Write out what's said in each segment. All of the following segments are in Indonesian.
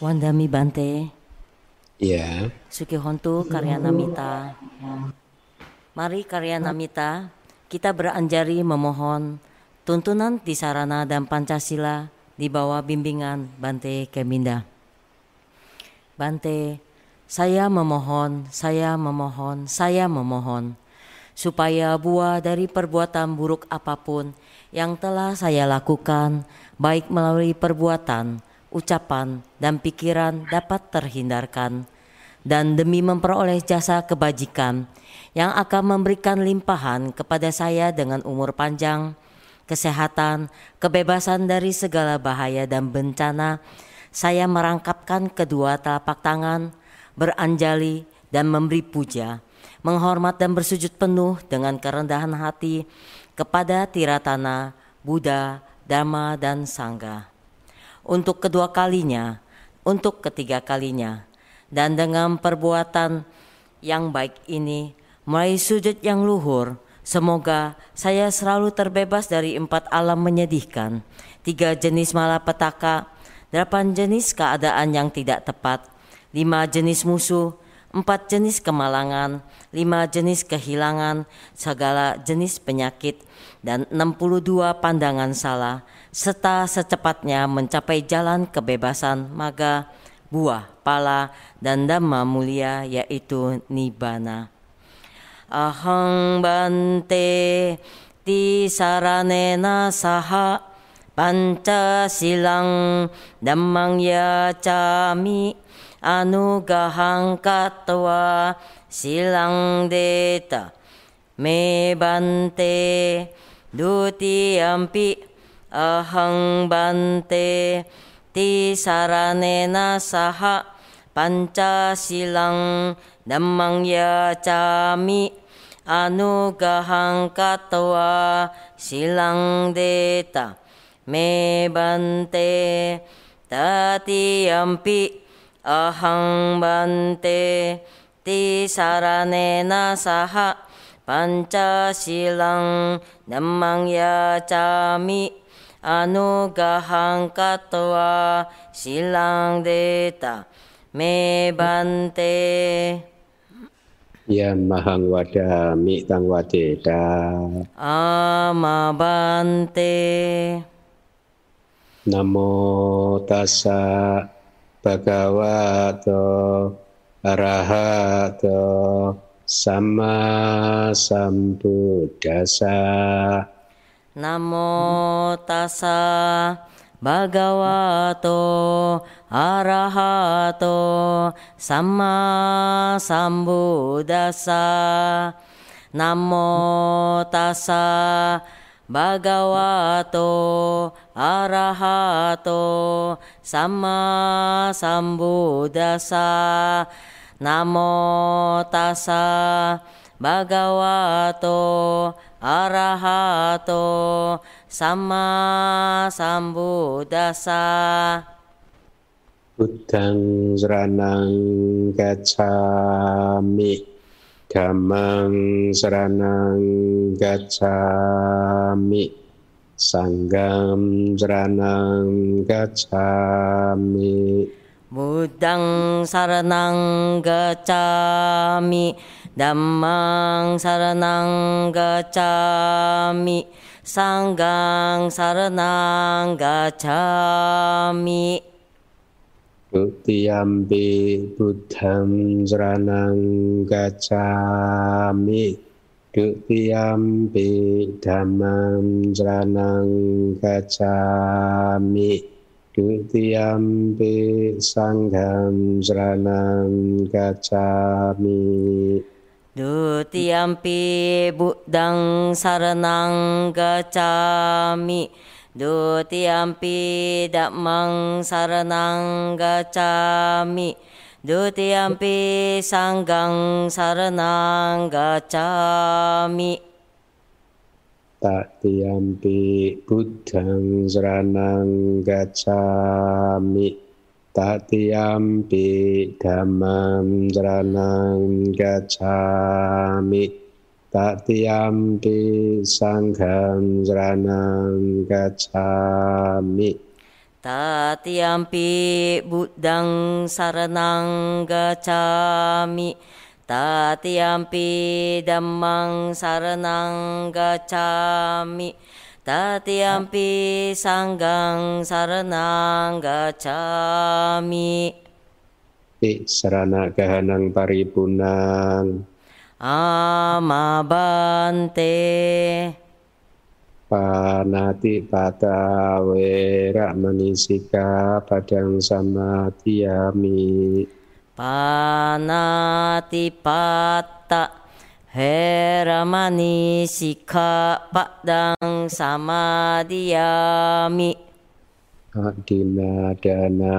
Wandami Bante, Ya, Suki Hontu Karyanamita. Mari Karyanamita, kita beranjari memohon tuntunan di sarana dan Pancasila di bawah bimbingan Bante Keminda. Bante, saya memohon, saya memohon, saya memohon supaya buah dari perbuatan buruk apa pun yang telah saya lakukan, baik melalui perbuatan, ucapan, dan pikiran dapat terhindarkan, dan demi memperoleh jasa kebajikan yang akan memberikan limpahan kepada saya dengan umur panjang, kesehatan, kebebasan dari segala bahaya dan bencana, saya merangkapkan kedua telapak tangan, beranjali, dan memberi puja, menghormat dan bersujud penuh dengan kerendahan hati kepada Tiratana, Buddha, Dharma, dan Sangha untuk kedua kalinya, untuk ketiga kalinya, dan dengan perbuatan yang baik ini, mulai sujud yang luhur, semoga saya selalu terbebas dari empat alam menyedihkan, tiga jenis malapetaka, delapan jenis keadaan yang tidak tepat, lima jenis musuh, empat jenis kemalangan, lima jenis kehilangan, segala jenis penyakit, dan 62 pandangan salah, serta secepatnya mencapai jalan kebebasan maga, buah, pala, dan dhamma mulia yaitu nibbana. Ahang bante ti saranena saha pancasilang dhammang yacami anugahang katwa silang deta me bante dutiyampi ahang bante ti saranena saha pancasilang dhammang yacami anugahang katwa silang deta me bante tatiyampi ahang bante ti saranena saha pancasilang dhammang yacami anugahang katwa silang deta me bante ya mahang wada mi tang wadeda. ama bante Namo tassa bhagavato arahato sama sambuddhasa. ナモタサバガワトアラハトサンマサンブダサナモタサバガワトアラハトサンマサンブダサナモタサバガワト arahato sama sambuddhasa Buddhang saranang gacchami Dhammang saranang gacchami Sanggam saranang gacchami Buddhang saranang gacchami Dhammang saranang gacchami Sanggang saranang gacchami Dutiyampi Buddham saranang gacchami Dutiyampi Dhammam saranang gacchami Dutiyampi Sangham saranang gacchami Dutiyampi Buddhang saranang gacchami Dutiyampi Dhammang saranang gacchami Dutiyampi Sanggang saranang gacchami Tatiyampi Buddhang saranang gacchami Tatiyampi Dhammam saranang gacchami. Tatiyampi Sangham saranang gacchami. Tatiampi buddhang saranang gacami Tatiampi dhammang saranang gacami Tatiampi sanggang saranang gacami. Ti sarana gahanang paripunang. Amabante Panati pata wera manisika padang sama tiami. Panati pata hera manisika padang sama diami. Adina dana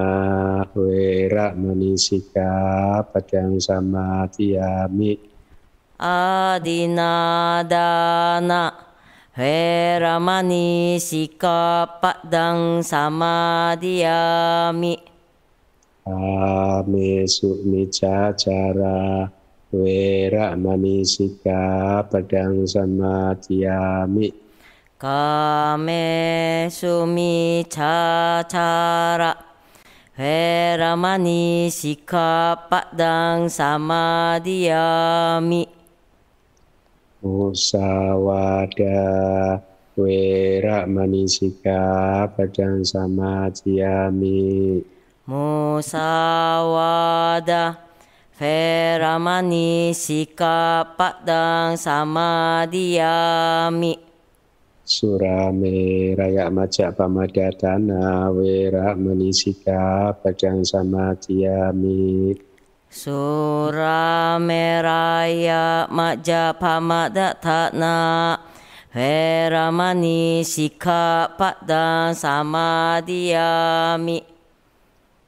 wera manisika padang sama tiami. Adina dana Heramani sikapadang samadiyami Ame sukmica cara Wera manisika padang samadiyami Kame sumi cara Wera manisika padang samadiyami musawada wera manisika padang sama ciami musawada vera manisika padang sama diami Surame raya majak pamadatana wera manisika padang sama tiami Sura meraya maja pamadatana Veramani sika padang samadiyami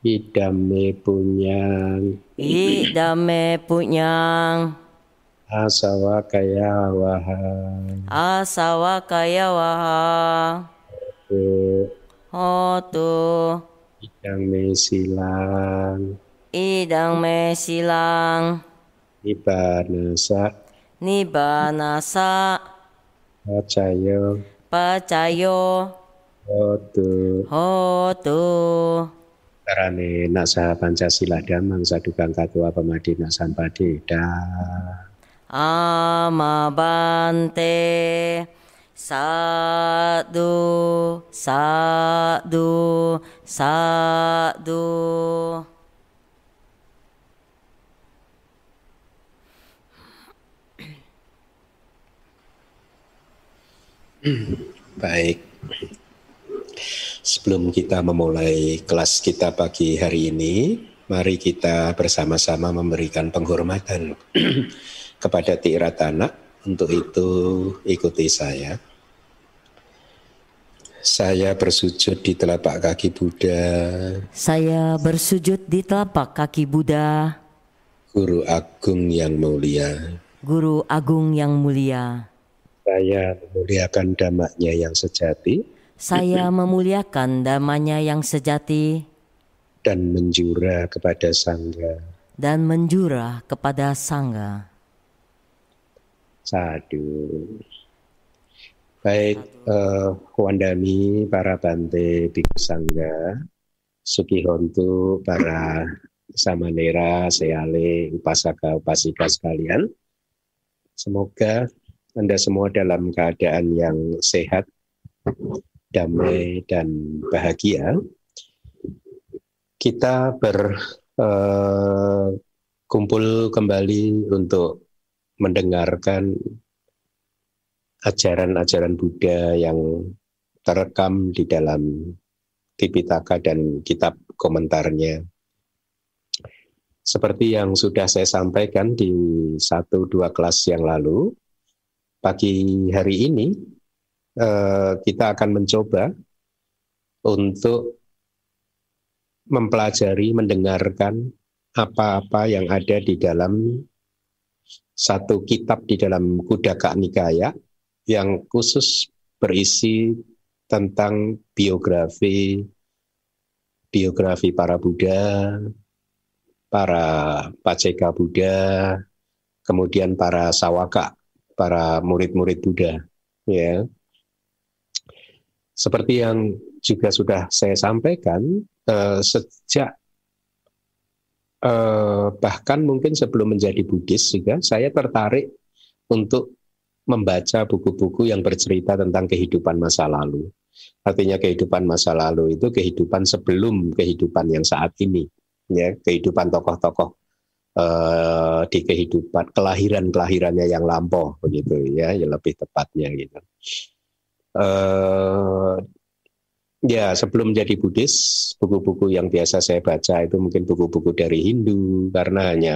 Idame punyang Idame punyang Asawa kaya waha Asawa kaya waha Hotu. Silang idang me silang Nibanasa. Nibanasa. Pacayo. Pacayo. Hotu. Hotu Karane nasa Pancasila damang sadukan katua pemadina sampadeda Amabante Sadu Sadu Sadu Baik. Sebelum kita memulai kelas kita pagi hari ini, mari kita bersama-sama memberikan penghormatan kepada Tiratana. Untuk itu ikuti saya. Saya bersujud di telapak kaki Buddha. Saya bersujud di telapak kaki Buddha. Guru Agung yang mulia. Guru Agung yang mulia. Saya memuliakan damanya yang sejati. Saya memuliakan damanya yang sejati. Dan menjura kepada Sangga. Dan menjura kepada Sangga. Sadu. Baik, uh, Wandami, para Bante Biksu Sangga, Sukihontu, para Samanera, Seale, Upasaka, Upasika sekalian. Semoga anda semua dalam keadaan yang sehat, damai, dan bahagia. Kita berkumpul uh, kembali untuk mendengarkan ajaran-ajaran Buddha yang terekam di dalam Tipitaka dan kitab komentarnya. Seperti yang sudah saya sampaikan di satu dua kelas yang lalu, pagi hari ini uh, kita akan mencoba untuk mempelajari, mendengarkan apa-apa yang ada di dalam satu kitab di dalam Kudaka Nikaya yang khusus berisi tentang biografi biografi para Buddha, para Paceka Buddha, kemudian para Sawaka para murid-murid Buddha ya seperti yang juga sudah saya sampaikan uh, sejak uh, bahkan mungkin sebelum menjadi Buddhis juga saya tertarik untuk membaca buku-buku yang bercerita tentang kehidupan masa lalu. Artinya kehidupan masa lalu itu kehidupan sebelum kehidupan yang saat ini, ya kehidupan tokoh-tokoh uh, di kehidupan kelahiran kelahirannya yang lampau begitu ya, yang lebih tepatnya gitu. Uh, ya sebelum jadi Buddhis, buku-buku yang biasa saya baca itu mungkin buku-buku dari Hindu karena hanya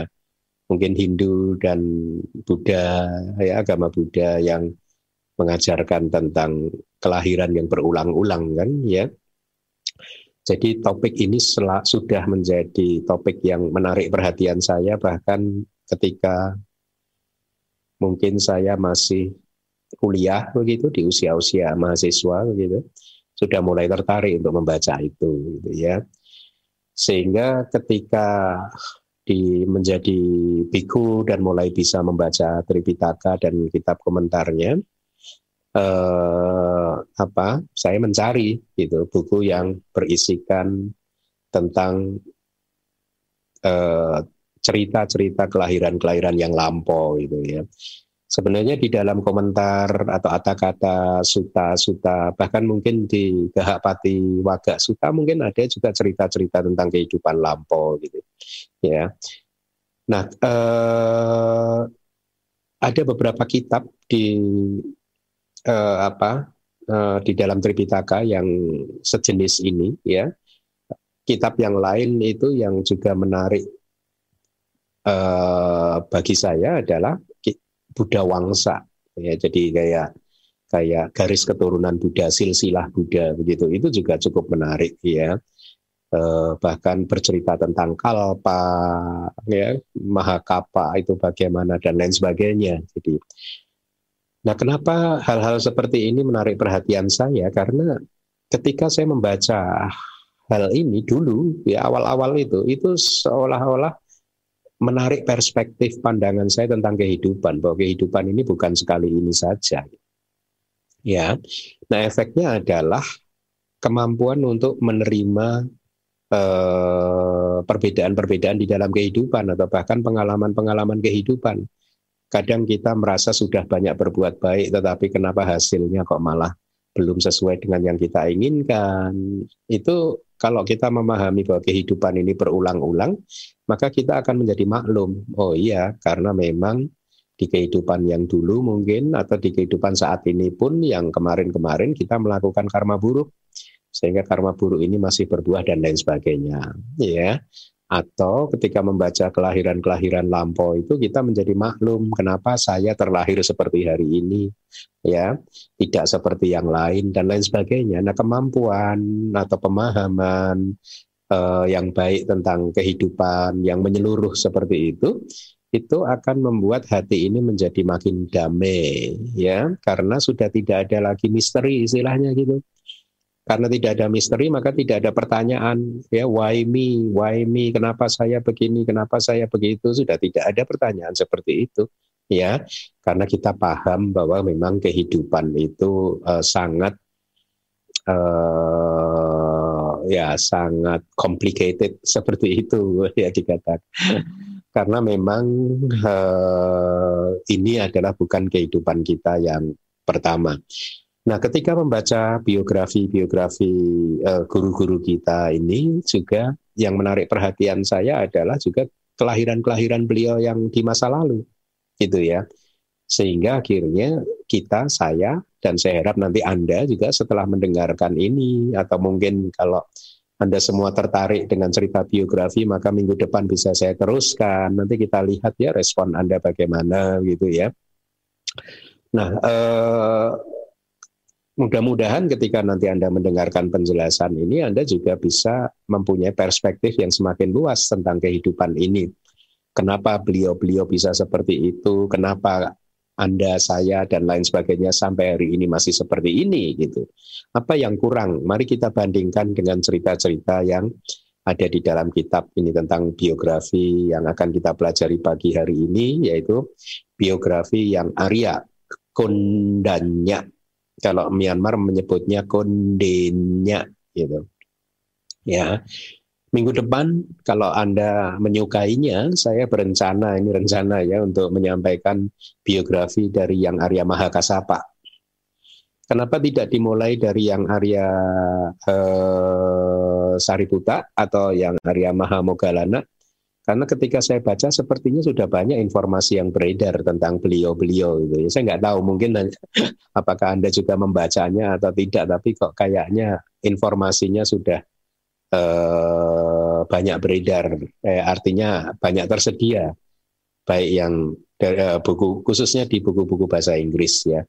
mungkin Hindu dan Buddha ya agama Buddha yang mengajarkan tentang kelahiran yang berulang-ulang kan ya. Jadi topik ini sudah menjadi topik yang menarik perhatian saya bahkan ketika mungkin saya masih kuliah begitu di usia-usia mahasiswa begitu sudah mulai tertarik untuk membaca itu gitu ya. Sehingga ketika di menjadi biku dan mulai bisa membaca Tripitaka dan kitab komentarnya eh, apa saya mencari gitu buku yang berisikan tentang eh, cerita-cerita kelahiran-kelahiran yang lampau gitu ya sebenarnya di dalam komentar atau kata-kata suta-suta bahkan mungkin di Gahapati Waga Suta mungkin ada juga cerita-cerita tentang kehidupan lampau gitu ya. Nah, eh, ada beberapa kitab di eh, apa eh, di dalam Tripitaka yang sejenis ini ya. Kitab yang lain itu yang juga menarik eh, bagi saya adalah Buddha Wangsa. Ya jadi kayak kayak garis keturunan Buddha silsilah Buddha begitu. Itu juga cukup menarik ya. Eh, bahkan bercerita tentang kalpa ya mahakapa itu bagaimana dan lain sebagainya. Jadi nah kenapa hal-hal seperti ini menarik perhatian saya? Karena ketika saya membaca hal ini dulu ya awal-awal itu itu seolah-olah menarik perspektif pandangan saya tentang kehidupan bahwa kehidupan ini bukan sekali ini saja. Ya. Nah, efeknya adalah kemampuan untuk menerima eh, perbedaan-perbedaan di dalam kehidupan atau bahkan pengalaman-pengalaman kehidupan. Kadang kita merasa sudah banyak berbuat baik, tetapi kenapa hasilnya kok malah belum sesuai dengan yang kita inginkan? Itu kalau kita memahami bahwa kehidupan ini berulang-ulang, maka kita akan menjadi maklum. Oh iya, karena memang di kehidupan yang dulu mungkin atau di kehidupan saat ini pun yang kemarin-kemarin kita melakukan karma buruk sehingga karma buruk ini masih berbuah dan lain sebagainya ya atau ketika membaca kelahiran-kelahiran lampau itu kita menjadi maklum kenapa saya terlahir seperti hari ini ya? Tidak seperti yang lain dan lain sebagainya. Nah kemampuan atau pemahaman uh, yang baik tentang kehidupan yang menyeluruh seperti itu itu akan membuat hati ini menjadi makin damai ya? Karena sudah tidak ada lagi misteri istilahnya gitu karena tidak ada misteri maka tidak ada pertanyaan ya why me, why me, kenapa saya begini, kenapa saya begitu sudah tidak ada pertanyaan seperti itu ya. Karena kita paham bahwa memang kehidupan itu uh, sangat uh, ya sangat complicated seperti itu ya dikatakan. Karena memang uh, ini adalah bukan kehidupan kita yang pertama. Nah, ketika membaca biografi-biografi uh, guru-guru kita ini juga yang menarik perhatian saya adalah juga kelahiran-kelahiran beliau yang di masa lalu, gitu ya. Sehingga akhirnya kita, saya, dan saya harap nanti Anda juga setelah mendengarkan ini, atau mungkin kalau anda semua tertarik dengan cerita biografi, maka minggu depan bisa saya teruskan. Nanti kita lihat ya respon Anda bagaimana gitu ya. Nah, eh, mudah-mudahan ketika nanti Anda mendengarkan penjelasan ini, Anda juga bisa mempunyai perspektif yang semakin luas tentang kehidupan ini. Kenapa beliau-beliau bisa seperti itu? Kenapa anda, saya, dan lain sebagainya sampai hari ini masih seperti ini gitu. Apa yang kurang? Mari kita bandingkan dengan cerita-cerita yang ada di dalam kitab ini tentang biografi yang akan kita pelajari pagi hari ini, yaitu biografi yang Arya Kondanya kalau Myanmar menyebutnya kondenya gitu. Ya, minggu depan kalau anda menyukainya, saya berencana ini rencana ya untuk menyampaikan biografi dari yang Arya Mahakasapa. Kenapa tidak dimulai dari yang Arya eh, Sariputa atau yang Arya Mahamogalana? Karena ketika saya baca sepertinya sudah banyak informasi yang beredar tentang beliau-beliau itu. Saya nggak tahu mungkin apakah Anda juga membacanya atau tidak, tapi kok kayaknya informasinya sudah eh, banyak beredar, eh, artinya banyak tersedia, baik yang eh, buku khususnya di buku-buku bahasa Inggris ya.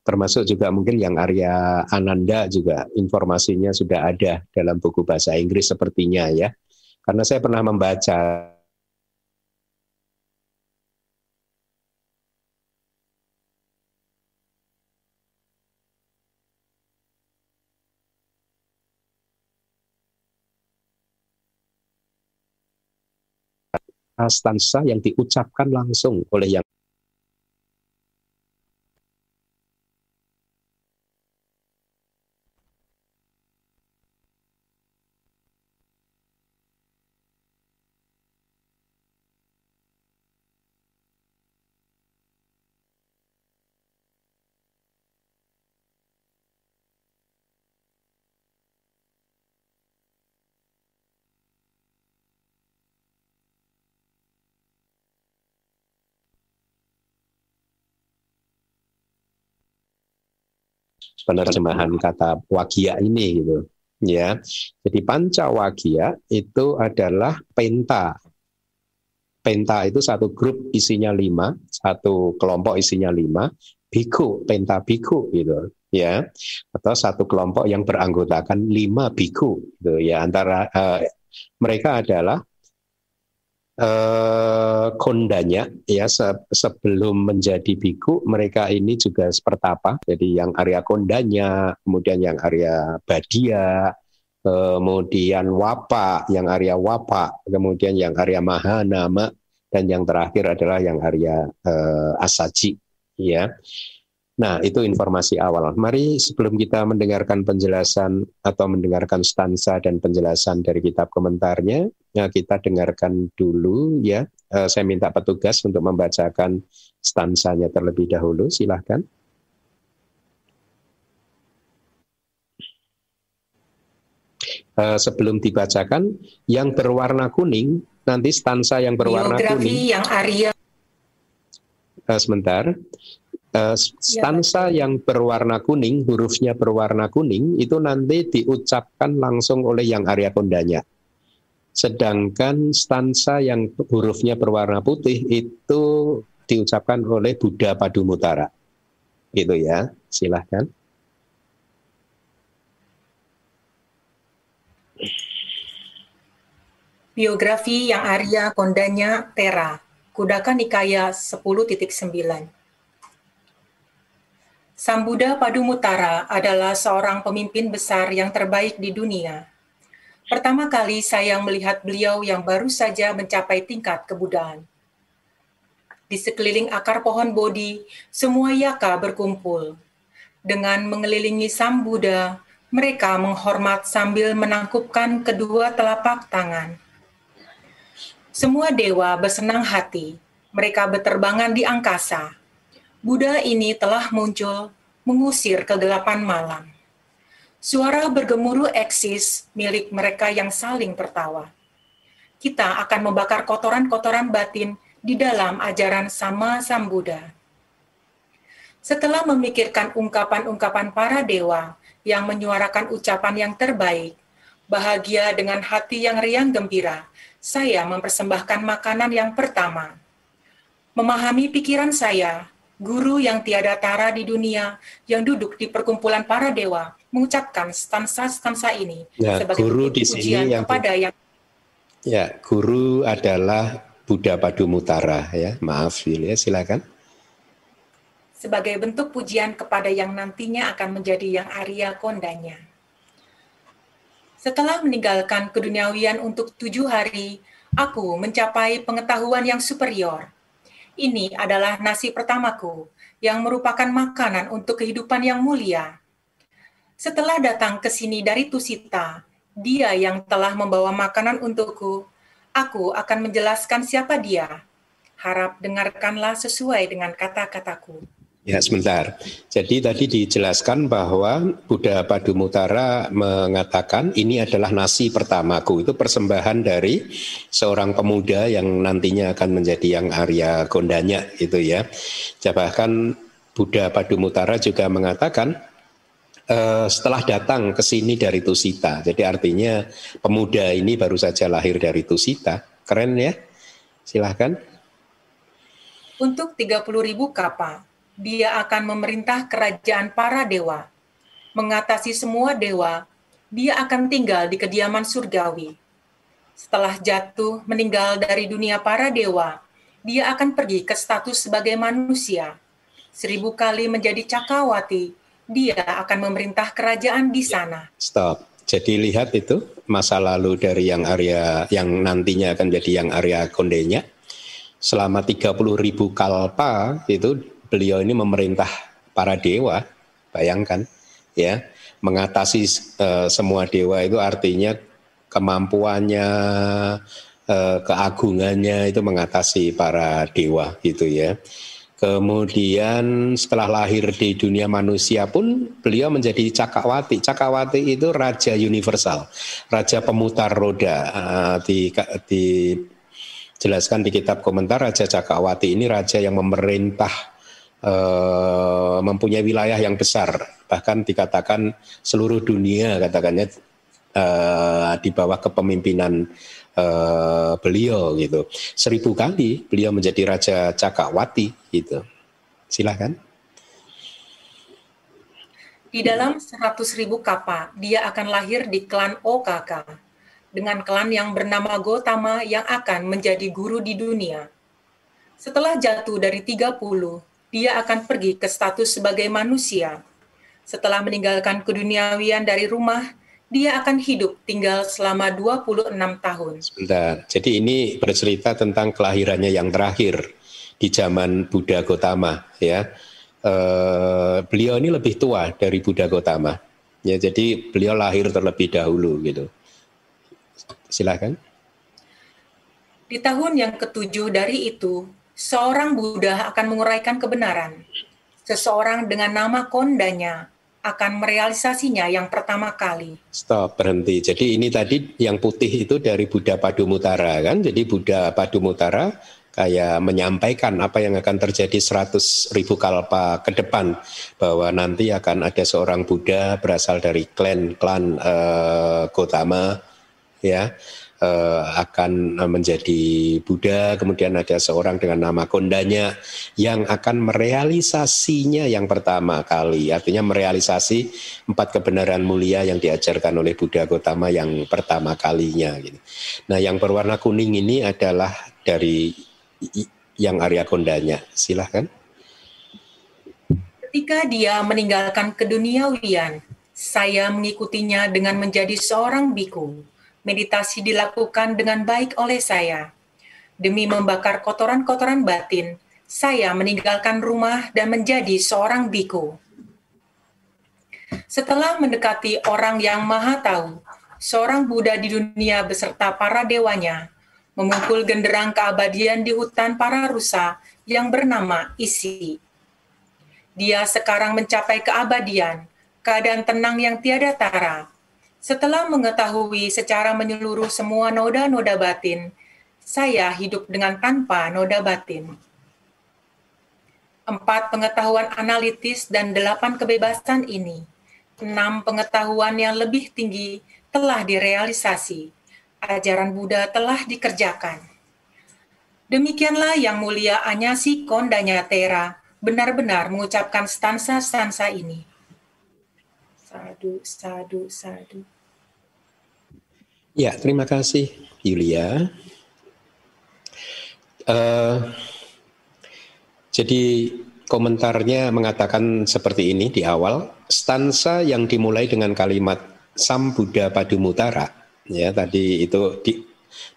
Termasuk juga mungkin yang Arya Ananda juga informasinya sudah ada dalam buku bahasa Inggris sepertinya ya karena saya pernah membaca. Stansa yang diucapkan langsung oleh yang penerjemahan kata wagia ini gitu ya. Jadi panca wagia itu adalah penta. Penta itu satu grup isinya lima satu kelompok isinya lima biku penta biku gitu ya. Atau satu kelompok yang beranggotakan lima biku gitu ya. Antara uh, mereka adalah eh, kondanya ya se sebelum menjadi biku mereka ini juga sepertapa. Jadi yang area kondanya kemudian yang area badia kemudian wapa yang area wapa kemudian yang area mahanama dan yang terakhir adalah yang area eh, asaji ya Nah, itu informasi awal. Mari sebelum kita mendengarkan penjelasan atau mendengarkan stansa dan penjelasan dari kitab komentarnya, ya kita dengarkan dulu ya. Uh, saya minta petugas untuk membacakan stansanya terlebih dahulu. Silahkan. Uh, sebelum dibacakan, yang berwarna kuning, nanti stansa yang berwarna Biografi kuning. yang Arya. Uh, sebentar uh, stansa ya, yang berwarna kuning, hurufnya berwarna kuning, itu nanti diucapkan langsung oleh yang Arya Kondanya. Sedangkan stansa yang hurufnya berwarna putih itu diucapkan oleh Buddha Padumutara. Gitu ya, silahkan. Biografi yang Arya Kondanya Tera, Kudaka Nikaya 10.9 Sang Buddha Padumutara adalah seorang pemimpin besar yang terbaik di dunia. Pertama kali saya melihat beliau yang baru saja mencapai tingkat kebudaan. Di sekeliling akar pohon Bodhi, semua yaka berkumpul. Dengan mengelilingi Sang Buddha, mereka menghormat sambil menangkupkan kedua telapak tangan. Semua dewa bersenang hati. Mereka berterbangan di angkasa Buddha ini telah muncul mengusir kegelapan malam. Suara bergemuruh eksis milik mereka yang saling tertawa. Kita akan membakar kotoran-kotoran batin di dalam ajaran sama Sang Buddha. Setelah memikirkan ungkapan-ungkapan para dewa yang menyuarakan ucapan yang terbaik, bahagia dengan hati yang riang gembira, saya mempersembahkan makanan yang pertama. Memahami pikiran saya, guru yang tiada tara di dunia yang duduk di perkumpulan para dewa mengucapkan stansa-stansa ini ya, sebagai guru di sini yang kepada yang Ya, guru adalah Buddha Padumutara ya. Maaf ya, silakan. Sebagai bentuk pujian kepada yang nantinya akan menjadi yang Arya Kondanya. Setelah meninggalkan keduniawian untuk tujuh hari, aku mencapai pengetahuan yang superior ini adalah nasi pertamaku yang merupakan makanan untuk kehidupan yang mulia. Setelah datang ke sini dari Tusita, dia yang telah membawa makanan untukku, aku akan menjelaskan siapa dia. Harap dengarkanlah sesuai dengan kata-kataku. Ya, sebentar. Jadi tadi dijelaskan bahwa Buddha Padumutara mengatakan ini adalah nasi pertamaku. Itu persembahan dari seorang pemuda yang nantinya akan menjadi yang Arya Gondanya itu ya. Bahkan Buddha Padumutara juga mengatakan uh, setelah datang ke sini dari Tusita. Jadi artinya pemuda ini baru saja lahir dari Tusita. Keren ya? Silahkan. Untuk 30 ribu kapal dia akan memerintah kerajaan para dewa. Mengatasi semua dewa, dia akan tinggal di kediaman surgawi. Setelah jatuh meninggal dari dunia para dewa, dia akan pergi ke status sebagai manusia. Seribu kali menjadi cakawati, dia akan memerintah kerajaan di sana. Stop. Jadi lihat itu masa lalu dari yang Arya yang nantinya akan jadi yang Arya Kondenya selama 30 ribu kalpa itu beliau ini memerintah para dewa, bayangkan ya, mengatasi uh, semua dewa itu artinya kemampuannya, uh, keagungannya itu mengatasi para dewa gitu ya. Kemudian setelah lahir di dunia manusia pun beliau menjadi cakawati. Cakawati itu raja universal, raja pemutar roda. Uh, di, di jelaskan di kitab komentar Raja Cakawati ini raja yang memerintah uh, mempunyai wilayah yang besar, bahkan dikatakan seluruh dunia katakannya uh, di bawah kepemimpinan uh, beliau gitu. Seribu kali beliau menjadi Raja Cakawati gitu. Silahkan. Di dalam seratus ribu kapa, dia akan lahir di klan Okaka, dengan klan yang bernama Gotama yang akan menjadi guru di dunia. Setelah jatuh dari 30, dia akan pergi ke status sebagai manusia. Setelah meninggalkan keduniawian dari rumah, dia akan hidup tinggal selama 26 tahun. Sebentar, jadi ini bercerita tentang kelahirannya yang terakhir di zaman Buddha Gotama. ya. Uh, beliau ini lebih tua dari Buddha Gotama. Ya, jadi beliau lahir terlebih dahulu gitu. Silakan. Di tahun yang ketujuh dari itu, seorang Buddha akan menguraikan kebenaran. Seseorang dengan nama kondanya akan merealisasinya yang pertama kali. Stop, berhenti. Jadi ini tadi yang putih itu dari Buddha Padumutara kan? Jadi Buddha Padumutara kayak menyampaikan apa yang akan terjadi 100 ribu kalpa ke depan bahwa nanti akan ada seorang Buddha berasal dari klan klan uh, Gotama ya uh, akan eh, menjadi Buddha, kemudian ada seorang dengan nama kondanya yang akan merealisasinya yang pertama kali, artinya merealisasi empat kebenaran mulia yang diajarkan oleh Buddha Gotama yang pertama kalinya. Gitu. Nah, yang berwarna kuning ini adalah dari yang Arya Kondanya. Silahkan. Ketika dia meninggalkan keduniawian, saya mengikutinya dengan menjadi seorang biku meditasi dilakukan dengan baik oleh saya. Demi membakar kotoran-kotoran batin, saya meninggalkan rumah dan menjadi seorang biku. Setelah mendekati orang yang maha tahu, seorang Buddha di dunia beserta para dewanya, memukul genderang keabadian di hutan para rusa yang bernama Isi. Dia sekarang mencapai keabadian, keadaan tenang yang tiada tara, setelah mengetahui secara menyeluruh semua noda-noda batin, saya hidup dengan tanpa noda batin. Empat pengetahuan analitis dan delapan kebebasan ini, enam pengetahuan yang lebih tinggi telah direalisasi. Ajaran Buddha telah dikerjakan. Demikianlah yang mulia Anyasi Kondanyatera benar-benar mengucapkan stansa-stansa ini Sadu, sadu, sadu. Ya, terima kasih Yulia. Uh, jadi komentarnya mengatakan seperti ini di awal, stansa yang dimulai dengan kalimat Sam Buddha Padumutara, ya tadi itu di,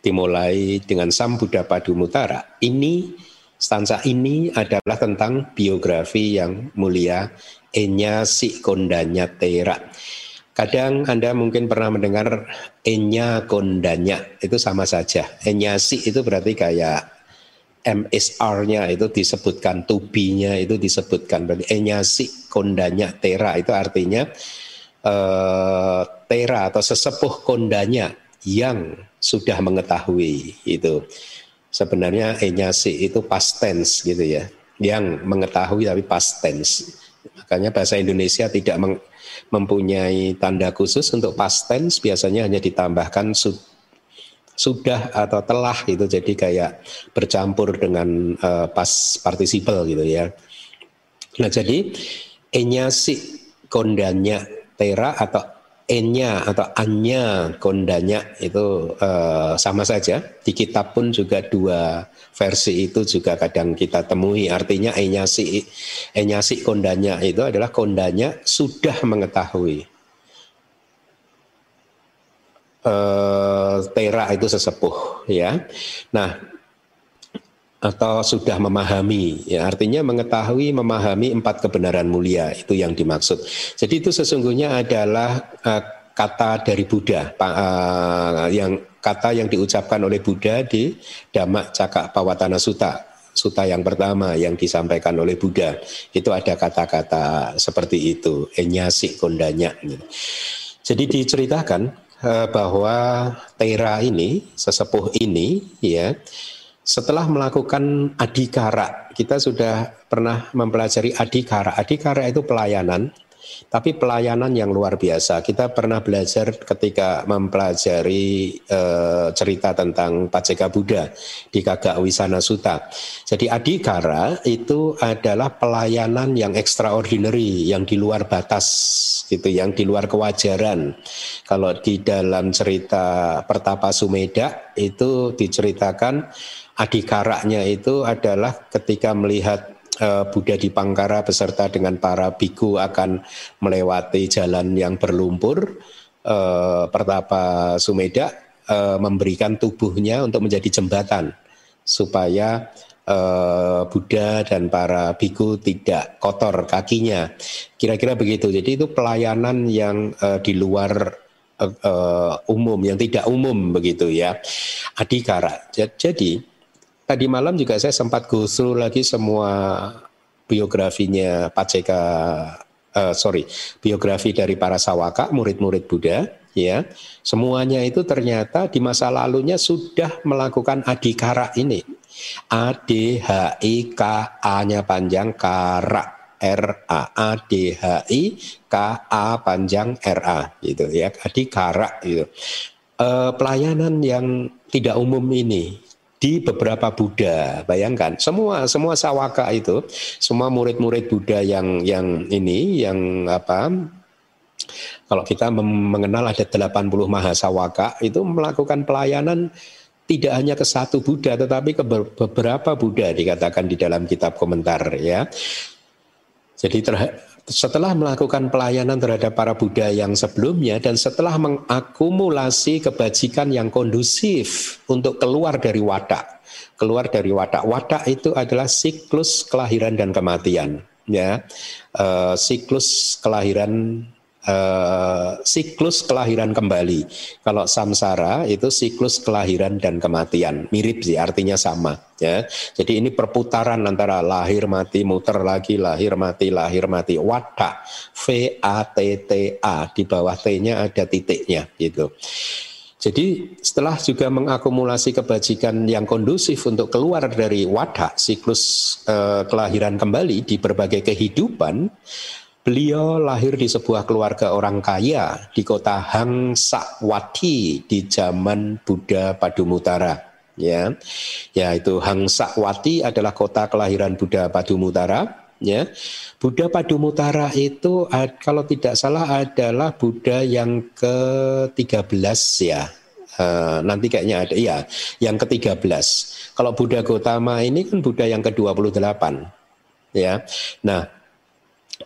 dimulai dengan Sam Buddha Padumutara. Ini stansa ini adalah tentang biografi yang mulia enya si kondanya tera. Kadang Anda mungkin pernah mendengar enya kondanya itu sama saja. Enya si itu berarti kayak MSR-nya itu disebutkan, tubinya itu disebutkan. Berarti enya si kondanya tera itu artinya uh, tera atau sesepuh kondanya yang sudah mengetahui itu. Sebenarnya enya si itu past tense gitu ya. Yang mengetahui tapi past tense. Makanya bahasa Indonesia tidak mempunyai tanda khusus untuk past tense biasanya hanya ditambahkan su, sudah atau telah itu jadi kayak bercampur dengan uh, past participle gitu ya. Nah jadi enya si kondanya tera atau enya atau anya kondanya itu uh, sama saja. Di kitab pun juga dua versi itu juga kadang kita temui. Artinya enya si enya si kondanya itu adalah kondanya sudah mengetahui. Uh, tera itu sesepuh ya. Nah, atau sudah memahami. Ya artinya mengetahui memahami empat kebenaran mulia itu yang dimaksud. Jadi itu sesungguhnya adalah uh, kata dari Buddha uh, yang kata yang diucapkan oleh Buddha di Dhamma Cakak Pawatana Sutta Suta yang pertama yang disampaikan oleh Buddha. Itu ada kata-kata seperti itu enyasi kondanya jadi diceritakan uh, bahwa Tera ini sesepuh ini ya setelah melakukan adikara, kita sudah pernah mempelajari adikara. Adikara itu pelayanan, tapi pelayanan yang luar biasa. Kita pernah belajar ketika mempelajari e, cerita tentang Paceka Buddha di Kagak Wisana Sutta. Jadi adikara itu adalah pelayanan yang extraordinary, yang di luar batas gitu, yang di luar kewajaran. Kalau di dalam cerita Pertapa Sumeda itu diceritakan adikaraknya itu adalah ketika melihat uh, Buddha di Pangkara beserta dengan para biku akan melewati jalan yang berlumpur, uh, Pertapa Sumeda uh, memberikan tubuhnya untuk menjadi jembatan supaya Buddha dan para biku tidak kotor kakinya. Kira-kira begitu. Jadi itu pelayanan yang di luar umum, yang tidak umum begitu ya. Adikara. Jadi Tadi malam juga saya sempat gusur lagi semua biografinya Paceka, uh, sorry, biografi dari para sawaka, murid-murid Buddha, ya. Semuanya itu ternyata di masa lalunya sudah melakukan adikara ini. A D H I K A-nya panjang kara R A A D H I K A panjang R A gitu ya adikara gitu. Uh, pelayanan yang tidak umum ini di beberapa Buddha. Bayangkan, semua semua sawaka itu, semua murid-murid Buddha yang yang ini yang apa kalau kita mengenal ada 80 mahasawaka itu melakukan pelayanan tidak hanya ke satu Buddha tetapi ke beberapa Buddha dikatakan di dalam kitab komentar ya. Jadi setelah melakukan pelayanan terhadap para Buddha yang sebelumnya dan setelah mengakumulasi kebajikan yang kondusif untuk keluar dari watak, keluar dari watak. Watak itu adalah siklus kelahiran dan kematian, ya, e, siklus kelahiran uh, siklus kelahiran kembali. Kalau samsara itu siklus kelahiran dan kematian, mirip sih artinya sama ya. Jadi ini perputaran antara lahir mati muter lagi lahir mati lahir mati wata V A T T A di bawah T-nya ada titiknya gitu. Jadi setelah juga mengakumulasi kebajikan yang kondusif untuk keluar dari wadah siklus eh, kelahiran kembali di berbagai kehidupan, Beliau lahir di sebuah keluarga orang kaya di kota Hangsawati di zaman Buddha Padumutara. Ya, yaitu Hangsawati adalah kota kelahiran Buddha Padumutara. Ya, Buddha Padumutara itu kalau tidak salah adalah Buddha yang ke-13 ya. Uh, nanti kayaknya ada ya, yang ke-13. Kalau Buddha Gotama ini kan Buddha yang ke-28. Ya. Nah,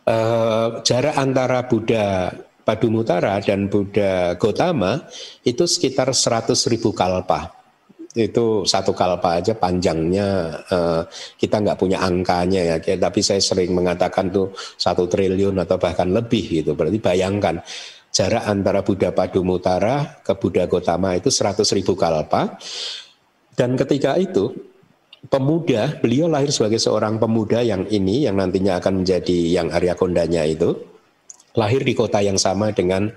uh, jarak antara Buddha Padumutara dan Buddha Gotama itu sekitar 100 ribu kalpa. itu satu kalpa aja panjangnya uh, kita nggak punya angkanya ya. Tapi saya sering mengatakan tuh satu triliun atau bahkan lebih gitu. Berarti bayangkan jarak antara Buddha Padumutara ke Buddha Gotama itu 100 ribu kalpa. Dan ketika itu pemuda beliau lahir sebagai seorang pemuda yang ini yang nantinya akan menjadi yang Arya Kondanya itu lahir di kota yang sama dengan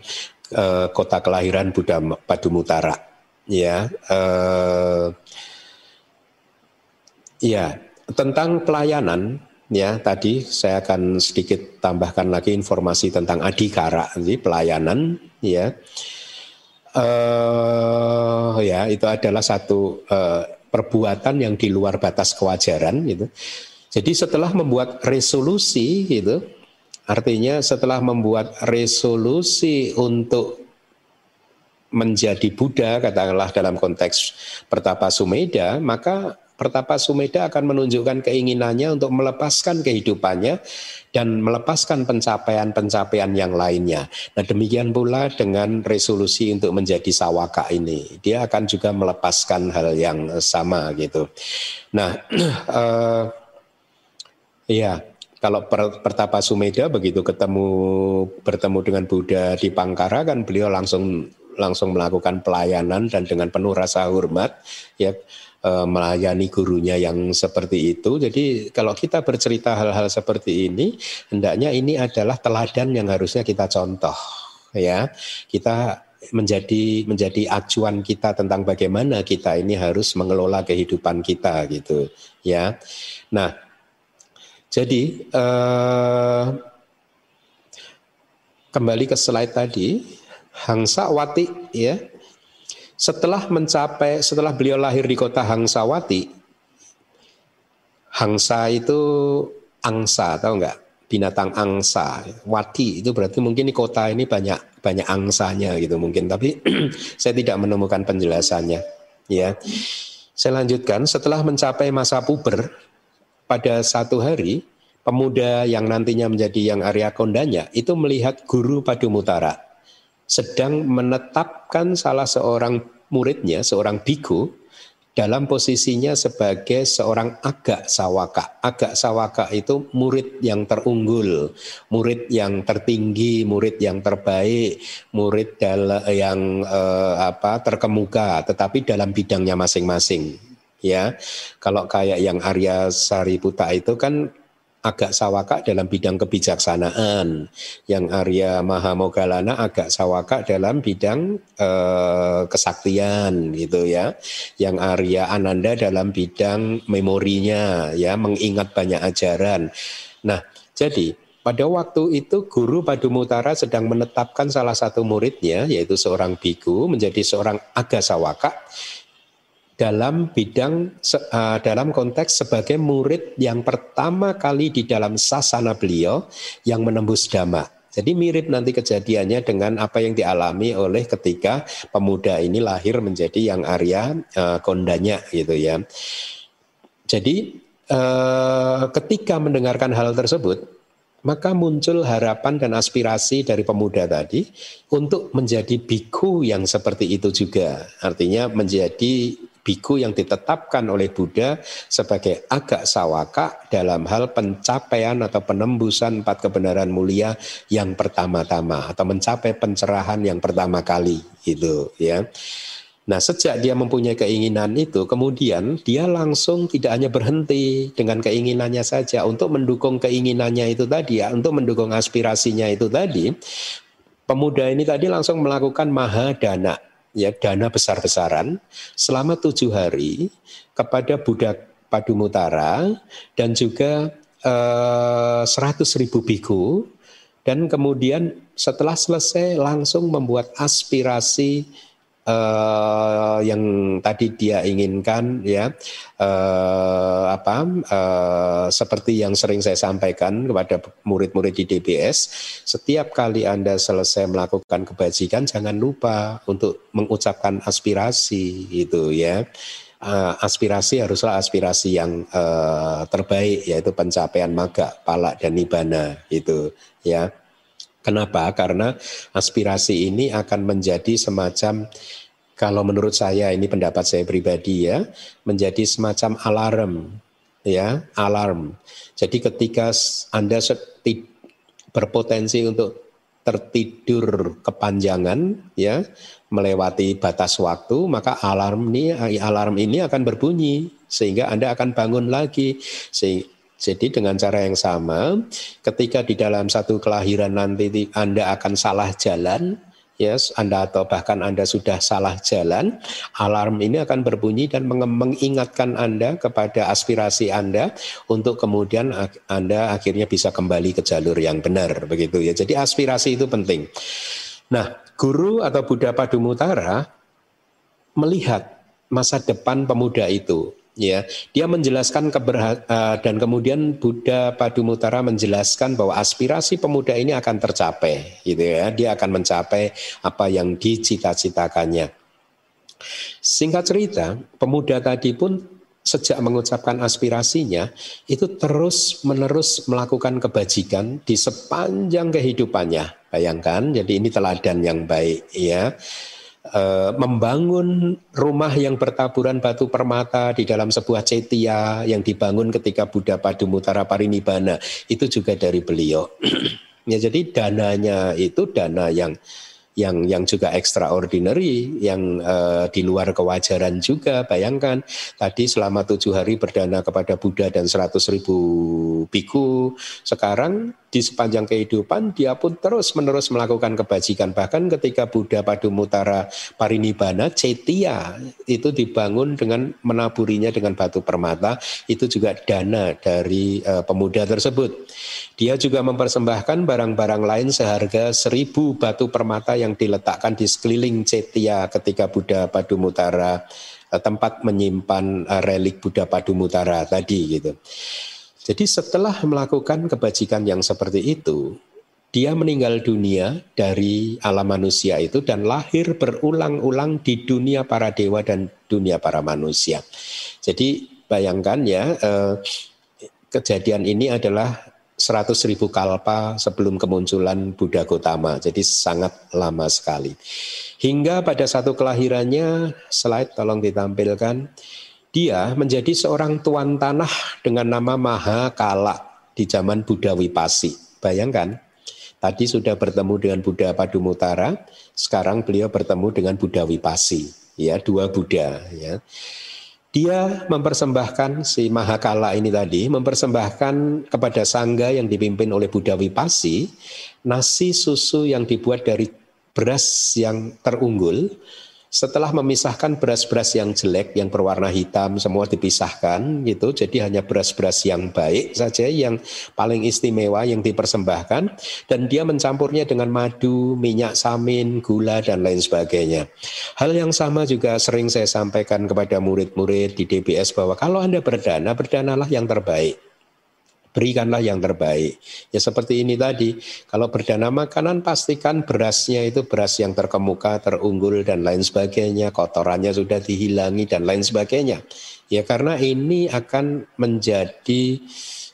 uh, kota kelahiran Buddha Padumutara. Ya uh, ya tentang pelayanan ya tadi saya akan sedikit tambahkan lagi informasi tentang adikara jadi pelayanan ya. Uh, ya itu adalah satu uh, perbuatan yang di luar batas kewajaran gitu. Jadi setelah membuat resolusi gitu artinya setelah membuat resolusi untuk menjadi Buddha katakanlah dalam konteks Pertapa Sumeda maka Pertapa Sumeda akan menunjukkan keinginannya untuk melepaskan kehidupannya dan melepaskan pencapaian-pencapaian yang lainnya. Nah demikian pula dengan resolusi untuk menjadi sawaka ini, dia akan juga melepaskan hal yang sama gitu. Nah, uh, ya kalau Pertapa Sumeda begitu ketemu bertemu dengan Buddha di Pangkara kan beliau langsung langsung melakukan pelayanan dan dengan penuh rasa hormat ya eh, melayani gurunya yang seperti itu. Jadi kalau kita bercerita hal-hal seperti ini, hendaknya ini adalah teladan yang harusnya kita contoh ya. Kita menjadi menjadi acuan kita tentang bagaimana kita ini harus mengelola kehidupan kita gitu ya. Nah, jadi eh, kembali ke slide tadi Hangsawati ya. Setelah mencapai setelah beliau lahir di kota Hangsawati, Hangsa itu angsa, tahu nggak? Binatang angsa, wati itu berarti mungkin di kota ini banyak banyak angsanya gitu mungkin, tapi saya tidak menemukan penjelasannya. Ya, saya lanjutkan. Setelah mencapai masa puber, pada satu hari pemuda yang nantinya menjadi yang Arya Kondanya itu melihat guru Padumutara sedang menetapkan salah seorang muridnya, seorang biku, dalam posisinya sebagai seorang agak sawaka. Agak sawaka itu murid yang terunggul, murid yang tertinggi, murid yang terbaik, murid yang eh, apa terkemuka, tetapi dalam bidangnya masing-masing. Ya, kalau kayak yang Arya Sariputa itu kan agak sawaka dalam bidang kebijaksanaan, yang Arya Mahamogalana agak sawaka dalam bidang eh, kesaktian gitu ya, yang Arya Ananda dalam bidang memorinya ya, mengingat banyak ajaran. Nah, jadi pada waktu itu guru Padumutara sedang menetapkan salah satu muridnya yaitu seorang biku menjadi seorang agasawaka dalam bidang uh, dalam konteks sebagai murid yang pertama kali di dalam sasana beliau yang menembus dhamma. Jadi mirip nanti kejadiannya dengan apa yang dialami oleh ketika pemuda ini lahir menjadi yang Arya uh, kondanya gitu ya. Jadi uh, ketika mendengarkan hal tersebut, maka muncul harapan dan aspirasi dari pemuda tadi untuk menjadi biku yang seperti itu juga. Artinya menjadi biku yang ditetapkan oleh Buddha sebagai agak sawaka dalam hal pencapaian atau penembusan empat kebenaran mulia yang pertama-tama atau mencapai pencerahan yang pertama kali itu ya. Nah, sejak dia mempunyai keinginan itu, kemudian dia langsung tidak hanya berhenti dengan keinginannya saja untuk mendukung keinginannya itu tadi ya, untuk mendukung aspirasinya itu tadi. Pemuda ini tadi langsung melakukan mahadana ya dana besar-besaran selama tujuh hari kepada budak Padumutara dan juga eh, seratus ribu biku. Dan kemudian setelah selesai langsung membuat aspirasi uh, yang tadi dia inginkan ya uh, apa uh, seperti yang sering saya sampaikan kepada murid-murid di DBS setiap kali Anda selesai melakukan kebajikan jangan lupa untuk mengucapkan aspirasi itu ya uh, aspirasi haruslah aspirasi yang uh, terbaik yaitu pencapaian maga, pala dan nibana itu ya. Kenapa? Karena aspirasi ini akan menjadi semacam kalau menurut saya ini pendapat saya pribadi ya, menjadi semacam alarm ya, alarm. Jadi ketika Anda berpotensi untuk tertidur kepanjangan ya, melewati batas waktu, maka alarm ini alarm ini akan berbunyi sehingga Anda akan bangun lagi. Jadi dengan cara yang sama, ketika di dalam satu kelahiran nanti Anda akan salah jalan, yes, Anda atau bahkan Anda sudah salah jalan, alarm ini akan berbunyi dan mengingatkan Anda kepada aspirasi Anda untuk kemudian Anda akhirnya bisa kembali ke jalur yang benar begitu ya. Jadi aspirasi itu penting. Nah, guru atau Buddha Padumutara melihat masa depan pemuda itu ya dia menjelaskan keberha uh, dan kemudian Buddha Padumutara menjelaskan bahwa aspirasi pemuda ini akan tercapai gitu ya. Dia akan mencapai apa yang dicita-citakannya. Singkat cerita pemuda tadi pun sejak mengucapkan aspirasinya itu terus menerus melakukan kebajikan di sepanjang kehidupannya. Bayangkan jadi ini teladan yang baik ya Eh, membangun rumah yang bertaburan batu permata di dalam sebuah cetia yang dibangun ketika Buddha Padumutara Parinibbana itu juga dari beliau. ya jadi dananya itu dana yang yang yang juga extraordinary, yang uh, di luar kewajaran juga. Bayangkan tadi selama tujuh hari berdana kepada Buddha dan seratus ribu biku, sekarang di sepanjang kehidupan dia pun terus menerus melakukan kebajikan. Bahkan ketika Buddha Padumutara Parinibbana, Cetia itu dibangun dengan menaburinya dengan batu permata, itu juga dana dari uh, pemuda tersebut. Dia juga mempersembahkan barang-barang lain seharga seribu batu permata yang diletakkan di sekeliling Cetia ketika Buddha Padumutara eh, tempat menyimpan eh, relik Buddha Padumutara tadi gitu. Jadi setelah melakukan kebajikan yang seperti itu, dia meninggal dunia dari alam manusia itu dan lahir berulang-ulang di dunia para dewa dan dunia para manusia. Jadi bayangkan ya, eh, kejadian ini adalah 100 ribu kalpa sebelum kemunculan Buddha Gotama. Jadi sangat lama sekali. Hingga pada satu kelahirannya, slide tolong ditampilkan, dia menjadi seorang tuan tanah dengan nama Maha Kala di zaman Buddha Wipasi. Bayangkan, tadi sudah bertemu dengan Buddha Padumutara, sekarang beliau bertemu dengan Buddha Wipasi. Ya, dua Buddha. Ya dia mempersembahkan si Mahakala ini tadi mempersembahkan kepada sangga yang dipimpin oleh Buddha Wipasi nasi susu yang dibuat dari beras yang terunggul setelah memisahkan beras-beras yang jelek yang berwarna hitam semua dipisahkan gitu. Jadi hanya beras-beras yang baik saja yang paling istimewa yang dipersembahkan. Dan dia mencampurnya dengan madu, minyak samin, gula dan lain sebagainya. Hal yang sama juga sering saya sampaikan kepada murid-murid di DBS bahwa kalau Anda berdana, berdanalah yang terbaik berikanlah yang terbaik. Ya seperti ini tadi, kalau berdana makanan pastikan berasnya itu beras yang terkemuka, terunggul dan lain sebagainya, kotorannya sudah dihilangi dan lain sebagainya. Ya karena ini akan menjadi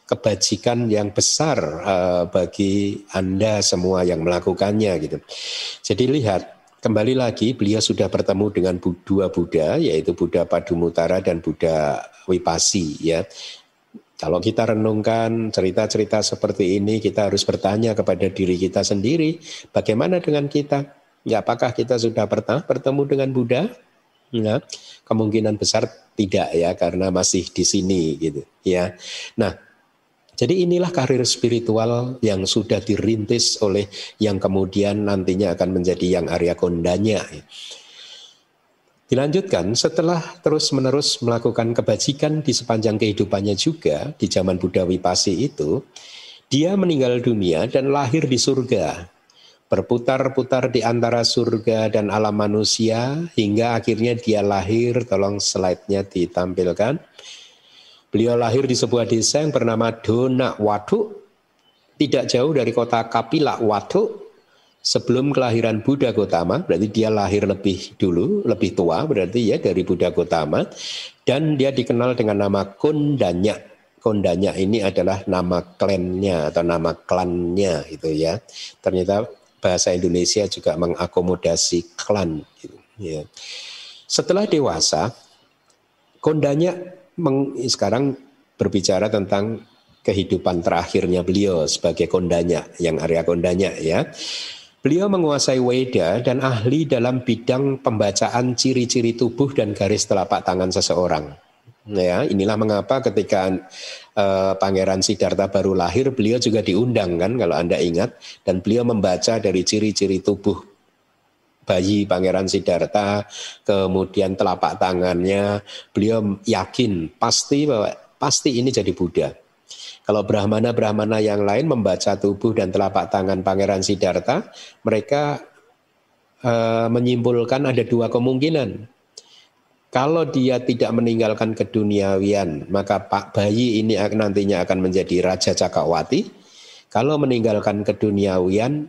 kebajikan yang besar uh, bagi Anda semua yang melakukannya gitu. Jadi lihat kembali lagi beliau sudah bertemu dengan dua Buddha yaitu Buddha Padumutara dan Buddha Wipasi ya kalau kita renungkan cerita-cerita seperti ini, kita harus bertanya kepada diri kita sendiri, bagaimana dengan kita? Ya, apakah kita sudah pernah bertemu dengan Buddha? Ya, kemungkinan besar tidak ya, karena masih di sini gitu. Ya, nah jadi inilah karir spiritual yang sudah dirintis oleh yang kemudian nantinya akan menjadi yang Arya Kondanya. Dilanjutkan setelah terus-menerus melakukan kebajikan di sepanjang kehidupannya juga di zaman Buddha Wipasi itu, dia meninggal dunia dan lahir di surga. Berputar-putar di antara surga dan alam manusia hingga akhirnya dia lahir, tolong slide-nya ditampilkan. Beliau lahir di sebuah desa yang bernama Dona Waduk, tidak jauh dari kota Kapila Waduk, sebelum kelahiran Buddha Gotama, berarti dia lahir lebih dulu, lebih tua berarti ya dari Buddha Gotama, dan dia dikenal dengan nama Kondanya. Kondanya ini adalah nama klannya atau nama klannya itu ya. Ternyata bahasa Indonesia juga mengakomodasi klan gitu, ya. Setelah dewasa, Kondanya meng, sekarang berbicara tentang kehidupan terakhirnya beliau sebagai kondanya, yang Arya kondanya ya. Beliau menguasai Weda dan ahli dalam bidang pembacaan ciri-ciri tubuh dan garis telapak tangan seseorang. Ya, inilah mengapa ketika uh, Pangeran Siddhartha baru lahir, beliau juga diundang kan kalau Anda ingat dan beliau membaca dari ciri-ciri tubuh bayi Pangeran Siddhartha, kemudian telapak tangannya, beliau yakin pasti bahwa pasti ini jadi Buddha. Kalau Brahmana-Brahmana yang lain membaca tubuh dan telapak tangan Pangeran Siddhartha, mereka uh, menyimpulkan ada dua kemungkinan. Kalau dia tidak meninggalkan keduniawian, maka Pak bayi ini nantinya akan menjadi Raja Cakawati. Kalau meninggalkan keduniawian,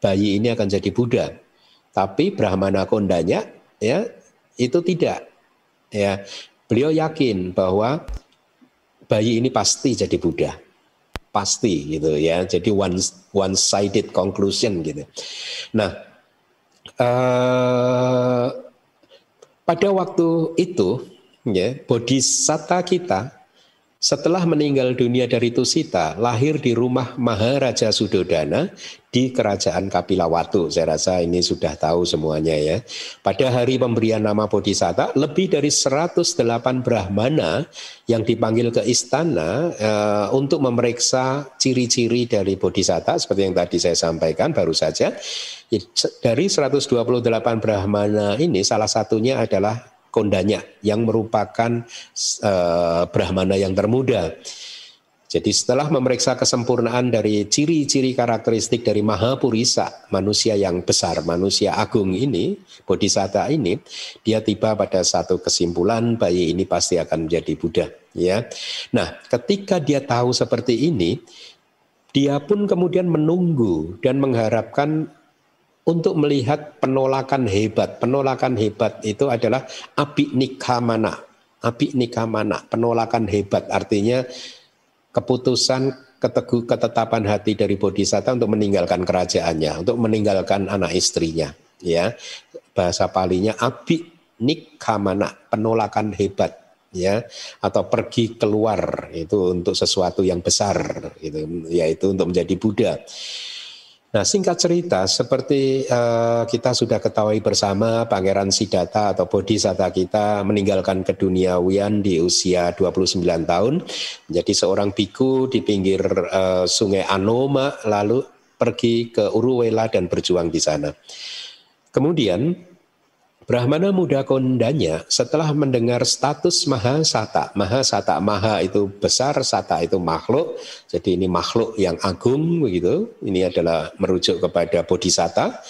bayi ini akan jadi Buddha. Tapi Brahmana Kondanya ya itu tidak. Ya, beliau yakin bahwa bayi ini pasti jadi Buddha. Pasti gitu ya. Jadi one one sided conclusion gitu. Nah, uh, pada waktu itu, ya, bodhisatta kita setelah meninggal dunia dari Tusita, lahir di rumah Maharaja Sudodana di kerajaan Kapilawatu. Saya rasa ini sudah tahu semuanya ya. Pada hari pemberian nama Bodhisatta, lebih dari 108 Brahmana yang dipanggil ke istana uh, untuk memeriksa ciri-ciri dari Bodhisatta seperti yang tadi saya sampaikan baru saja. Dari 128 Brahmana ini salah satunya adalah Kondanya yang merupakan uh, Brahmana yang termuda. Jadi setelah memeriksa kesempurnaan dari ciri-ciri karakteristik dari Mahapurisa, manusia yang besar, manusia agung ini, Bodhisatta ini, dia tiba pada satu kesimpulan bayi ini pasti akan menjadi Buddha. Ya, nah ketika dia tahu seperti ini, dia pun kemudian menunggu dan mengharapkan untuk melihat penolakan hebat. Penolakan hebat itu adalah api nikamana. Api nikamana, penolakan hebat artinya keputusan keteguh ketetapan hati dari bodhisatta untuk meninggalkan kerajaannya, untuk meninggalkan anak istrinya, ya. Bahasa palinya api nikamana, penolakan hebat ya atau pergi keluar itu untuk sesuatu yang besar itu yaitu untuk menjadi Buddha. Nah singkat cerita seperti uh, kita sudah ketahui bersama Pangeran Siddhartha atau Bodhisatta kita meninggalkan keduniawian di usia 29 tahun menjadi seorang biku di pinggir uh, sungai Anoma lalu pergi ke Uruwela dan berjuang di sana. Kemudian Brahmana muda kondanya setelah mendengar status Mahasata, Mahasata, Maha itu besar, Sata itu makhluk, jadi ini makhluk yang agung begitu, ini adalah merujuk kepada Bodhisatta.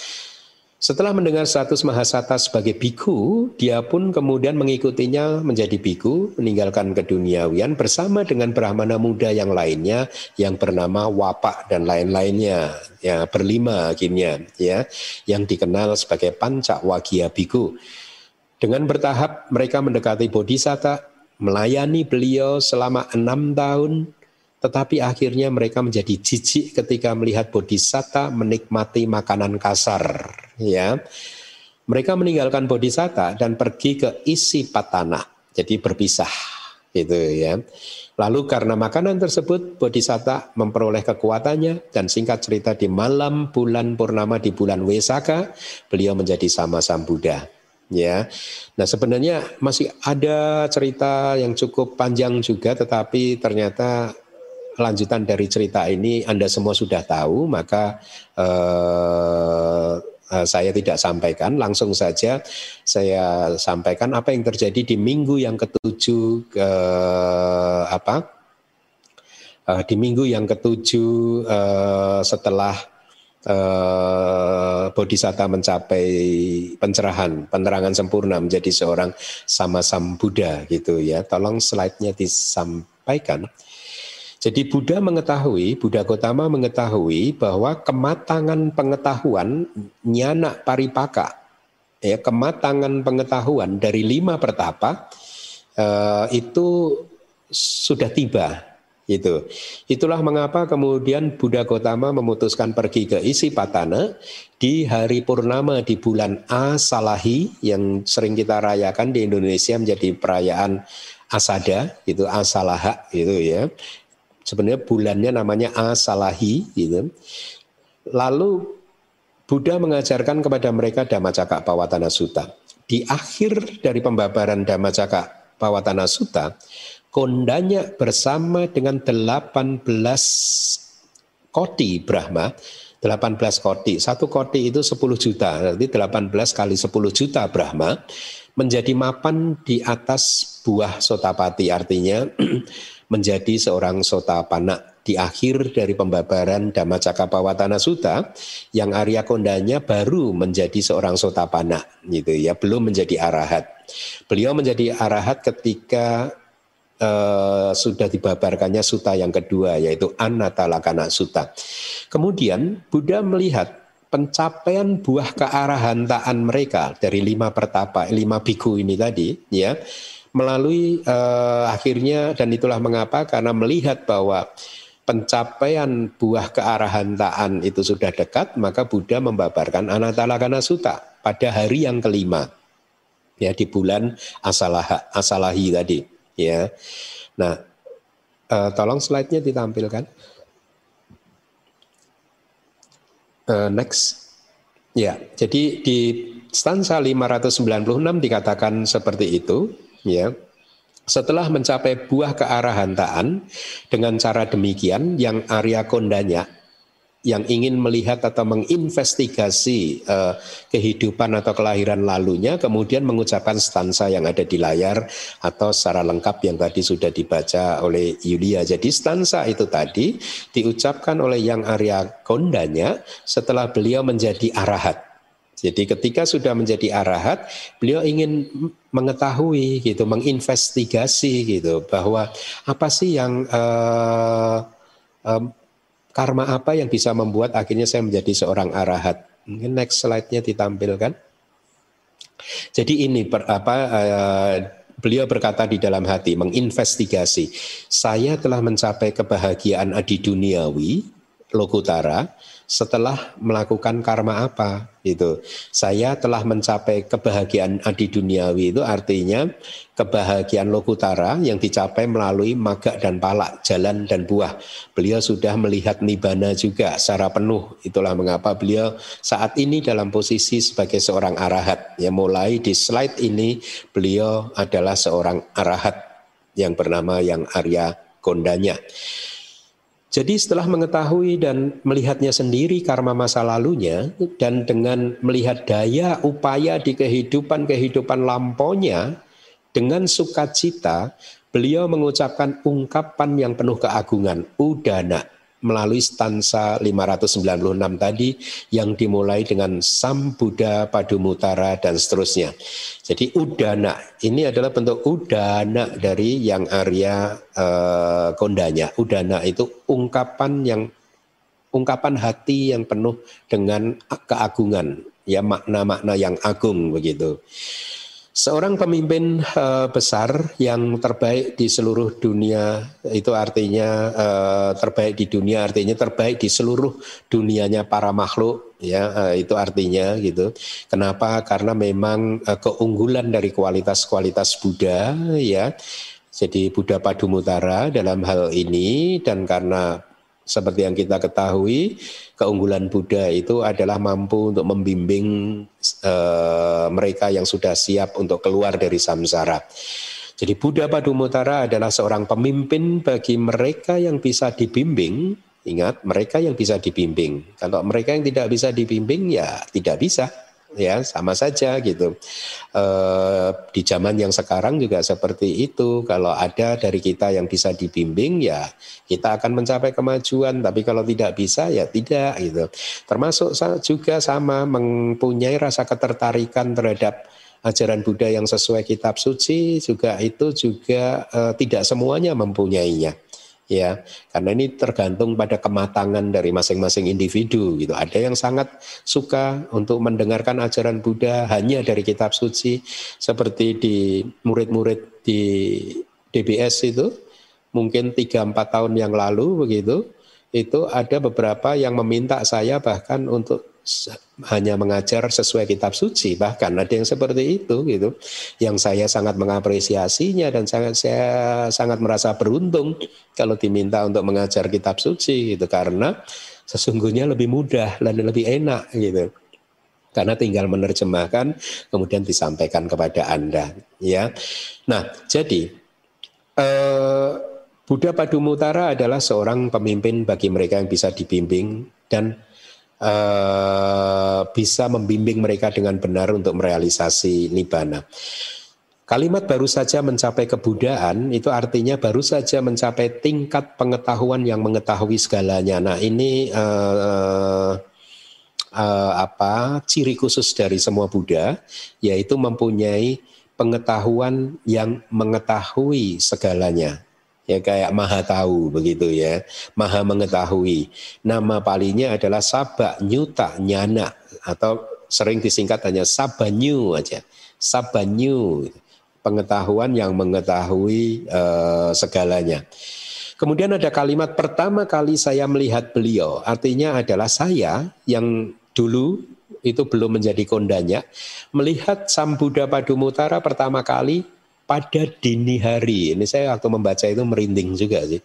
Setelah mendengar status Mahasata sebagai biku, dia pun kemudian mengikutinya menjadi biku, meninggalkan keduniawian bersama dengan Brahmana muda yang lainnya yang bernama Wapak dan lain-lainnya, ya berlima akhirnya, ya, yang dikenal sebagai Panca Wagia Biku. Dengan bertahap mereka mendekati Bodhisatta, melayani beliau selama enam tahun, tetapi akhirnya mereka menjadi jijik ketika melihat bodhisatta menikmati makanan kasar ya mereka meninggalkan bodhisatta dan pergi ke isi patana jadi berpisah gitu ya lalu karena makanan tersebut bodhisatta memperoleh kekuatannya dan singkat cerita di malam bulan purnama di bulan Wesaka beliau menjadi sama Sam Buddha ya. Nah, sebenarnya masih ada cerita yang cukup panjang juga tetapi ternyata lanjutan dari cerita ini Anda semua sudah tahu, maka eh, eh, saya tidak sampaikan, langsung saja saya sampaikan apa yang terjadi di minggu yang ketujuh eh, apa eh, di minggu yang ketujuh setelah Bodhisatta mencapai pencerahan, penerangan sempurna menjadi seorang sama-sam Buddha gitu ya. Tolong slide-nya disampaikan. Jadi Buddha mengetahui, Buddha Gotama mengetahui bahwa kematangan pengetahuan nyana paripaka, ya kematangan pengetahuan dari lima pertapa uh, itu sudah tiba, Itu. Itulah mengapa kemudian Buddha Gotama memutuskan pergi ke isi patana di hari purnama di bulan Asalahi yang sering kita rayakan di Indonesia menjadi perayaan Asada, itu Asalaha itu ya. Sebenarnya bulannya namanya Asalahi gitu. Lalu Buddha mengajarkan kepada mereka Dhammacakka Pawatana Sutta. Di akhir dari pembabaran Dhammacakka Pawatana Sutta, kondanya bersama dengan 18 koti Brahma, 18 koti, satu koti itu 10 juta, berarti 18 kali 10 juta Brahma, menjadi mapan di atas buah sotapati, artinya menjadi seorang sotapana di akhir dari pembabaran Dhammacakkappawatana Sutta yang Arya Kondanya baru menjadi seorang sotapana gitu ya, belum menjadi arahat. Beliau menjadi arahat ketika uh, sudah dibabarkannya suta yang kedua yaitu Anatalakana Sutta. Kemudian Buddha melihat pencapaian buah kearahantaan mereka dari lima pertapa, lima biku ini tadi ya melalui uh, akhirnya dan itulah mengapa karena melihat bahwa pencapaian buah kearahantaan itu sudah dekat, maka Buddha membabarkan Anatalakana Sutta pada hari yang kelima. Ya, di bulan Asalaha, Asalahi tadi, ya. Nah, uh, tolong slide-nya ditampilkan. Uh, next. Ya, jadi di stansa 596 dikatakan seperti itu, ya. Setelah mencapai buah kearahantaan dengan cara demikian yang Arya Kondanya yang ingin melihat atau menginvestigasi uh, kehidupan atau kelahiran lalunya kemudian mengucapkan stansa yang ada di layar atau secara lengkap yang tadi sudah dibaca oleh Yulia. Jadi stansa itu tadi diucapkan oleh yang Arya Kondanya setelah beliau menjadi arahat. Jadi ketika sudah menjadi arahat, beliau ingin mengetahui gitu, menginvestigasi gitu bahwa apa sih yang uh, um, karma apa yang bisa membuat akhirnya saya menjadi seorang arahat. Mungkin next slide-nya ditampilkan. Jadi ini per, apa uh, beliau berkata di dalam hati menginvestigasi, saya telah mencapai kebahagiaan adi duniawi lokutara setelah melakukan karma apa itu saya telah mencapai kebahagiaan adi duniawi itu artinya kebahagiaan lokutara yang dicapai melalui maga dan palak jalan dan buah. Beliau sudah melihat nibana juga secara penuh. Itulah mengapa beliau saat ini dalam posisi sebagai seorang arahat. Ya mulai di slide ini beliau adalah seorang arahat yang bernama yang Arya Kondanya jadi setelah mengetahui dan melihatnya sendiri karma masa lalunya dan dengan melihat daya upaya di kehidupan-kehidupan lampaunya dengan sukacita beliau mengucapkan ungkapan yang penuh keagungan udana melalui stansa 596 tadi yang dimulai dengan Sam Buddha Padumutara dan seterusnya. Jadi udana ini adalah bentuk udana dari yang Arya eh, Kondanya. Udana itu ungkapan yang ungkapan hati yang penuh dengan keagungan, ya makna-makna yang agung begitu. Seorang pemimpin uh, besar yang terbaik di seluruh dunia itu artinya uh, terbaik di dunia artinya terbaik di seluruh dunianya para makhluk ya uh, itu artinya gitu. Kenapa? Karena memang uh, keunggulan dari kualitas-kualitas Buddha ya. Jadi Buddha Padumutara dalam hal ini dan karena seperti yang kita ketahui, keunggulan Buddha itu adalah mampu untuk membimbing uh, mereka yang sudah siap untuk keluar dari samsara. Jadi Buddha Padumutara adalah seorang pemimpin bagi mereka yang bisa dibimbing. Ingat, mereka yang bisa dibimbing. Kalau mereka yang tidak bisa dibimbing, ya tidak bisa ya sama saja gitu. E, di zaman yang sekarang juga seperti itu. Kalau ada dari kita yang bisa dibimbing ya kita akan mencapai kemajuan. Tapi kalau tidak bisa ya tidak gitu. Termasuk juga sama mempunyai rasa ketertarikan terhadap ajaran Buddha yang sesuai kitab suci juga itu juga e, tidak semuanya mempunyainya ya karena ini tergantung pada kematangan dari masing-masing individu gitu. Ada yang sangat suka untuk mendengarkan ajaran Buddha hanya dari kitab suci seperti di murid-murid di DBS itu mungkin 3-4 tahun yang lalu begitu, itu ada beberapa yang meminta saya bahkan untuk hanya mengajar sesuai kitab suci bahkan ada yang seperti itu gitu. Yang saya sangat mengapresiasinya dan sangat saya sangat merasa beruntung kalau diminta untuk mengajar kitab suci gitu. Karena sesungguhnya lebih mudah dan lebih enak gitu. Karena tinggal menerjemahkan kemudian disampaikan kepada Anda ya. Nah, jadi eh, Buddha Padumutara adalah seorang pemimpin bagi mereka yang bisa dibimbing dan uh, bisa membimbing mereka dengan benar untuk merealisasi nibbana. Kalimat baru saja mencapai kebudaan itu artinya baru saja mencapai tingkat pengetahuan yang mengetahui segalanya. Nah ini uh, uh, apa ciri khusus dari semua Buddha yaitu mempunyai pengetahuan yang mengetahui segalanya ya kayak maha tahu begitu ya. Maha mengetahui. Nama palinya adalah sabak nyuta nyana atau sering disingkat hanya sabanyu aja. Sabanyu pengetahuan yang mengetahui uh, segalanya. Kemudian ada kalimat pertama kali saya melihat beliau. Artinya adalah saya yang dulu itu belum menjadi kondanya melihat Sam Buddha Padumutara pertama kali pada dini hari. Ini saya waktu membaca itu merinding juga sih.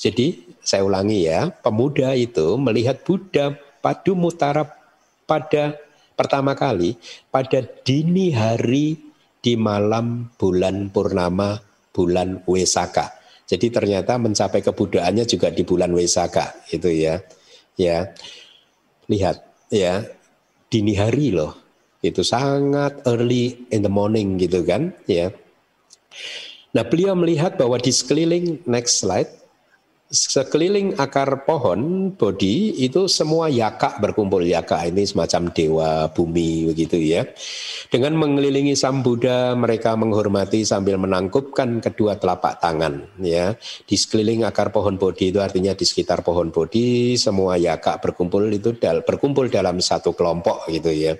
Jadi saya ulangi ya, pemuda itu melihat Buddha padu mutara pada pertama kali pada dini hari di malam bulan purnama bulan Wesaka. Jadi ternyata mencapai kebudaannya juga di bulan Wesaka itu ya. Ya. Lihat ya, dini hari loh. Itu sangat early in the morning gitu kan, ya. Nah beliau melihat bahwa di sekeliling, next slide, sekeliling akar pohon bodi itu semua yaka berkumpul. Yaka ini semacam dewa bumi begitu ya. Dengan mengelilingi sang Buddha mereka menghormati sambil menangkupkan kedua telapak tangan ya. Di sekeliling akar pohon bodi itu artinya di sekitar pohon bodi semua yaka berkumpul itu berkumpul dalam satu kelompok gitu ya.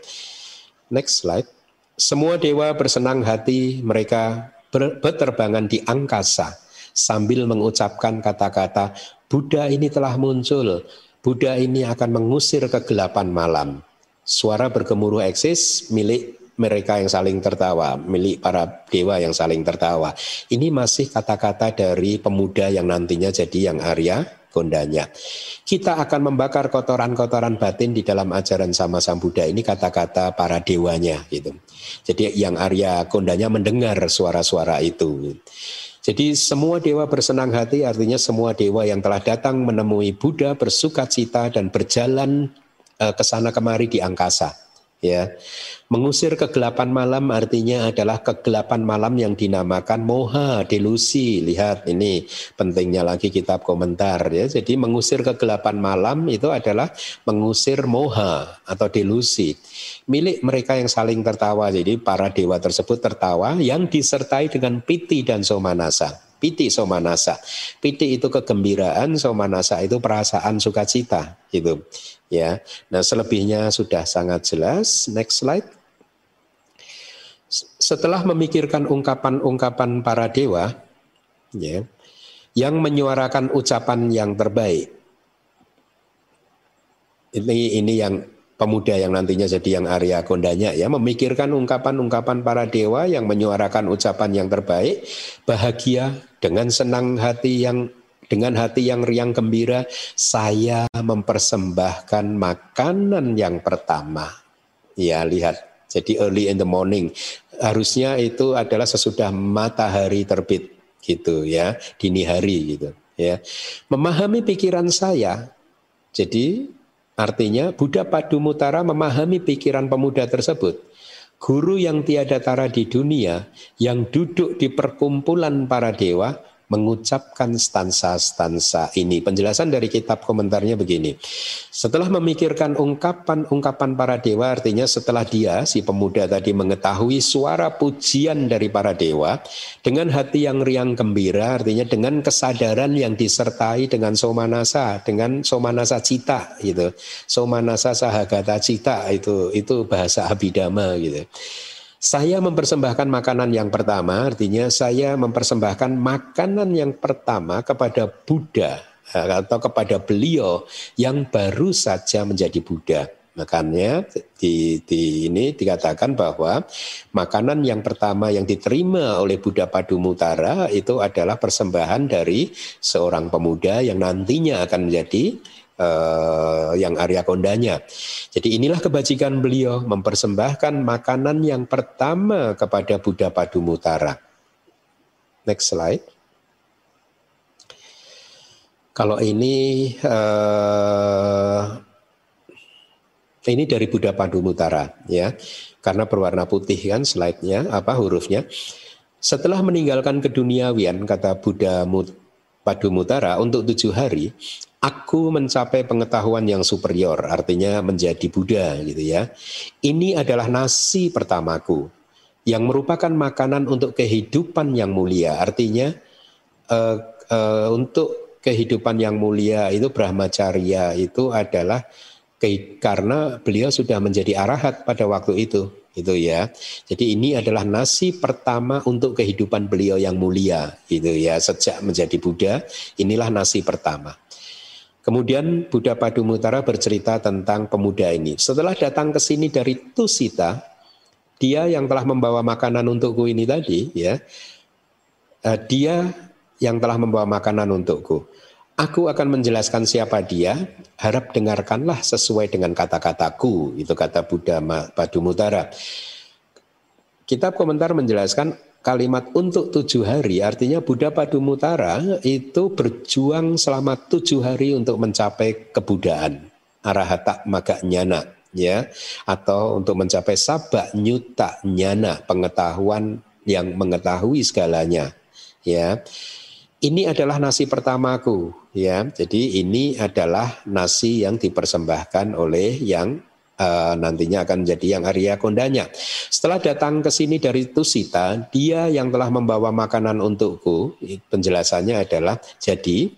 Next slide. Semua dewa bersenang hati mereka berterbangan di angkasa sambil mengucapkan kata-kata Buddha ini telah muncul, Buddha ini akan mengusir kegelapan malam. Suara bergemuruh eksis milik mereka yang saling tertawa, milik para dewa yang saling tertawa. Ini masih kata-kata dari pemuda yang nantinya jadi yang Arya Gondanya. Kita akan membakar kotoran-kotoran batin di dalam ajaran sama Sang Buddha. Ini kata-kata para dewanya gitu. Jadi yang Arya Gondanya mendengar suara-suara itu. Jadi semua dewa bersenang hati artinya semua dewa yang telah datang menemui Buddha bersuka cita dan berjalan uh, ke sana kemari di angkasa ya. Mengusir kegelapan malam artinya adalah kegelapan malam yang dinamakan moha, delusi. Lihat ini pentingnya lagi kitab komentar ya. Jadi mengusir kegelapan malam itu adalah mengusir moha atau delusi. Milik mereka yang saling tertawa. Jadi para dewa tersebut tertawa yang disertai dengan piti dan somanasa. Piti somanasa. Piti itu kegembiraan, somanasa itu perasaan sukacita gitu. Ya. Nah, selebihnya sudah sangat jelas. Next slide. Setelah memikirkan ungkapan-ungkapan para dewa ya, yang menyuarakan ucapan yang terbaik. Ini ini yang pemuda yang nantinya jadi yang Arya Kondanya ya memikirkan ungkapan-ungkapan para dewa yang menyuarakan ucapan yang terbaik bahagia dengan senang hati yang dengan hati yang riang gembira saya mempersembahkan makanan yang pertama ya lihat jadi early in the morning harusnya itu adalah sesudah matahari terbit gitu ya dini hari gitu ya memahami pikiran saya jadi Artinya Buddha Padumutara memahami pikiran pemuda tersebut. Guru yang tiada tara di dunia yang duduk di perkumpulan para dewa mengucapkan stansa-stansa ini. Penjelasan dari kitab komentarnya begini. Setelah memikirkan ungkapan-ungkapan para dewa, artinya setelah dia, si pemuda tadi mengetahui suara pujian dari para dewa, dengan hati yang riang gembira, artinya dengan kesadaran yang disertai dengan somanasa, dengan somanasa cita gitu. Somanasa sahagata cita itu itu bahasa abidama gitu. Saya mempersembahkan makanan yang pertama, artinya saya mempersembahkan makanan yang pertama kepada Buddha eh, atau kepada beliau yang baru saja menjadi Buddha. Makanya di, di ini dikatakan bahwa makanan yang pertama yang diterima oleh Buddha Padumutara itu adalah persembahan dari seorang pemuda yang nantinya akan menjadi uh, yang Arya Kondanya. Jadi inilah kebajikan beliau mempersembahkan makanan yang pertama kepada Buddha Padumutara. Next slide. Kalau ini uh, ini dari Buddha Padumutara ya, karena berwarna putih kan slide-nya apa hurufnya. Setelah meninggalkan keduniawian kata Buddha Padumutara untuk tujuh hari, aku mencapai pengetahuan yang superior, artinya menjadi Buddha gitu ya. Ini adalah nasi pertamaku yang merupakan makanan untuk kehidupan yang mulia. Artinya uh, uh, untuk kehidupan yang mulia itu brahmacharya itu adalah karena beliau sudah menjadi arahat pada waktu itu itu ya. Jadi ini adalah nasi pertama untuk kehidupan beliau yang mulia gitu ya. Sejak menjadi Buddha, inilah nasi pertama. Kemudian Buddha Padumutara bercerita tentang pemuda ini. Setelah datang ke sini dari Tusita, dia yang telah membawa makanan untukku ini tadi, ya, uh, dia yang telah membawa makanan untukku. Aku akan menjelaskan siapa dia, harap dengarkanlah sesuai dengan kata-kataku, itu kata Buddha Padumutara. Kitab komentar menjelaskan kalimat untuk tujuh hari artinya Buddha Padumutara itu berjuang selama tujuh hari untuk mencapai kebudaan arahata maga nyana ya atau untuk mencapai sabak nyuta nyana pengetahuan yang mengetahui segalanya ya ini adalah nasi pertamaku ya jadi ini adalah nasi yang dipersembahkan oleh yang uh, nantinya akan menjadi yang Arya Kondanya. Setelah datang ke sini dari Tusita, dia yang telah membawa makanan untukku, penjelasannya adalah jadi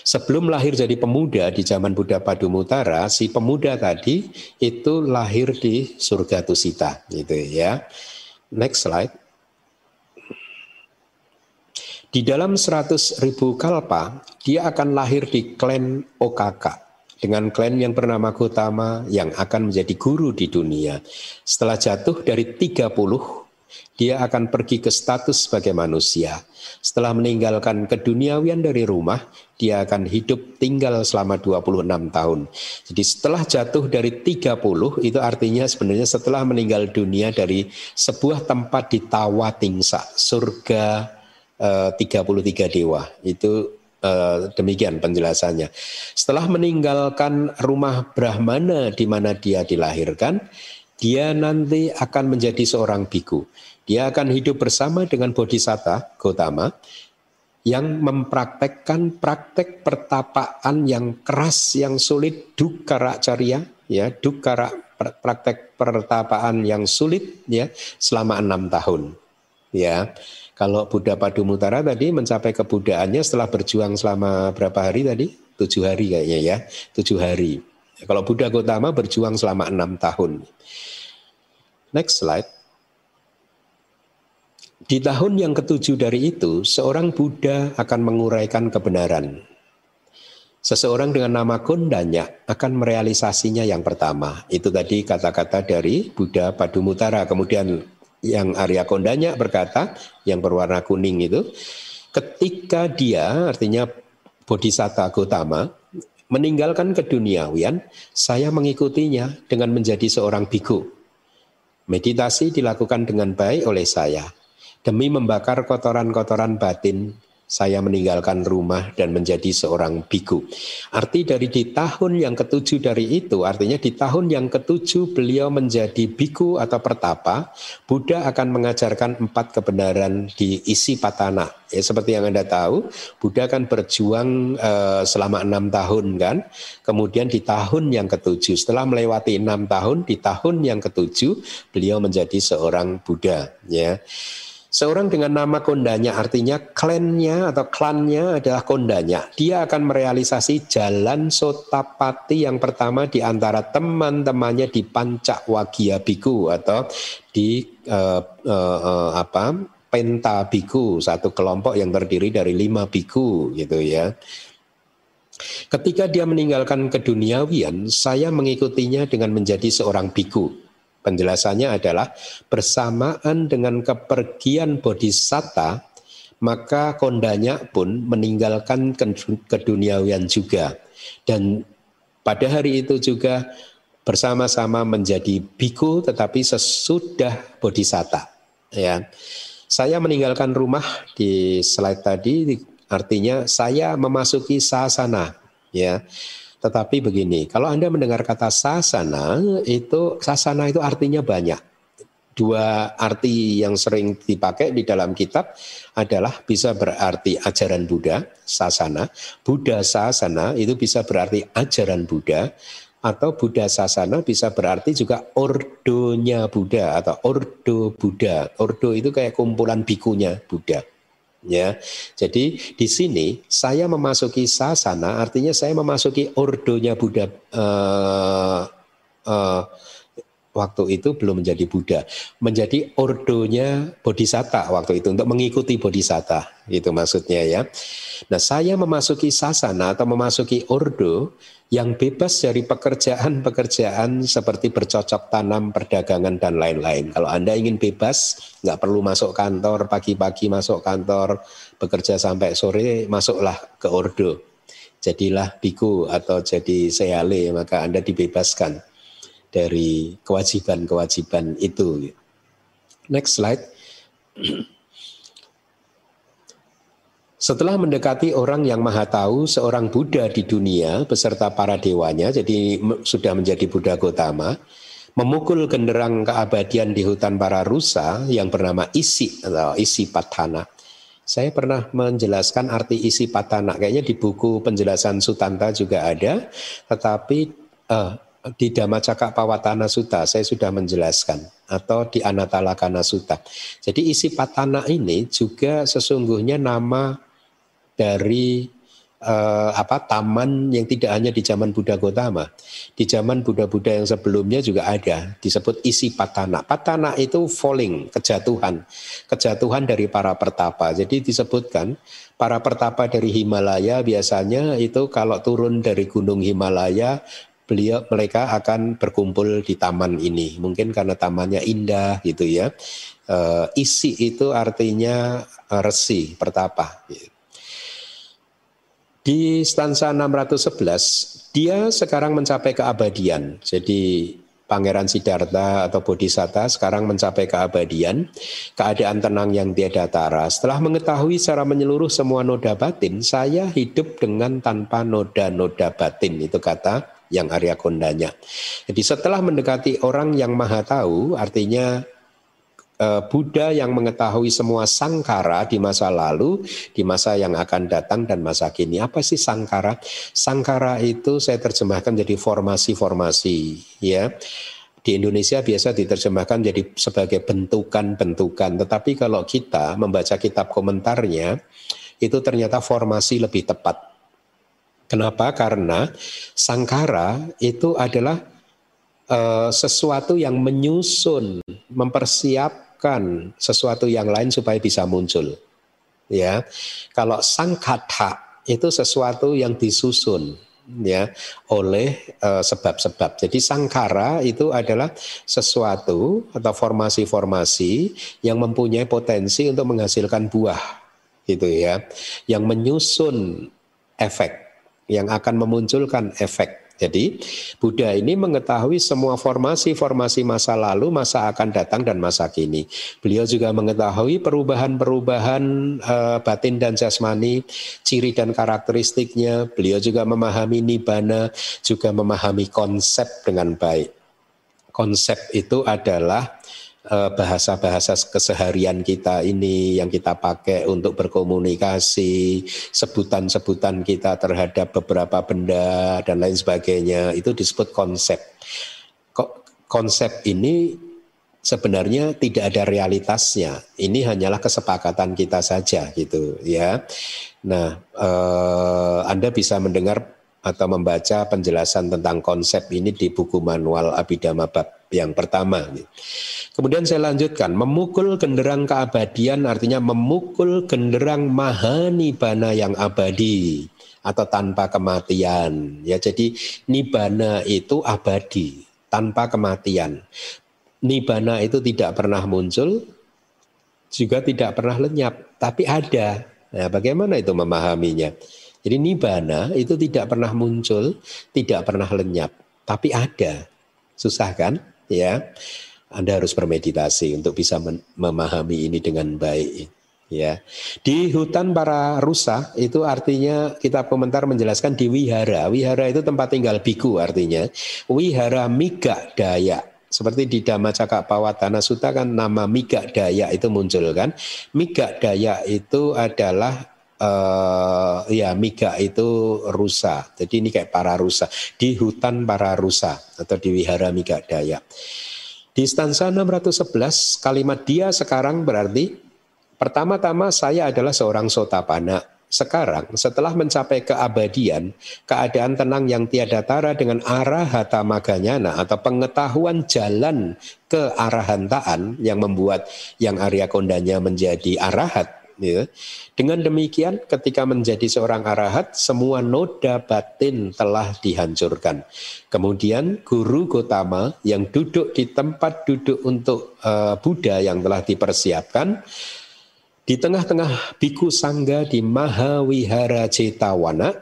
Sebelum lahir jadi pemuda di zaman Buddha Padumutara, si pemuda tadi itu lahir di surga Tusita, gitu ya. Next slide. Di dalam 100 ribu kalpa, dia akan lahir di klan Okaka dengan klan yang bernama Gotama yang akan menjadi guru di dunia. Setelah jatuh dari 30, dia akan pergi ke status sebagai manusia. Setelah meninggalkan keduniawian dari rumah, dia akan hidup tinggal selama 26 tahun. Jadi setelah jatuh dari 30 itu artinya sebenarnya setelah meninggal dunia dari sebuah tempat di Tawa Tingsa, surga eh, 33 dewa. Itu Uh, demikian penjelasannya. Setelah meninggalkan rumah Brahmana di mana dia dilahirkan, dia nanti akan menjadi seorang biku. Dia akan hidup bersama dengan Bodhisatta Gotama yang mempraktekkan praktek pertapaan yang keras, yang sulit, dukara carya, ya, dukara praktek pertapaan yang sulit, ya, selama enam tahun, ya. Kalau Buddha Padumutara tadi mencapai kebudaannya setelah berjuang selama berapa hari tadi? Tujuh hari kayaknya ya, tujuh hari. Kalau Buddha Gotama berjuang selama enam tahun. Next slide. Di tahun yang ketujuh dari itu, seorang Buddha akan menguraikan kebenaran. Seseorang dengan nama Kondanya akan merealisasinya yang pertama. Itu tadi kata-kata dari Buddha Padumutara. Kemudian yang Arya Kondanya berkata, yang berwarna kuning itu, ketika dia, artinya Bodhisatta Gotama, meninggalkan keduniawian, saya mengikutinya dengan menjadi seorang biku. Meditasi dilakukan dengan baik oleh saya, demi membakar kotoran-kotoran batin saya meninggalkan rumah dan menjadi seorang biku. Arti dari di tahun yang ketujuh dari itu, artinya di tahun yang ketujuh beliau menjadi biku atau pertapa, Buddha akan mengajarkan empat kebenaran di isi patana. Ya, seperti yang Anda tahu, Buddha kan berjuang uh, selama enam tahun kan, kemudian di tahun yang ketujuh, setelah melewati enam tahun, di tahun yang ketujuh beliau menjadi seorang Buddha. Ya. Seorang dengan nama kondanya artinya klannya atau klannya adalah kondanya. Dia akan merealisasi jalan sotapati yang pertama di antara teman-temannya di Pancak Wagia Biku atau di uh, uh, uh, apa Penta Biku, satu kelompok yang terdiri dari lima biku gitu ya. Ketika dia meninggalkan keduniawian, saya mengikutinya dengan menjadi seorang biku. Penjelasannya adalah bersamaan dengan kepergian bodhisatta, maka kondanya pun meninggalkan keduniawian juga. Dan pada hari itu juga bersama-sama menjadi biku tetapi sesudah bodhisatta. Ya. Saya meninggalkan rumah di slide tadi artinya saya memasuki sasana ya tetapi begini, kalau Anda mendengar kata sasana, itu sasana itu artinya banyak. Dua arti yang sering dipakai di dalam kitab adalah bisa berarti ajaran Buddha, sasana. Buddha sasana itu bisa berarti ajaran Buddha, atau Buddha sasana bisa berarti juga ordonya Buddha atau ordo Buddha. Ordo itu kayak kumpulan bikunya Buddha ya. Jadi di sini saya memasuki sasana artinya saya memasuki ordonya Buddha uh, uh, waktu itu belum menjadi Buddha, menjadi ordonya Bodhisatta waktu itu untuk mengikuti Bodhisatta, itu maksudnya ya. Nah, saya memasuki sasana atau memasuki ordo yang bebas dari pekerjaan-pekerjaan seperti bercocok tanam, perdagangan, dan lain-lain. Kalau Anda ingin bebas, nggak perlu masuk kantor, pagi-pagi masuk kantor, bekerja sampai sore, masuklah ke ordo. Jadilah biku atau jadi seale, maka Anda dibebaskan dari kewajiban-kewajiban itu. Next slide. Setelah mendekati orang yang maha tahu, seorang Buddha di dunia beserta para dewanya, jadi sudah menjadi Buddha Gotama, memukul genderang keabadian di hutan para rusa yang bernama isi atau isi patana. Saya pernah menjelaskan arti isi patana, kayaknya di buku penjelasan Sutanta juga ada, tetapi uh, di Cakak Pawatana Sutta saya sudah menjelaskan atau di Anatalakana Sutta. Jadi isi patana ini juga sesungguhnya nama dari uh, apa taman yang tidak hanya di zaman Buddha Gotama, di zaman Buddha-Buddha yang sebelumnya juga ada disebut isi patana. Patana itu falling, kejatuhan, kejatuhan dari para pertapa. Jadi disebutkan para pertapa dari Himalaya biasanya itu kalau turun dari gunung Himalaya beliau mereka akan berkumpul di taman ini mungkin karena tamannya indah gitu ya uh, isi itu artinya uh, resi pertapa. Di stansa 611, dia sekarang mencapai keabadian. Jadi Pangeran Siddhartha atau Bodhisatta sekarang mencapai keabadian, keadaan tenang yang tiada tara. Setelah mengetahui secara menyeluruh semua noda batin, saya hidup dengan tanpa noda-noda batin. Itu kata yang Arya Kondanya. Jadi setelah mendekati orang yang maha tahu, artinya Buddha yang mengetahui semua sangkara di masa lalu, di masa yang akan datang dan masa kini. Apa sih sangkara? Sangkara itu saya terjemahkan jadi formasi-formasi, ya. Di Indonesia biasa diterjemahkan jadi sebagai bentukan-bentukan, tetapi kalau kita membaca kitab komentarnya, itu ternyata formasi lebih tepat. Kenapa? Karena sangkara itu adalah uh, sesuatu yang menyusun, mempersiap melakukan sesuatu yang lain supaya bisa muncul. Ya. Kalau sangkata itu sesuatu yang disusun ya oleh eh, sebab-sebab. Uh, Jadi sangkara itu adalah sesuatu atau formasi-formasi yang mempunyai potensi untuk menghasilkan buah gitu ya, yang menyusun efek yang akan memunculkan efek jadi Buddha ini mengetahui semua formasi-formasi masa lalu, masa akan datang dan masa kini. Beliau juga mengetahui perubahan-perubahan uh, batin dan jasmani, ciri dan karakteristiknya. Beliau juga memahami nibbana, juga memahami konsep dengan baik. Konsep itu adalah bahasa-bahasa keseharian kita ini yang kita pakai untuk berkomunikasi, sebutan-sebutan kita terhadap beberapa benda dan lain sebagainya itu disebut konsep. Konsep ini sebenarnya tidak ada realitasnya. Ini hanyalah kesepakatan kita saja gitu ya. Nah, eh, Anda bisa mendengar atau membaca penjelasan tentang konsep ini di buku manual Abhidhamma bab yang pertama. Kemudian saya lanjutkan, memukul genderang keabadian artinya memukul genderang mahanibana yang abadi atau tanpa kematian. Ya, jadi nibana itu abadi, tanpa kematian. Nibana itu tidak pernah muncul, juga tidak pernah lenyap, tapi ada. Nah, bagaimana itu memahaminya? Jadi nibana itu tidak pernah muncul, tidak pernah lenyap, tapi ada. Susah kan? Ya. Anda harus bermeditasi untuk bisa memahami ini dengan baik. Ya, di hutan para rusa itu artinya kita komentar menjelaskan di wihara. Wihara itu tempat tinggal biku artinya. Wihara miga daya. Seperti di Dhamma Cakapawatana Sutta kan nama miga daya itu muncul kan. Miga daya itu adalah uh, ya miga itu rusa. Jadi ini kayak para rusa di hutan para rusa atau di wihara miga daya. Di stansa 611 kalimat dia sekarang berarti pertama-tama saya adalah seorang sotapana. Sekarang setelah mencapai keabadian, keadaan tenang yang tiada tara dengan arah hata maganyana atau pengetahuan jalan ke arahantaan yang membuat yang Arya Kondanya menjadi arahat Ya. Dengan demikian ketika menjadi seorang arahat semua noda batin telah dihancurkan. Kemudian guru Gotama yang duduk di tempat duduk untuk uh, Buddha yang telah dipersiapkan di tengah-tengah biku sangga di Mahawihara Cetawana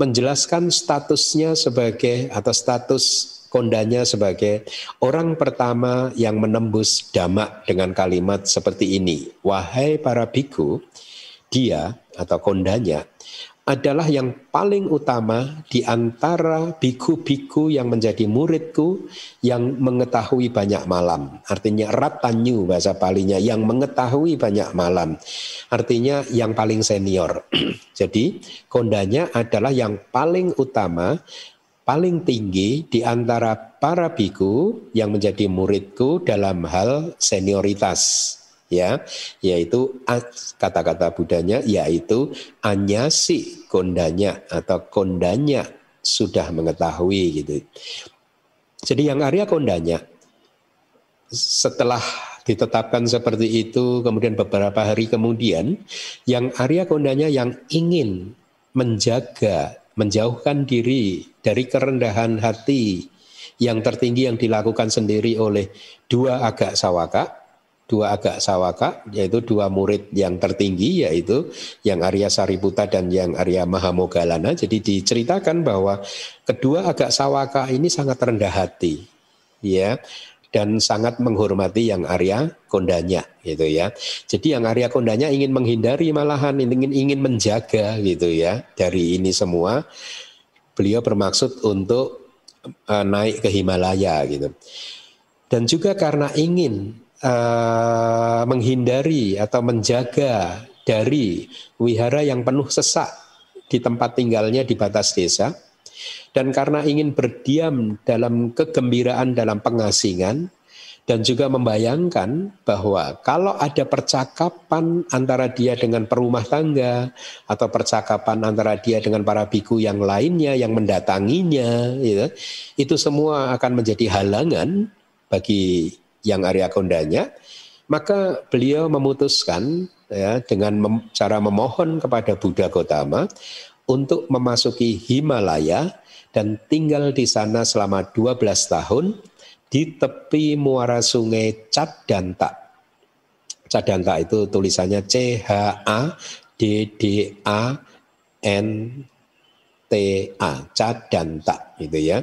menjelaskan statusnya sebagai atau status kondanya sebagai orang pertama yang menembus damak dengan kalimat seperti ini. Wahai para biku, dia atau kondanya adalah yang paling utama di antara biku-biku yang menjadi muridku yang mengetahui banyak malam. Artinya ratanyu bahasa palinya yang mengetahui banyak malam. Artinya yang paling senior. Jadi kondanya adalah yang paling utama paling tinggi di antara para biku yang menjadi muridku dalam hal senioritas ya yaitu kata-kata budanya yaitu anyasi kondanya atau kondanya sudah mengetahui gitu. Jadi yang Arya kondanya setelah ditetapkan seperti itu kemudian beberapa hari kemudian yang Arya kondanya yang ingin menjaga menjauhkan diri dari kerendahan hati yang tertinggi yang dilakukan sendiri oleh dua agak sawaka, dua agak sawaka yaitu dua murid yang tertinggi yaitu yang Arya Sariputa dan yang Arya Mahamogalana. Jadi diceritakan bahwa kedua agak sawaka ini sangat rendah hati. Ya, dan sangat menghormati yang Arya Kondanya gitu ya. Jadi yang Arya Kondanya ingin menghindari malahan ingin ingin menjaga gitu ya dari ini semua. Beliau bermaksud untuk uh, naik ke Himalaya gitu. Dan juga karena ingin uh, menghindari atau menjaga dari wihara yang penuh sesak di tempat tinggalnya di batas desa, dan karena ingin berdiam dalam kegembiraan dalam pengasingan dan juga membayangkan bahwa kalau ada percakapan antara dia dengan perumah tangga atau percakapan antara dia dengan para biku yang lainnya yang mendatanginya gitu, itu semua akan menjadi halangan bagi yang Arya Kondanya. Maka beliau memutuskan ya dengan mem, cara memohon kepada Buddha Gotama untuk memasuki Himalaya dan tinggal di sana selama 12 tahun di tepi muara sungai Cadanta. Cadanta itu tulisannya C H A D D A N T A Cadanta gitu ya.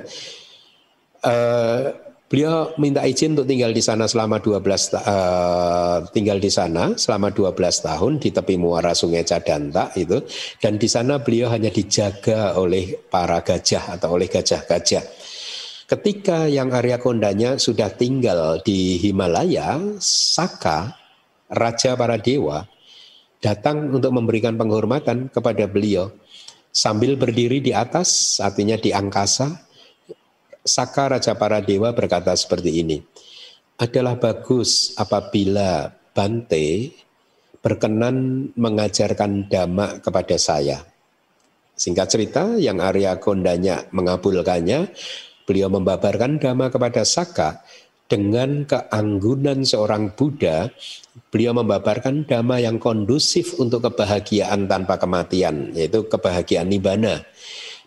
Uh, Beliau minta izin untuk tinggal di sana selama 12 uh, eh, tinggal di sana selama 12 tahun di tepi muara Sungai Cadanta itu dan di sana beliau hanya dijaga oleh para gajah atau oleh gajah-gajah. Ketika yang Arya Kondanya sudah tinggal di Himalaya, Saka raja para dewa datang untuk memberikan penghormatan kepada beliau sambil berdiri di atas artinya di angkasa Saka Raja para dewa berkata seperti ini. adalah bagus apabila Bante berkenan mengajarkan dhamma kepada saya. Singkat cerita, yang Arya Kondanya mengabulkannya, beliau membabarkan dhamma kepada Saka dengan keanggunan seorang Buddha, beliau membabarkan dhamma yang kondusif untuk kebahagiaan tanpa kematian, yaitu kebahagiaan nibbana.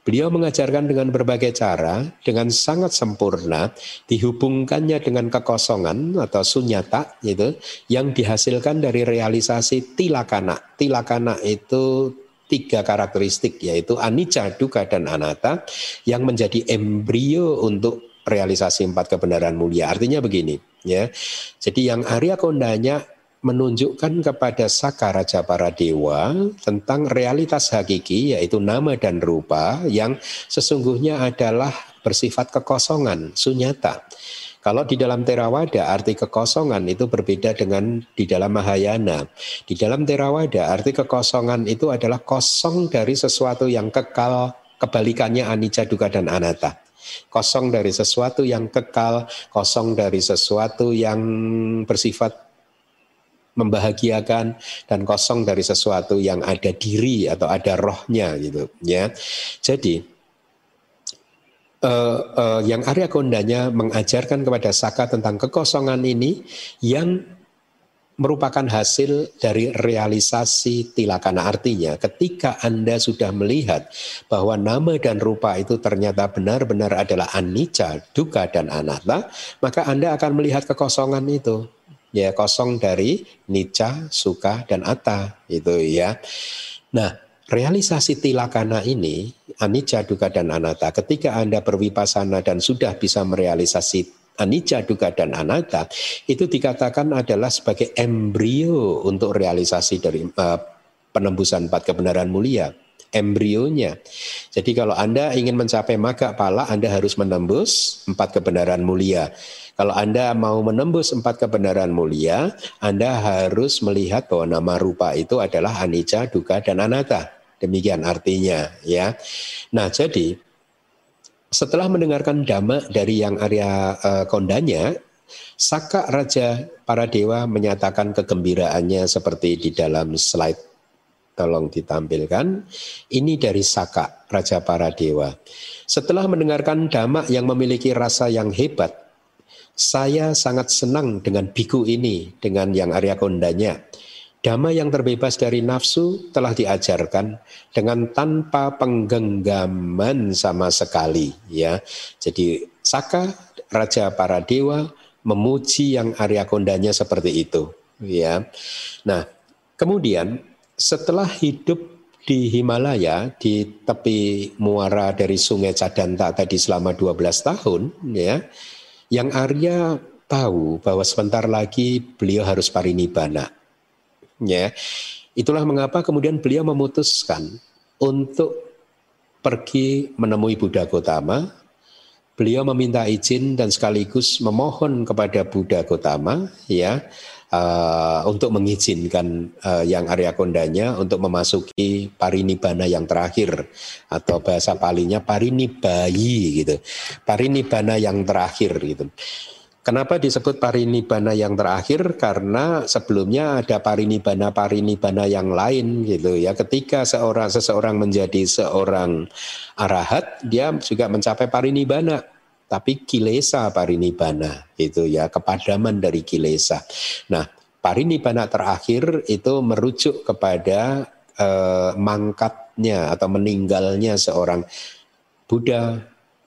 Beliau mengajarkan dengan berbagai cara, dengan sangat sempurna, dihubungkannya dengan kekosongan atau sunyata, gitu, yang dihasilkan dari realisasi tilakana. Tilakana itu tiga karakteristik, yaitu anicca, duka, dan anatta, yang menjadi embrio untuk realisasi empat kebenaran mulia. Artinya begini, ya. Jadi yang Arya Kondanya menunjukkan kepada Saka Raja para dewa tentang realitas hakiki yaitu nama dan rupa yang sesungguhnya adalah bersifat kekosongan, sunyata. Kalau di dalam Terawada arti kekosongan itu berbeda dengan di dalam Mahayana. Di dalam Terawada arti kekosongan itu adalah kosong dari sesuatu yang kekal, kebalikannya anicca, duka dan anatta. Kosong dari sesuatu yang kekal, kosong dari sesuatu yang bersifat membahagiakan dan kosong dari sesuatu yang ada diri atau ada rohnya gitu ya. Jadi uh, uh, yang Arya Kondanya mengajarkan kepada Saka tentang kekosongan ini yang merupakan hasil dari realisasi tilakana artinya ketika Anda sudah melihat bahwa nama dan rupa itu ternyata benar-benar adalah anicca, duka dan anatta, maka Anda akan melihat kekosongan itu ya kosong dari nica, suka dan atta itu ya. Nah, realisasi tilakana ini anicca, duka dan anatta ketika Anda berwipasana dan sudah bisa merealisasi anicca, duka dan anatta itu dikatakan adalah sebagai embrio untuk realisasi dari uh, penembusan empat kebenaran mulia embrionya. Jadi kalau Anda ingin mencapai maga pala, Anda harus menembus empat kebenaran mulia. Kalau Anda mau menembus empat kebenaran mulia, Anda harus melihat bahwa nama rupa itu adalah anicca, duka, dan anatta. Demikian artinya ya. Nah jadi setelah mendengarkan dhamma dari yang Arya uh, Kondanya, Saka Raja para dewa menyatakan kegembiraannya seperti di dalam slide tolong ditampilkan. Ini dari Saka Raja para dewa. Setelah mendengarkan dhamma yang memiliki rasa yang hebat, saya sangat senang dengan biku ini, dengan yang Arya Kondanya. Dhamma yang terbebas dari nafsu telah diajarkan dengan tanpa penggenggaman sama sekali ya. Jadi Saka raja para dewa memuji yang Arya Kondanya seperti itu ya. Nah, kemudian setelah hidup di Himalaya di tepi muara dari Sungai Cadanta tadi selama 12 tahun ya yang Arya tahu bahwa sebentar lagi beliau harus parinibbana. Ya. Itulah mengapa kemudian beliau memutuskan untuk pergi menemui Buddha Gotama. Beliau meminta izin dan sekaligus memohon kepada Buddha Gotama ya uh, untuk mengizinkan uh, yang Arya Kondanya untuk memasuki parinibbana yang terakhir atau bahasa palinya parinibayi gitu. Parinibbana yang terakhir gitu. Kenapa disebut parinibbana yang terakhir? Karena sebelumnya ada parinibbana-parinibbana yang lain gitu ya. Ketika seorang seseorang menjadi seorang arahat, dia juga mencapai parinibbana tapi kilesa parinibbana itu ya kepadaman dari kilesa. Nah, parinibbana terakhir itu merujuk kepada eh, mangkatnya atau meninggalnya seorang Buddha,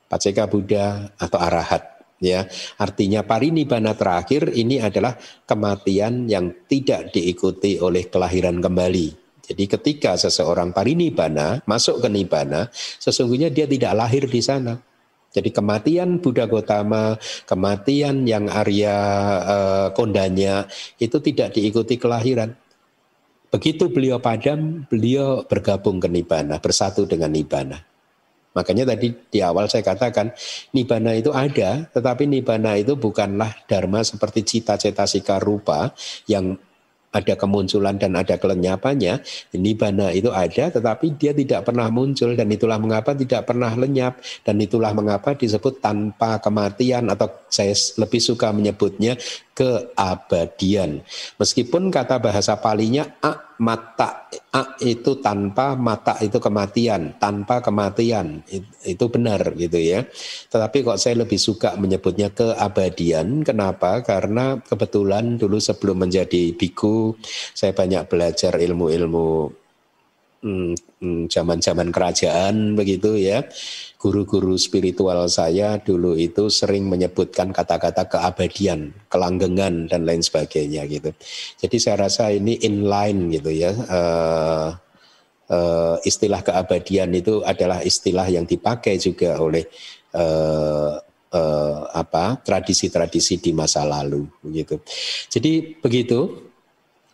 Paceka Buddha atau arahat ya. Artinya parinibbana terakhir ini adalah kematian yang tidak diikuti oleh kelahiran kembali. Jadi ketika seseorang parinibbana masuk ke nibbana, sesungguhnya dia tidak lahir di sana jadi kematian Buddha Gotama, kematian yang Arya uh, Kondanya itu tidak diikuti kelahiran. Begitu beliau padam, beliau bergabung ke Nibbana, bersatu dengan Nibbana. Makanya tadi di awal saya katakan Nibbana itu ada, tetapi Nibbana itu bukanlah dharma seperti cita-cita sika rupa yang ada kemunculan dan ada kelenyapannya, nibana itu ada tetapi dia tidak pernah muncul dan itulah mengapa tidak pernah lenyap dan itulah mengapa disebut tanpa kematian atau saya lebih suka menyebutnya keabadian. Meskipun kata bahasa palinya mata itu tanpa mata itu kematian, tanpa kematian itu benar gitu ya. Tetapi kok saya lebih suka menyebutnya keabadian. Kenapa? Karena kebetulan dulu sebelum menjadi biku saya banyak belajar ilmu-ilmu Hmm, hmm, zaman-zaman kerajaan begitu ya. Guru-guru spiritual saya dulu itu sering menyebutkan kata-kata keabadian, kelanggengan dan lain sebagainya gitu. Jadi saya rasa ini inline gitu ya. Uh, uh, istilah keabadian itu adalah istilah yang dipakai juga oleh uh, uh, apa tradisi-tradisi di masa lalu begitu. Jadi begitu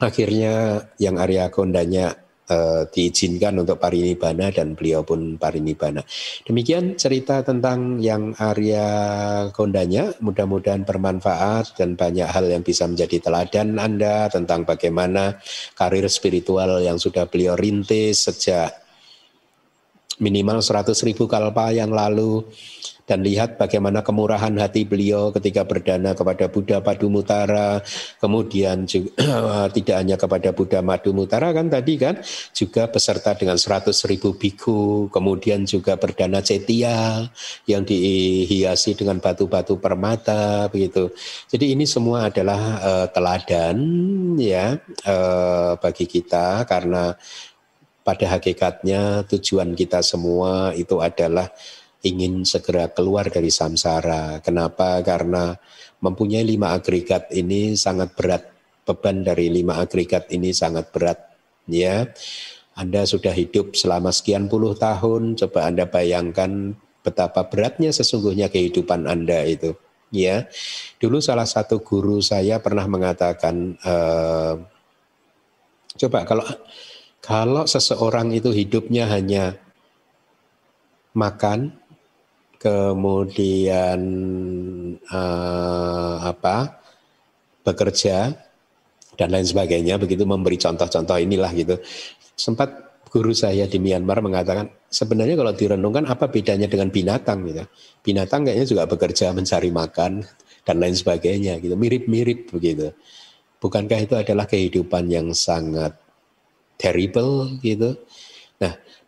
akhirnya yang Arya Kondanya uh, diizinkan untuk parinibbana dan beliau pun parinibbana. Demikian cerita tentang yang Arya Kondanya, mudah-mudahan bermanfaat dan banyak hal yang bisa menjadi teladan Anda tentang bagaimana karir spiritual yang sudah beliau rintis sejak minimal 100 ribu kalpa yang lalu dan lihat bagaimana kemurahan hati beliau ketika berdana kepada Buddha Padumutara, kemudian juga, tidak hanya kepada Buddha Madumutara kan tadi kan, juga beserta dengan 100 ribu biku, kemudian juga berdana Cetia yang dihiasi dengan batu-batu permata begitu. Jadi ini semua adalah uh, teladan ya uh, bagi kita karena pada hakikatnya tujuan kita semua itu adalah ingin segera keluar dari samsara. Kenapa? Karena mempunyai lima agregat ini sangat berat. Beban dari lima agregat ini sangat berat. Ya, Anda sudah hidup selama sekian puluh tahun. Coba Anda bayangkan betapa beratnya sesungguhnya kehidupan Anda itu. Ya, dulu salah satu guru saya pernah mengatakan, uh, coba kalau kalau seseorang itu hidupnya hanya makan, kemudian uh, apa? Bekerja dan lain sebagainya begitu memberi contoh-contoh inilah gitu. Sempat guru saya di Myanmar mengatakan sebenarnya kalau direnungkan apa bedanya dengan binatang? gitu. Binatang kayaknya juga bekerja mencari makan dan lain sebagainya gitu. Mirip-mirip begitu. Bukankah itu adalah kehidupan yang sangat terrible gitu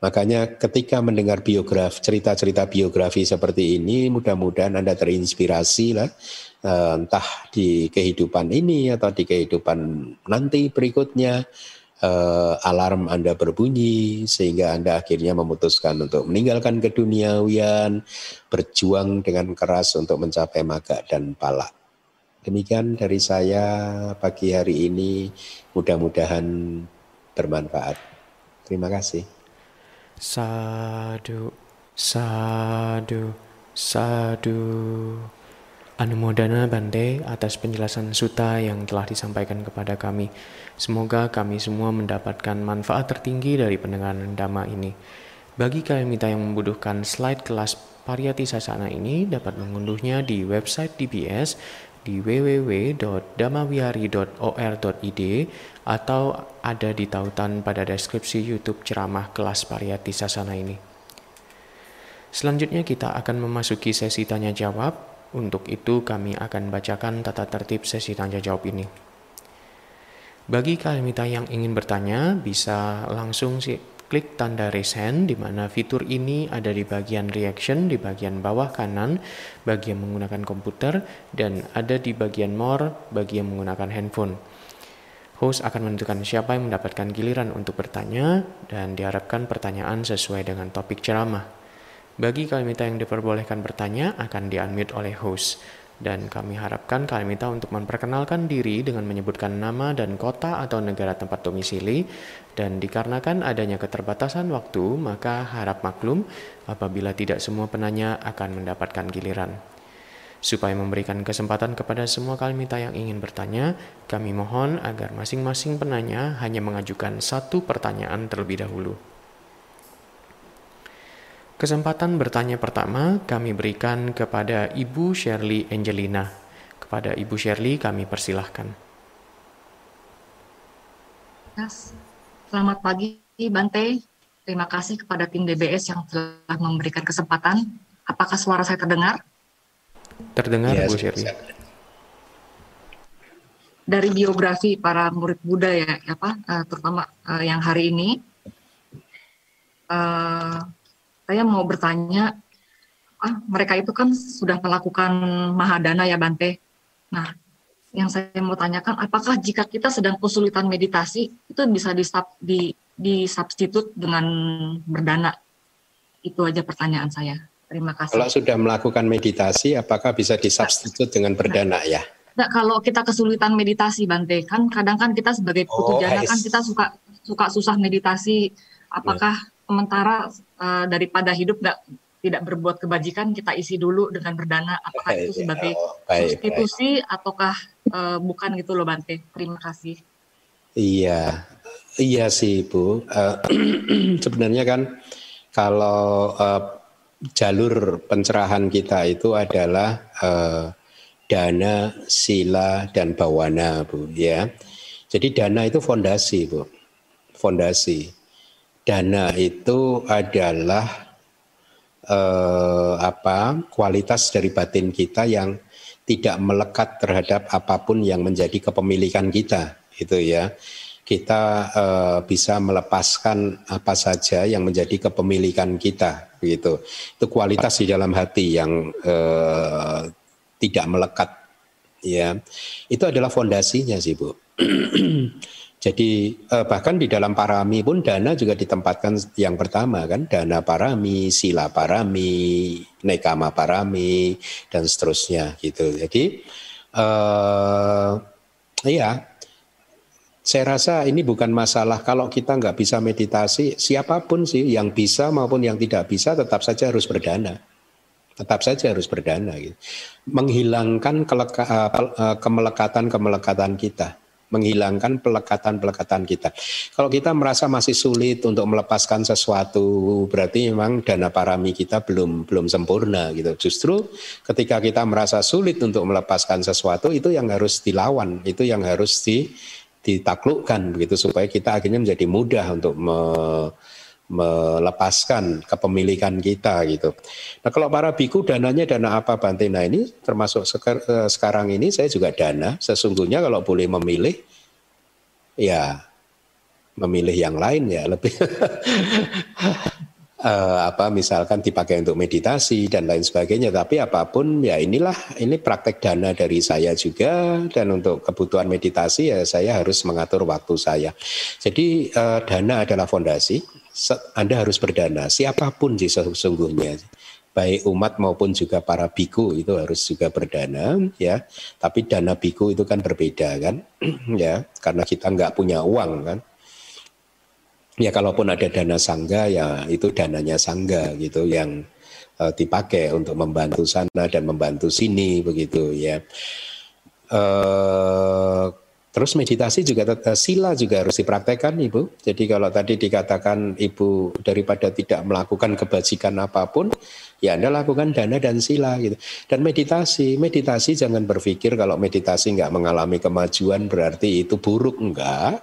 Makanya ketika mendengar biograf, cerita-cerita biografi seperti ini, mudah-mudahan Anda terinspirasi lah, eh, entah di kehidupan ini atau di kehidupan nanti berikutnya, eh, alarm Anda berbunyi sehingga Anda akhirnya memutuskan untuk meninggalkan keduniawian, berjuang dengan keras untuk mencapai maga dan pala. Demikian dari saya pagi hari ini, mudah-mudahan bermanfaat. Terima kasih. Sadu, sadu, sadu. Anumodana Bante atas penjelasan suta yang telah disampaikan kepada kami. Semoga kami semua mendapatkan manfaat tertinggi dari pendengaran dhamma ini. Bagi minta yang membutuhkan slide kelas Pariyati Sasana ini dapat mengunduhnya di website DBS di www.damawihari.or.id atau ada di tautan pada deskripsi YouTube ceramah kelas Pariyati Sasana ini. Selanjutnya kita akan memasuki sesi tanya jawab. Untuk itu kami akan bacakan tata tertib sesi tanya jawab ini. Bagi kalian yang ingin bertanya, bisa langsung sih klik tanda raise di mana fitur ini ada di bagian reaction di bagian bawah kanan bagi yang menggunakan komputer dan ada di bagian more bagi yang menggunakan handphone. Host akan menentukan siapa yang mendapatkan giliran untuk bertanya dan diharapkan pertanyaan sesuai dengan topik ceramah. Bagi kalimat yang diperbolehkan bertanya akan di-unmute oleh host dan kami harapkan kalian minta untuk memperkenalkan diri dengan menyebutkan nama dan kota atau negara tempat domisili dan dikarenakan adanya keterbatasan waktu maka harap maklum apabila tidak semua penanya akan mendapatkan giliran. Supaya memberikan kesempatan kepada semua kalimita yang ingin bertanya, kami mohon agar masing-masing penanya hanya mengajukan satu pertanyaan terlebih dahulu. Kesempatan bertanya pertama kami berikan kepada Ibu Shirley Angelina. Kepada Ibu Shirley kami persilahkan. Selamat pagi Bante. Terima kasih kepada tim DBS yang telah memberikan kesempatan. Apakah suara saya terdengar? Terdengar yes, Bu Shirley. Dari biografi para murid Buddha ya, apa, uh, terutama uh, yang hari ini, uh, saya mau bertanya, ah, mereka itu kan sudah melakukan mahadana ya Bante. Nah, yang saya mau tanyakan, apakah jika kita sedang kesulitan meditasi itu bisa disub, di disubstitut dengan berdana? Itu aja pertanyaan saya. Terima kasih. Kalau sudah melakukan meditasi, apakah bisa disubstitut dengan berdana ya? Nah, kalau kita kesulitan meditasi, Bante, kan kadang kan kita sebagai putu oh, jana kan kita suka suka susah meditasi. Apakah. Sementara uh, daripada hidup nggak tidak berbuat kebajikan kita isi dulu dengan berdana. Apakah itu sebagai oh, baik, substitusi baik. ataukah uh, bukan gitu loh Bante? Terima kasih. Iya iya sih Bu. Uh, sebenarnya kan kalau uh, jalur pencerahan kita itu adalah uh, dana sila dan bawana Bu ya. Jadi dana itu fondasi Bu. Fondasi dana itu adalah eh, apa kualitas dari batin kita yang tidak melekat terhadap apa pun yang menjadi kepemilikan kita itu ya. Kita eh, bisa melepaskan apa saja yang menjadi kepemilikan kita begitu itu kualitas di dalam hati yang eh, tidak melekat ya. Itu adalah fondasinya sih bu Jadi eh, bahkan di dalam parami pun dana juga ditempatkan yang pertama kan dana parami, sila parami, nekama parami dan seterusnya gitu. Jadi eh, iya saya rasa ini bukan masalah kalau kita nggak bisa meditasi siapa pun sih yang bisa maupun yang tidak bisa tetap saja harus berdana tetap saja harus berdana gitu. menghilangkan eh, eh, kemelekatan kemelekatan kita menghilangkan pelekatan-pelekatan kita. Kalau kita merasa masih sulit untuk melepaskan sesuatu, berarti memang dana parami kita belum belum sempurna gitu. Justru ketika kita merasa sulit untuk melepaskan sesuatu itu yang harus dilawan, itu yang harus di, ditaklukkan begitu supaya kita akhirnya menjadi mudah untuk me, melepaskan kepemilikan kita gitu. Nah kalau para biku dananya dana apa Bante? Nah ini termasuk eh, sekarang ini saya juga dana. Sesungguhnya kalau boleh memilih, ya memilih yang lain ya lebih uh, apa misalkan dipakai untuk meditasi dan lain sebagainya tapi apa pun ya inilah ini praktek dana dari saya juga dan untuk kebutuhan meditasi ya saya harus mengatur waktu saya jadi uh, dana adalah fondasi anda harus berdana, siapa pun sih sesungguhnya, baik umat maupun juga para biku itu harus juga berdana, ya. Tapi dana biku itu kan berbeda kan, ya, karena kita nggak punya uang kan. Ya kalaupun ada dana sangga ya itu dananya sangga gitu yang uh, dipakai untuk membantu sana dan membantu sini begitu ya. Uh, Terus meditasi juga eh, sila juga harus dipraktekkan Ibu. Jadi kalau tadi dikatakan Ibu daripada tidak melakukan kebajikan apa pun, ya Anda lakukan dana dan sila gitu. Dan meditasi, meditasi jangan berpikir kalau meditasi nggak mengalami kemajuan berarti itu buruk enggak.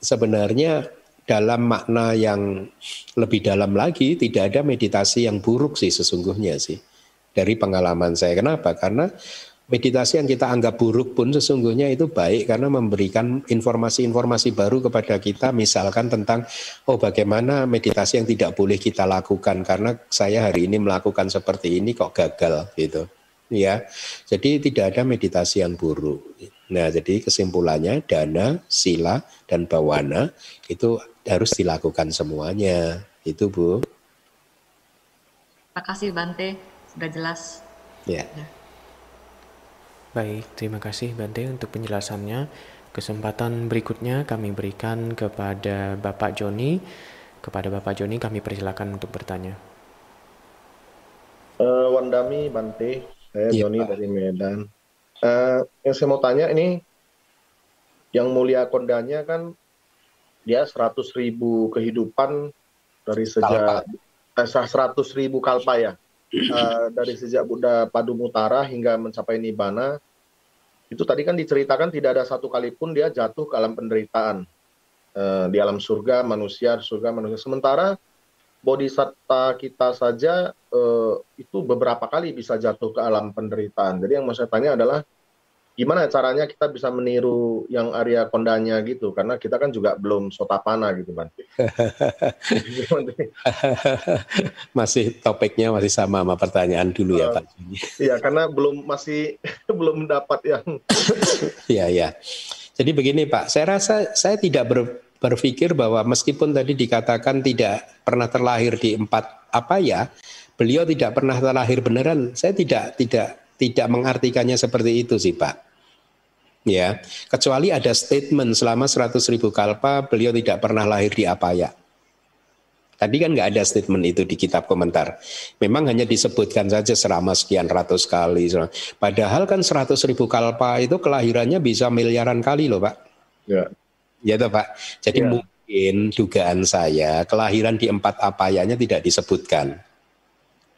Sebenarnya dalam makna yang lebih dalam lagi tidak ada meditasi yang buruk sih sesungguhnya sih dari pengalaman saya. Kenapa? Karena meditasi yang kita anggap buruk pun sesungguhnya itu baik karena memberikan informasi-informasi baru kepada kita misalkan tentang oh bagaimana meditasi yang tidak boleh kita lakukan karena saya hari ini melakukan seperti ini kok gagal gitu. Ya jadi tidak ada meditasi yang buruk. Nah jadi kesimpulannya dana sila dan bawana itu harus dilakukan semuanya. Itu bu. Terima kasih Bante. Sudah jelas. Ya, ya. Baik, terima kasih Bante untuk penjelasannya. Kesempatan berikutnya kami berikan kepada Bapak Joni. Kepada Bapak Joni kami persilakan untuk bertanya. Uh, Wandami Bante, saya ya, Joni dari Medan. Uh, yang saya mau tanya ini, yang mulia kondanya kan dia 100 ribu kehidupan dari sejak eh, 100 ribu kalpa ya. Uh, dari sejak Buddha Padumutara hingga mencapai Nibbana itu tadi kan diceritakan tidak ada satu kali pun dia jatuh ke alam penderitaan. uh, di alam surga manusia surga manusia sementara bodhisatta kita saja uh, itu beberapa kali bisa jatuh ke alam penderitaan jadi yang mau saya tanya adalah gimana caranya kita bisa meniru yang Arya Kondanya gitu karena kita kan juga belum sotapana gitu Bante. masih topiknya masih sama sama pertanyaan dulu ya Pak. Iya karena belum masih belum mendapat yang. Iya ya. Jadi begini Pak, saya rasa saya tidak ber, berpikir bahwa meskipun tadi dikatakan tidak pernah terlahir di empat apa ya, beliau tidak pernah terlahir beneran. Saya tidak tidak tidak mengartikannya seperti itu sih Pak ya kecuali ada statement selama 100 ribu kalpa beliau tidak pernah lahir di Apaya tadi kan nggak ada statement itu di kitab komentar. Memang hanya disebutkan saja selama sekian ratus kali. Padahal kan 100 ribu kalpa itu kelahirannya bisa miliaran kali loh pak. Ya. Ya toh pak. Jadi ya. mungkin dugaan saya kelahiran di empat apayanya tidak disebutkan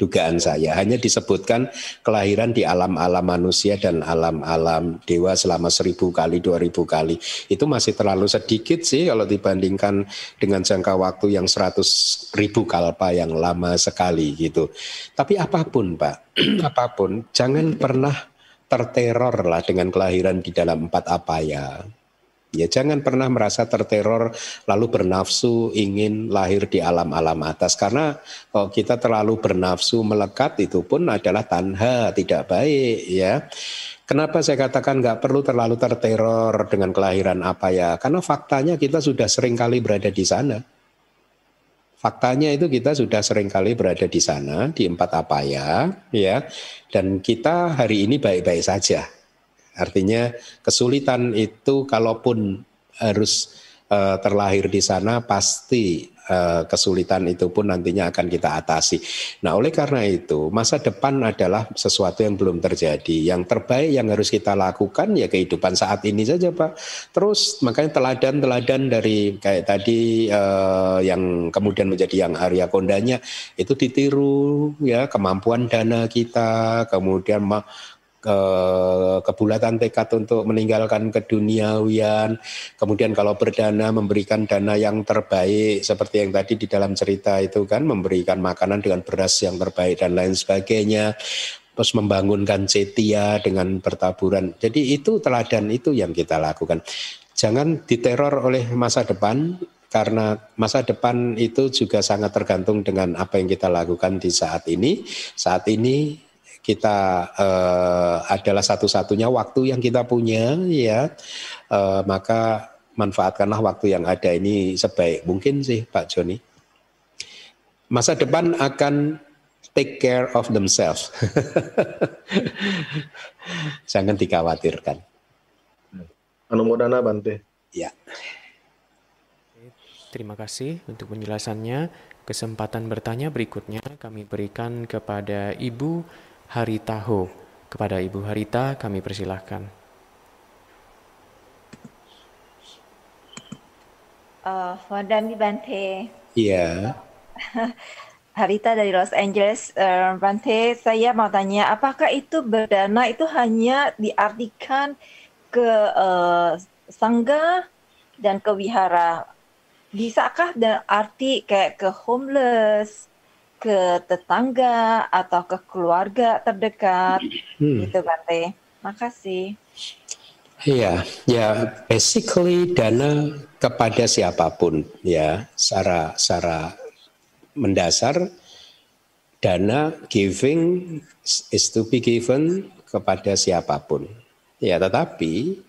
dugaan saya. Hanya disebutkan kelahiran di alam-alam manusia dan alam-alam dewa selama seribu kali dua ribu kali. Itu masih terlalu sedikit sih kalau dibandingkan dengan jangka waktu yang seratus ribu kalpa yang lama sekali gitu. Tapi apa pun pak apa pun jangan pernah terteror lah dengan kelahiran di dalam empat apa ya Ya jangan pernah merasa terteror lalu bernafsu ingin lahir di alam-alam atas karena kalau kita terlalu bernafsu melekat itu pun adalah tanha tidak baik ya. Kenapa saya katakan nggak perlu terlalu terteror dengan kelahiran apa ya? Karena faktanya kita sudah sering kali berada di sana. Faktanya itu kita sudah sering kali berada di sana di empat apa ya, ya. Dan kita hari ini baik-baik saja Artinya kesulitan itu kalaupun harus uh, terlahir di sana pasti uh, kesulitan itu pun nantinya akan kita atasi. Nah, oleh karena itu, masa depan adalah sesuatu yang belum terjadi. Yang terbaik yang harus kita lakukan ya kehidupan saat ini saja, Pak. Terus makanya teladan-teladan dari kayak tadi uh, yang kemudian menjadi yang Arya Kondanya itu ditiru ya kemampuan dana kita, kemudian ke kebulatan tekad untuk meninggalkan keduniawian, kemudian kalau berdana memberikan dana yang terbaik seperti yang tadi di dalam cerita itu kan memberikan makanan dengan beras yang terbaik dan lain sebagainya, terus membangunkan cetia dengan bertaburan. Jadi itu teladan itu yang kita lakukan. Jangan diteror oleh masa depan karena masa depan itu juga sangat tergantung dengan apa yang kita lakukan di saat ini. Saat ini kita uh, adalah satu-satunya waktu yang kita punya ya. Uh, maka manfaatkanlah waktu yang ada ini sebaik mungkin sih Pak Joni. Masa depan akan take care of themselves. Jangan dikhawatirkan. Anumodana Bante ya. Terima kasih untuk penjelasannya. Kesempatan bertanya berikutnya kami berikan kepada Ibu Haritaho. Kepada Ibu Harita kami persilahkan. Uh, Madam Bante. Iya. Harita dari Los Angeles, uh, Bante, saya mau tanya, apakah itu berdana itu hanya diartikan ke uh, sangga dan ke wihara? Bisakah dan arti kayak ke homeless, ke tetangga atau ke keluarga terdekat hmm. gitu Bante. Makasih. Iya, ya basically dana kepada siapa pun ya secara secara mendasar dana giving is to be given kepada siapa pun. Ya, tetapi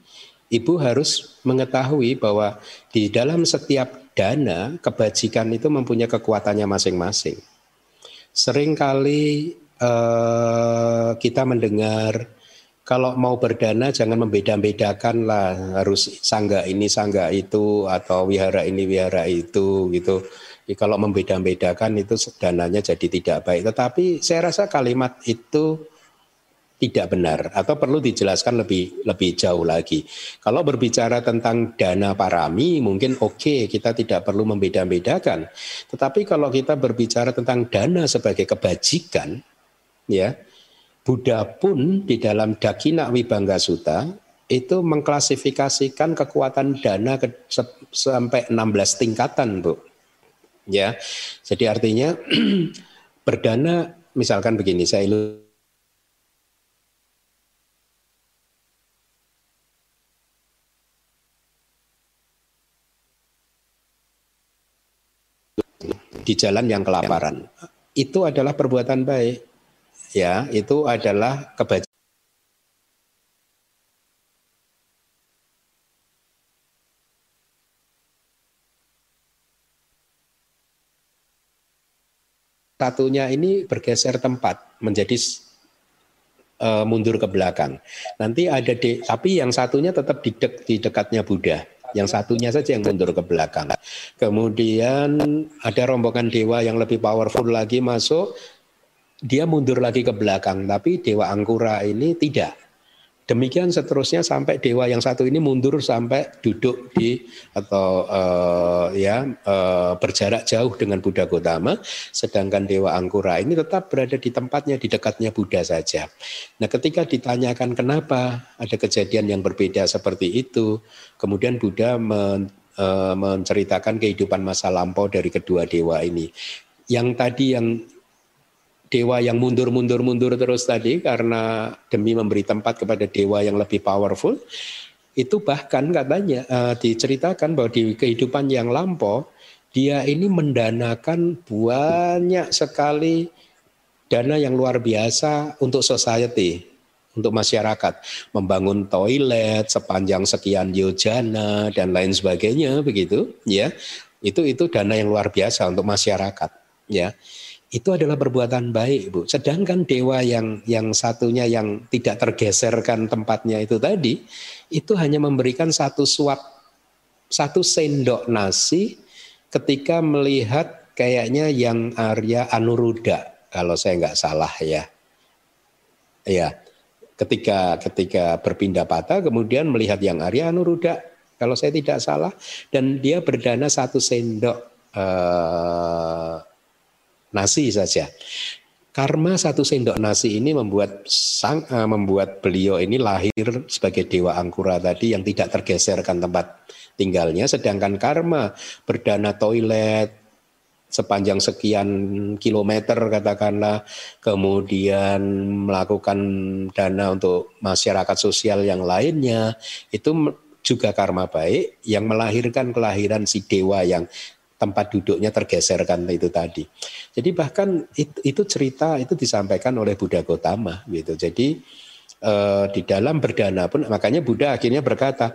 ibu harus mengetahui bahwa di dalam setiap dana kebajikan itu mempunyai kekuatannya masing-masing. Seringkali uh, kita mendengar kalau mau berdana jangan membeda-bedakan lah harus sangga ini sangga itu atau wihara ini wihara itu gitu. Ya, kalau membeda-bedakan itu dananya jadi tidak baik. Tetapi saya rasa kalimat itu tidak benar atau perlu dijelaskan lebih lebih jauh lagi. Kalau berbicara tentang dana parami mungkin oke okay, kita tidak perlu membeda-bedakan. Tetapi kalau kita berbicara tentang dana sebagai kebajikan ya Buddha pun di dalam Dakina Wibangga Sutta itu mengklasifikasikan kekuatan dana ke, sampai 16 tingkatan, Bu. Ya. Jadi artinya berdana misalkan begini, saya ilu di jalan yang kelaparan. Itu adalah perbuatan baik. Ya, itu adalah kebajikan satunya ini bergeser tempat menjadi uh, mundur ke belakang. Nanti ada di, tapi yang satunya tetap di, dek, di dekatnya Buddha. Yang satunya saja yang mundur ke belakang. Kemudian ada rombongan dewa yang lebih powerful lagi masuk, dia mundur lagi ke belakang. Tapi dewa Angkura ini tidak Demikian seterusnya sampai dewa yang satu ini mundur sampai duduk di atau uh, ya uh, berjarak jauh dengan Buddha Gotama, sedangkan dewa Angkura ini tetap berada di tempatnya di dekatnya Buddha saja. Nah, ketika ditanyakan kenapa ada kejadian yang berbeda seperti itu, kemudian Buddha men, uh, menceritakan kehidupan masa lampau dari kedua dewa ini. Yang tadi yang dewa yang mundur-mundur-mundur terus tadi karena demi memberi tempat kepada dewa yang lebih powerful itu bahkan katanya uh, diceritakan bahwa di kehidupan yang lampau dia ini mendanakan banyak sekali dana yang luar biasa untuk society untuk masyarakat. Membangun toilet sepanjang sekian yojana dan lain sebagainya begitu ya. Itu itu dana yang luar biasa untuk masyarakat ya itu adalah perbuatan baik, Bu. Sedangkan dewa yang yang satunya yang tidak tergeserkan tempatnya itu tadi, itu hanya memberikan satu suap, satu sendok nasi ketika melihat kayaknya yang Arya Anuruda, kalau saya nggak salah ya. Ya, ketika ketika berpindah patah, kemudian melihat yang Arya Anuruda, kalau saya tidak salah, dan dia berdana satu sendok uh, nasi saja. Karma satu sendok nasi ini membuat sang uh, membuat beliau ini lahir sebagai dewa angkura tadi yang tidak tergeserkan tempat tinggalnya sedangkan karma berdana toilet sepanjang sekian kilometer katakanlah kemudian melakukan dana untuk masyarakat sosial yang lainnya itu juga karma baik yang melahirkan kelahiran si dewa yang tempat duduknya tergeserkan itu tadi. Jadi bahkan itu, cerita itu disampaikan oleh Buddha Gotama gitu. Jadi eh, di dalam berdana pun makanya Buddha akhirnya berkata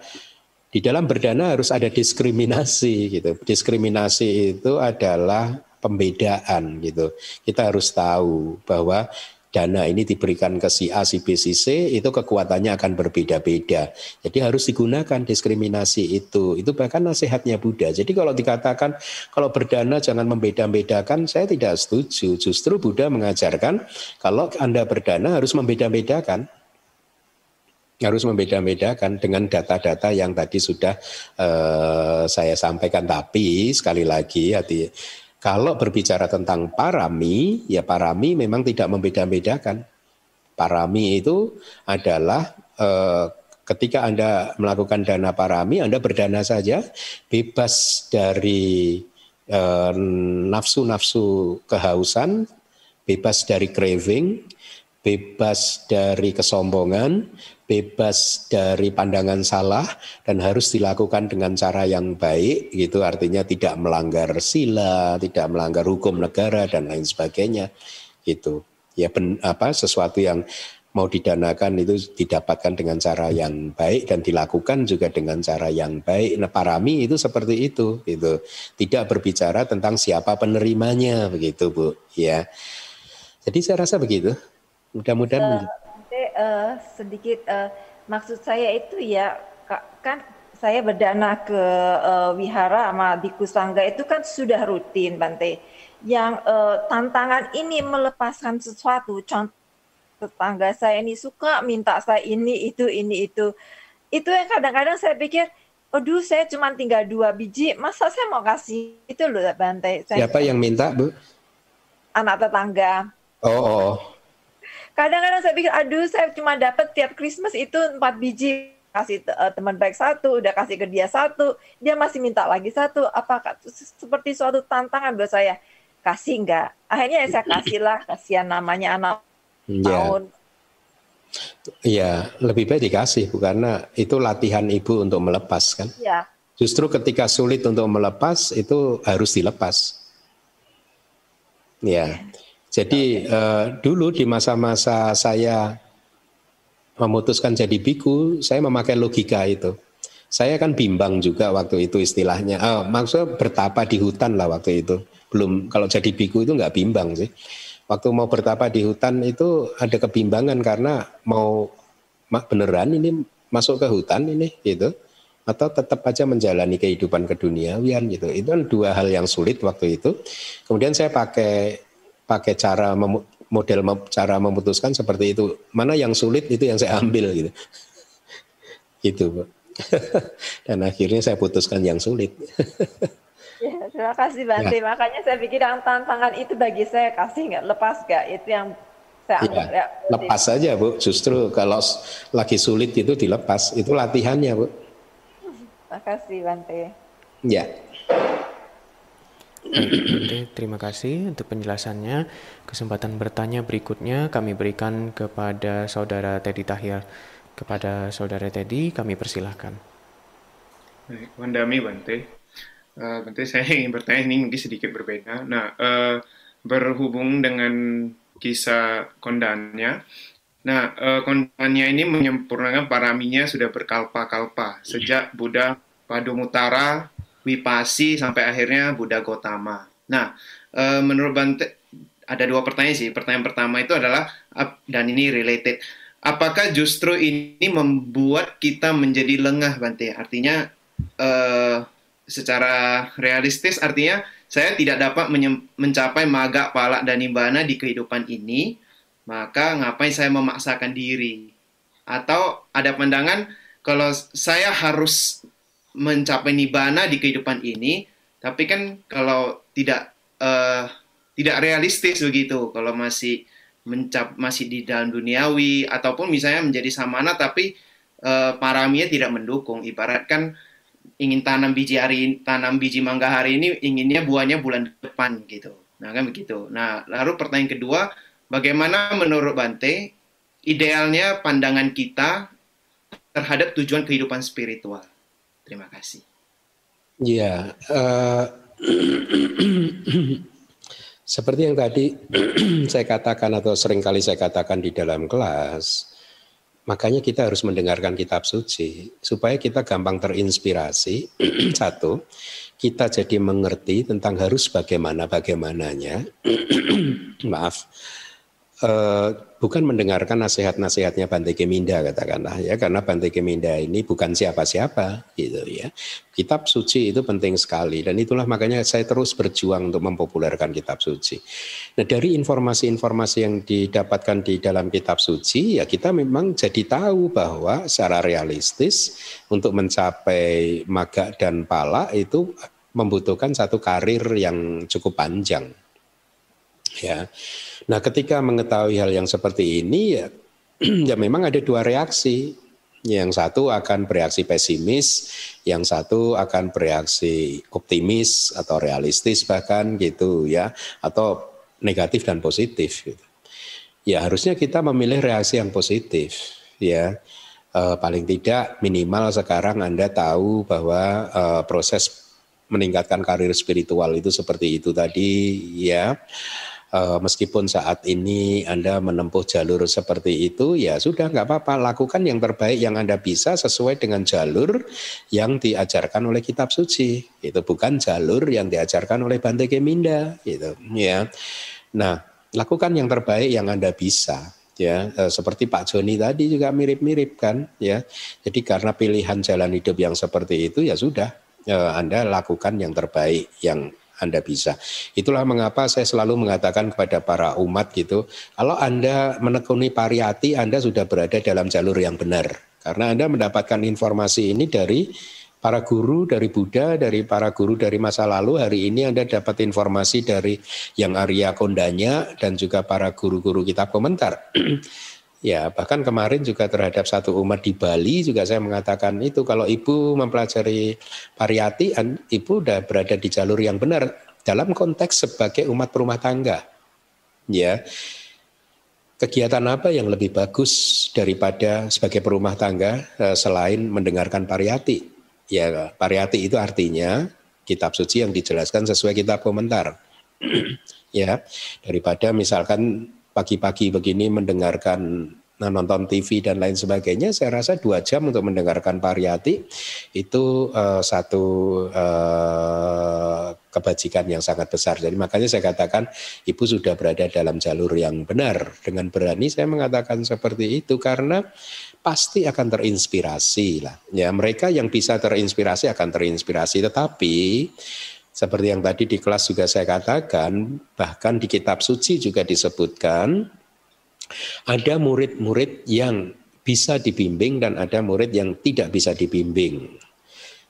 di dalam berdana harus ada diskriminasi gitu. Diskriminasi itu adalah pembedaan gitu. Kita harus tahu bahwa dana ini diberikan ke si A, si B, si C, itu kekuatannya akan berbeda-beda. Jadi harus digunakan diskriminasi itu. Itu bahkan nasihatnya Buddha. Jadi kalau dikatakan kalau berdana jangan membeda-bedakan, saya tidak setuju. Justru Buddha mengajarkan kalau Anda berdana harus membeda-bedakan harus membeda-bedakan dengan data-data yang tadi sudah uh, saya sampaikan. Tapi sekali lagi hati kalau berbicara tentang parami, ya parami memang tidak membeda-bedakan. Parami itu adalah eh, ketika Anda melakukan dana parami, Anda berdana saja, bebas dari eh, nafsu-nafsu kehausan, bebas dari craving, bebas dari kesombongan, bebas dari pandangan salah dan harus dilakukan dengan cara yang baik gitu artinya tidak melanggar sila, tidak melanggar hukum negara dan lain sebagainya gitu. Ya ben, apa sesuatu yang mau didanakan itu didapatkan dengan cara yang baik dan dilakukan juga dengan cara yang baik. Nah, parami itu seperti itu gitu. Tidak berbicara tentang siapa penerimanya begitu, Bu, ya. Jadi saya rasa begitu. Mudah-mudahan uh, sedikit uh, maksud saya itu ya kan saya berdana ke uh, wihara sama di Kusangga itu kan sudah rutin Bante. Yang uh, tantangan ini melepaskan sesuatu, contoh tetangga saya ini suka minta saya ini itu ini itu. Itu yang kadang-kadang saya pikir, aduh saya cuma tinggal dua biji, masa saya mau kasih itu loh Bante. Saya Siapa yang minta Bu? Anak tetangga. Oh, oh kadang-kadang saya pikir aduh saya cuma dapat tiap Christmas itu empat biji kasih uh, teman baik satu, udah kasih ke dia satu, dia masih minta lagi satu. Apakah seperti suatu tantangan buat saya? Kasih enggak? Akhirnya ya saya kasih lah, kasihan namanya anak ya. tahun. Iya, lebih baik dikasih bu karena itu latihan ibu untuk melepas kan. Iya. Justru ketika sulit untuk melepas itu harus dilepas. Ya. Jadi uh, dulu di masa-masa saya memutuskan jadi biku, saya memakai logika itu. Saya kan bimbang juga waktu itu istilahnya. Oh, maksudnya bertapa di hutan lah waktu itu. Belum kalau jadi biku itu nggak bimbang sih. Waktu mau bertapa di hutan itu ada kebimbangan karena mau beneran ini masuk ke hutan ini gitu atau tetap aja menjalani kehidupan keduniawian gitu. Itu kan dua hal yang sulit waktu itu. Kemudian saya pakai pakai cara model cara memutuskan seperti itu. Mana yang sulit itu yang saya ambil gitu. gitu, Pak. Dan akhirnya saya putuskan yang sulit. ya, terima kasih Bante. Ya. Makanya saya pikir tantangan itu bagi saya kasih nggak lepas nggak itu yang saya ya, anggap ya, ya lepas saja Bu. Justru kalau lagi sulit itu dilepas. Itu latihannya Bu. Terima kasih Bante. Ya. Oke, terima kasih untuk penjelasannya. Kesempatan bertanya berikutnya kami berikan kepada Saudara Teddy Tahir. Kepada Saudara Teddy, kami persilahkan. Wandami Bante. Uh, Bante, saya ingin bertanya ini mungkin sedikit berbeda. Nah, uh, berhubung dengan kisah kondannya, nah uh, kondannya ini menyempurnakan paraminya sudah berkalpa-kalpa sejak Buddha Padumutara Wipasi sampai akhirnya Buddha Gotama. Nah, e, menurut Bante ada dua pertanyaan sih. Pertanyaan pertama itu adalah dan ini related. Apakah justru ini membuat kita menjadi lengah Bante? Artinya e, secara realistis artinya saya tidak dapat mencapai maga, palak dan nibbana di kehidupan ini, maka ngapain saya memaksakan diri? Atau ada pandangan kalau saya harus mencapai nibana di kehidupan ini, tapi kan kalau tidak uh, tidak realistis begitu, kalau masih mencap masih di dalam duniawi ataupun misalnya menjadi samana tapi uh, paramia tidak mendukung, ibaratkan ingin tanam biji hari tanam biji mangga hari ini inginnya buahnya bulan depan gitu. Nah kan begitu. Nah lalu pertanyaan kedua, bagaimana menurut Bante idealnya pandangan kita terhadap tujuan kehidupan spiritual? Terima kasih. Ya, uh, seperti yang tadi saya katakan atau sering kali saya katakan di dalam kelas, makanya kita harus mendengarkan kitab suci supaya kita gampang terinspirasi. Satu, kita jadi mengerti tentang harus bagaimana bagaimananya. Maaf uh, bukan mendengarkan nasihat-nasihatnya Bante Keminda katakanlah ya karena Bante Keminda ini bukan siapa-siapa gitu ya. Kitab suci itu penting sekali dan itulah makanya saya terus berjuang untuk mempopulerkan kitab suci. Nah, dari informasi-informasi yang didapatkan di dalam kitab suci ya kita memang jadi tahu bahwa secara realistis untuk mencapai maga dan pala itu membutuhkan satu karir yang cukup panjang. Ya. Nah, ketika mengetahui hal yang seperti ini ya ya memang ada dua reaksi. Yang satu akan bereaksi pesimis, yang satu akan bereaksi optimis atau realistis bahkan gitu ya, atau negatif dan positif gitu. Ya harusnya kita memilih reaksi yang positif ya. E, paling tidak minimal sekarang Anda tahu bahwa e, proses meningkatkan karir spiritual itu seperti itu tadi ya meskipun saat ini Anda menempuh jalur seperti itu, ya sudah nggak apa-apa, lakukan yang terbaik yang Anda bisa sesuai dengan jalur yang diajarkan oleh kitab suci. Itu bukan jalur yang diajarkan oleh Bante Keminda, gitu. Ya. Nah, lakukan yang terbaik yang Anda bisa ya e, seperti Pak Joni tadi juga mirip-mirip kan ya jadi karena pilihan jalan hidup yang seperti itu ya sudah e, Anda lakukan yang terbaik yang anda bisa. Itulah mengapa saya selalu mengatakan kepada para umat gitu, kalau Anda menekuni pariyati, Anda sudah berada dalam jalur yang benar. Karena Anda mendapatkan informasi ini dari para guru dari Buddha, dari para guru dari masa lalu. Hari ini Anda dapat informasi dari yang Arya Kondanya dan juga para guru-guru kitab komentar. Ya, bahkan kemarin juga terhadap satu umat di Bali juga saya mengatakan itu kalau ibu mempelajari pariyati, ibu sudah berada di jalur yang benar dalam konteks sebagai umat rumah tangga. Ya, kegiatan apa yang lebih bagus daripada sebagai perumah tangga eh, selain mendengarkan pariyati? Ya, pariyati itu artinya kitab suci yang dijelaskan sesuai kitab komentar. ya, daripada misalkan pagi-pagi begini mendengarkan nah, nonton TV dan lain sebagainya, saya rasa dua jam untuk mendengarkan pariyati itu uh, satu uh, kebajikan yang sangat besar. Jadi makanya saya katakan ibu sudah berada dalam jalur yang benar. Dengan berani saya mengatakan seperti itu karena pasti akan terinspirasi lah. Ya mereka yang bisa terinspirasi akan terinspirasi, tetapi seperti yang tadi di kelas juga saya katakan, bahkan di kitab suci juga disebutkan ada murid-murid yang bisa dibimbing dan ada murid yang tidak bisa dibimbing.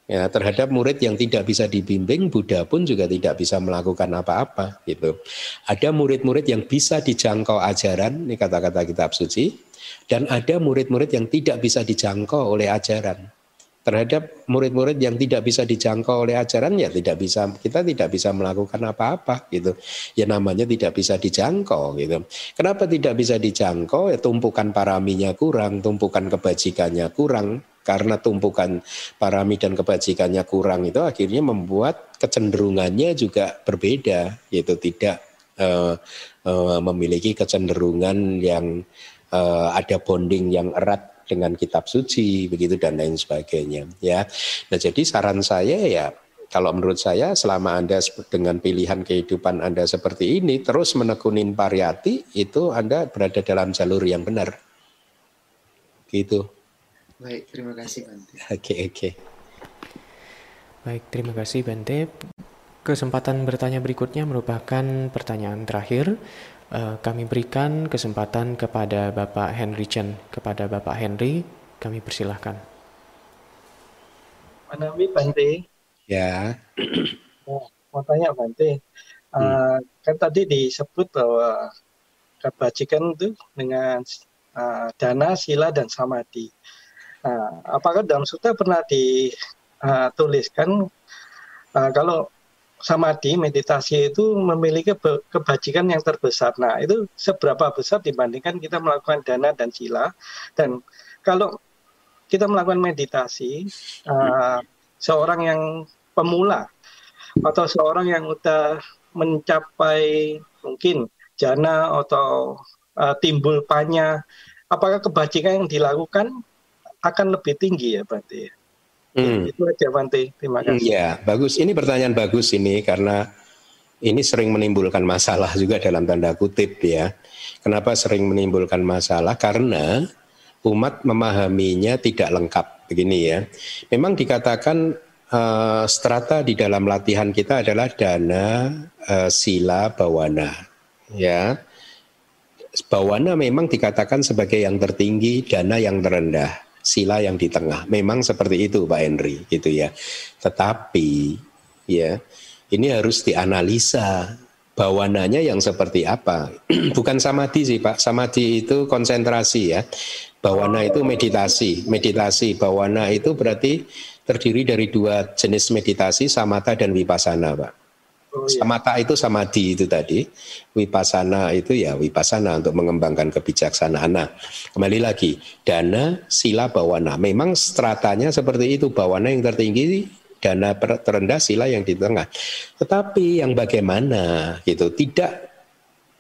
Ya, terhadap murid yang tidak bisa dibimbing, Buddha pun juga tidak bisa melakukan apa-apa gitu. Ada murid-murid yang bisa dijangkau ajaran, ini kata-kata kitab suci, dan ada murid-murid yang tidak bisa dijangkau oleh ajaran terhadap murid-murid yang tidak bisa dijangkau oleh ajaran ya tidak bisa kita tidak bisa melakukan apa-apa gitu. Ya namanya tidak bisa dijangkau gitu. Kenapa tidak bisa dijangkau? Ya tumpukan paraminya kurang tumpukan kebajikannya kurang. Karena tumpukan parami dan kebajikannya kurang itu akhirnya membuat kecenderungannya juga berbeda yaitu tidak uh, uh, memiliki kecenderungan yang uh, ada bonding yang erat dengan kitab suci begitu dan lain sebagainya ya. Nah, jadi saran saya ya kalau menurut saya selama Anda dengan pilihan kehidupan Anda seperti ini terus menekunin pariyati itu Anda berada dalam jalur yang benar. Gitu. Baik, terima kasih Bante. Oke, okay, oke. Okay. Baik, terima kasih Bante. Kesempatan bertanya berikutnya merupakan pertanyaan terakhir kami berikan kesempatan kepada Bapak Henry Chen. Kepada Bapak Henry, kami persilahkan. Manami Bante. Ya. Oh, mau tanya Bante. Uh, Kan tadi disebut bahwa kebajikan itu dengan uh, dana, sila, dan samadhi. Nah, apakah dalam suta pernah dituliskan uh, kalau samadhi meditasi itu memiliki kebajikan yang terbesar. Nah, itu seberapa besar dibandingkan kita melakukan dana dan sila. Dan kalau kita melakukan meditasi, uh, seorang yang pemula atau seorang yang sudah mencapai mungkin jana atau uh, timbul panya, apakah kebajikan yang dilakukan akan lebih tinggi ya berarti? Hmm. Itu aja. Terima kasih. Ya, bagus. Ini pertanyaan bagus ini karena ini sering menimbulkan masalah juga dalam tanda kutip ya. Kenapa sering menimbulkan masalah? Karena umat memahaminya tidak lengkap begini ya. Memang dikatakan uh, strata di dalam latihan kita adalah dana, uh, sila, bawana. Ya, bawana memang dikatakan sebagai yang tertinggi, dana yang terendah sila yang di tengah. Memang seperti itu Pak Henry gitu ya. Tetapi ya ini harus dianalisa bawananya yang seperti apa. Bukan samadhi sih Pak. Samadhi itu konsentrasi ya. Bawana itu meditasi. Meditasi bawana itu berarti terdiri dari dua jenis meditasi, samatha dan vipassana Pak. Oh, iya. Samata itu samadhi itu tadi, wipasana itu ya wipasana untuk mengembangkan kebijaksanaan. Nah, kembali lagi, dana, sila, bawana. Memang stratanya seperti itu, bawana yang tertinggi, dana terendah, sila yang di tengah. Tetapi yang bagaimana gitu, tidak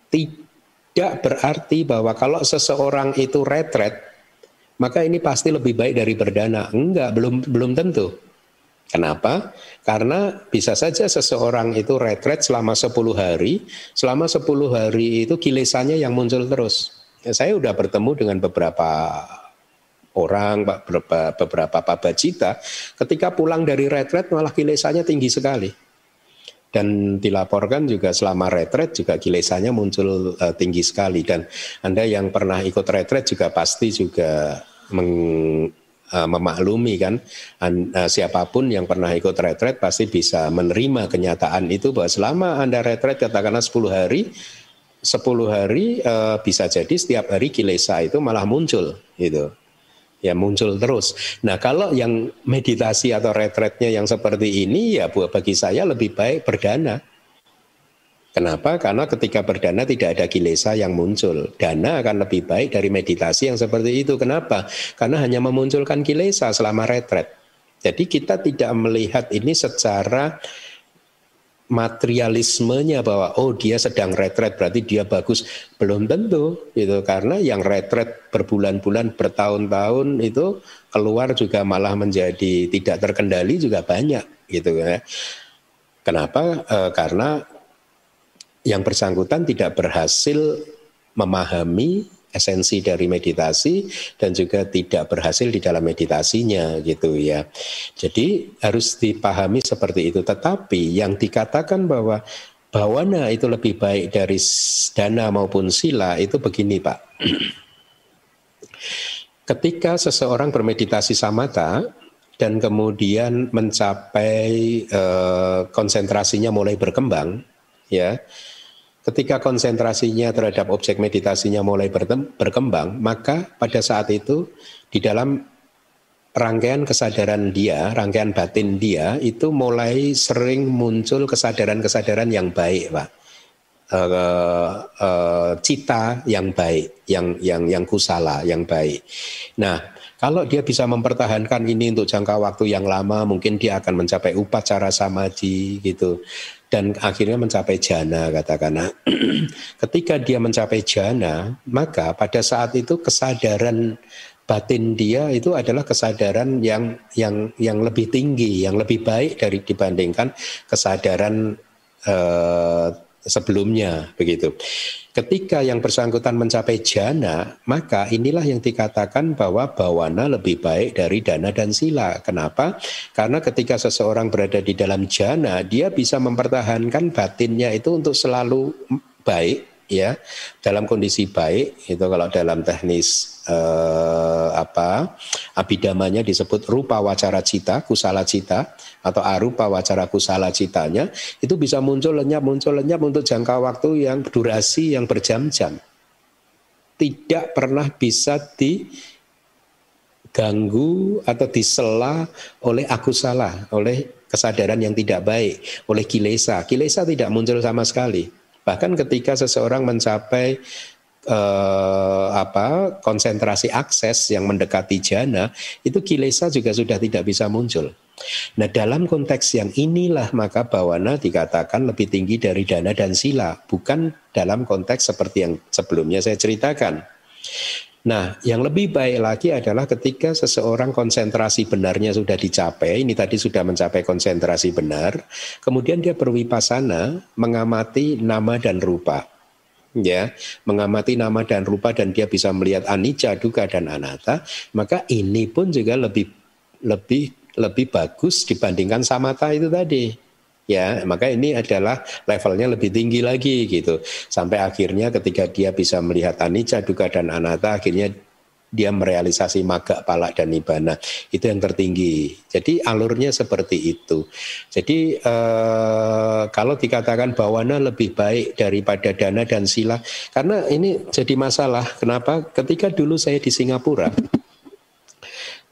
tidak berarti bahwa kalau seseorang itu retret, maka ini pasti lebih baik dari berdana. Enggak, belum belum tentu. Kenapa? Karena bisa saja seseorang itu retret selama 10 hari, selama 10 hari itu kilesannya yang muncul terus. Ya, saya sudah bertemu dengan beberapa orang, beberapa, beberapa pabacita, ketika pulang dari retret malah kilesannya tinggi sekali. Dan dilaporkan juga selama retret juga kilesannya muncul uh, tinggi sekali. Dan Anda yang pernah ikut retret juga pasti juga meng, uh, memaklumi kan uh, siapa pun yang pernah ikut retret pasti bisa menerima kenyataan itu bahwa selama Anda retret katakanlah 10 hari 10 hari uh, bisa jadi setiap hari kilesa itu malah muncul gitu ya muncul terus. Nah kalau yang meditasi atau retretnya yang seperti ini ya buat bagi saya lebih baik berdana. Kenapa? Karena ketika berdana tidak ada kilesa yang muncul. Dana akan lebih baik dari meditasi yang seperti itu. Kenapa? Karena hanya memunculkan kilesa selama retret. Jadi kita tidak melihat ini secara materialismenya bahwa oh dia sedang retret berarti dia bagus belum tentu gitu karena yang retret berbulan-bulan bertahun-tahun itu keluar juga malah menjadi tidak terkendali juga banyak gitu ya kenapa e, karena yang bersangkutan tidak berhasil memahami esensi dari meditasi dan juga tidak berhasil di dalam meditasinya gitu ya. Jadi harus dipahami seperti itu. Tetapi yang dikatakan bahwa bawana itu lebih baik dari dana maupun sila itu begini Pak. Ketika seseorang bermeditasi samata dan kemudian mencapai eh, konsentrasinya mulai berkembang ya Ketika konsentrasinya terhadap objek meditasinya mulai berkembang, maka pada saat itu di dalam rangkaian kesadaran dia, rangkaian batin dia itu mulai sering muncul kesadaran-kesadaran yang baik, Pak. Uh, uh, cita yang baik, yang yang yang kusala, yang baik. Nah, kalau dia bisa mempertahankan ini untuk jangka waktu yang lama, mungkin dia akan mencapai upacara samadhi gitu dan akhirnya mencapai jana katakanlah. Ketika dia mencapai jana, maka pada saat itu kesadaran batin dia itu adalah kesadaran yang yang yang lebih tinggi, yang lebih baik dari dibandingkan kesadaran eh, sebelumnya begitu. Ketika yang bersangkutan mencapai jana, maka inilah yang dikatakan bahwa bawana lebih baik dari dana dan sila. Kenapa? Karena ketika seseorang berada di dalam jana, dia bisa mempertahankan batinnya itu untuk selalu baik ya dalam kondisi baik itu kalau dalam teknis eh, apa abidamanya disebut rupa wacara cita kusala cita atau arupa wacara kusala citanya itu bisa muncul lenyap muncul lenyap untuk jangka waktu yang durasi yang berjam-jam. Tidak pernah bisa diganggu atau disela oleh aku salah oleh kesadaran yang tidak baik oleh kilesa. Kilesa tidak muncul sama sekali Bahkan ketika seseorang mencapai eh, apa konsentrasi akses yang mendekati jana, itu kilesa juga sudah tidak bisa muncul. Nah dalam konteks yang inilah maka bawana dikatakan lebih tinggi dari dana dan sila, bukan dalam konteks seperti yang sebelumnya saya ceritakan. Nah, yang lebih baik lagi adalah ketika seseorang konsentrasi benarnya sudah dicapai, ini tadi sudah mencapai konsentrasi benar, kemudian dia berwipasana mengamati nama dan rupa. Ya, mengamati nama dan rupa dan dia bisa melihat anicca, duka dan anatta, maka ini pun juga lebih lebih lebih bagus dibandingkan samata itu tadi ya maka ini adalah levelnya lebih tinggi lagi gitu. Sampai akhirnya ketika dia bisa melihat anicca duka dan anatta akhirnya dia merealisasi maga palak dan nibana itu yang tertinggi. Jadi alurnya seperti itu. Jadi eh, kalau dikatakan bawana lebih baik daripada dana dan sila karena ini jadi masalah. Kenapa? Ketika dulu saya di Singapura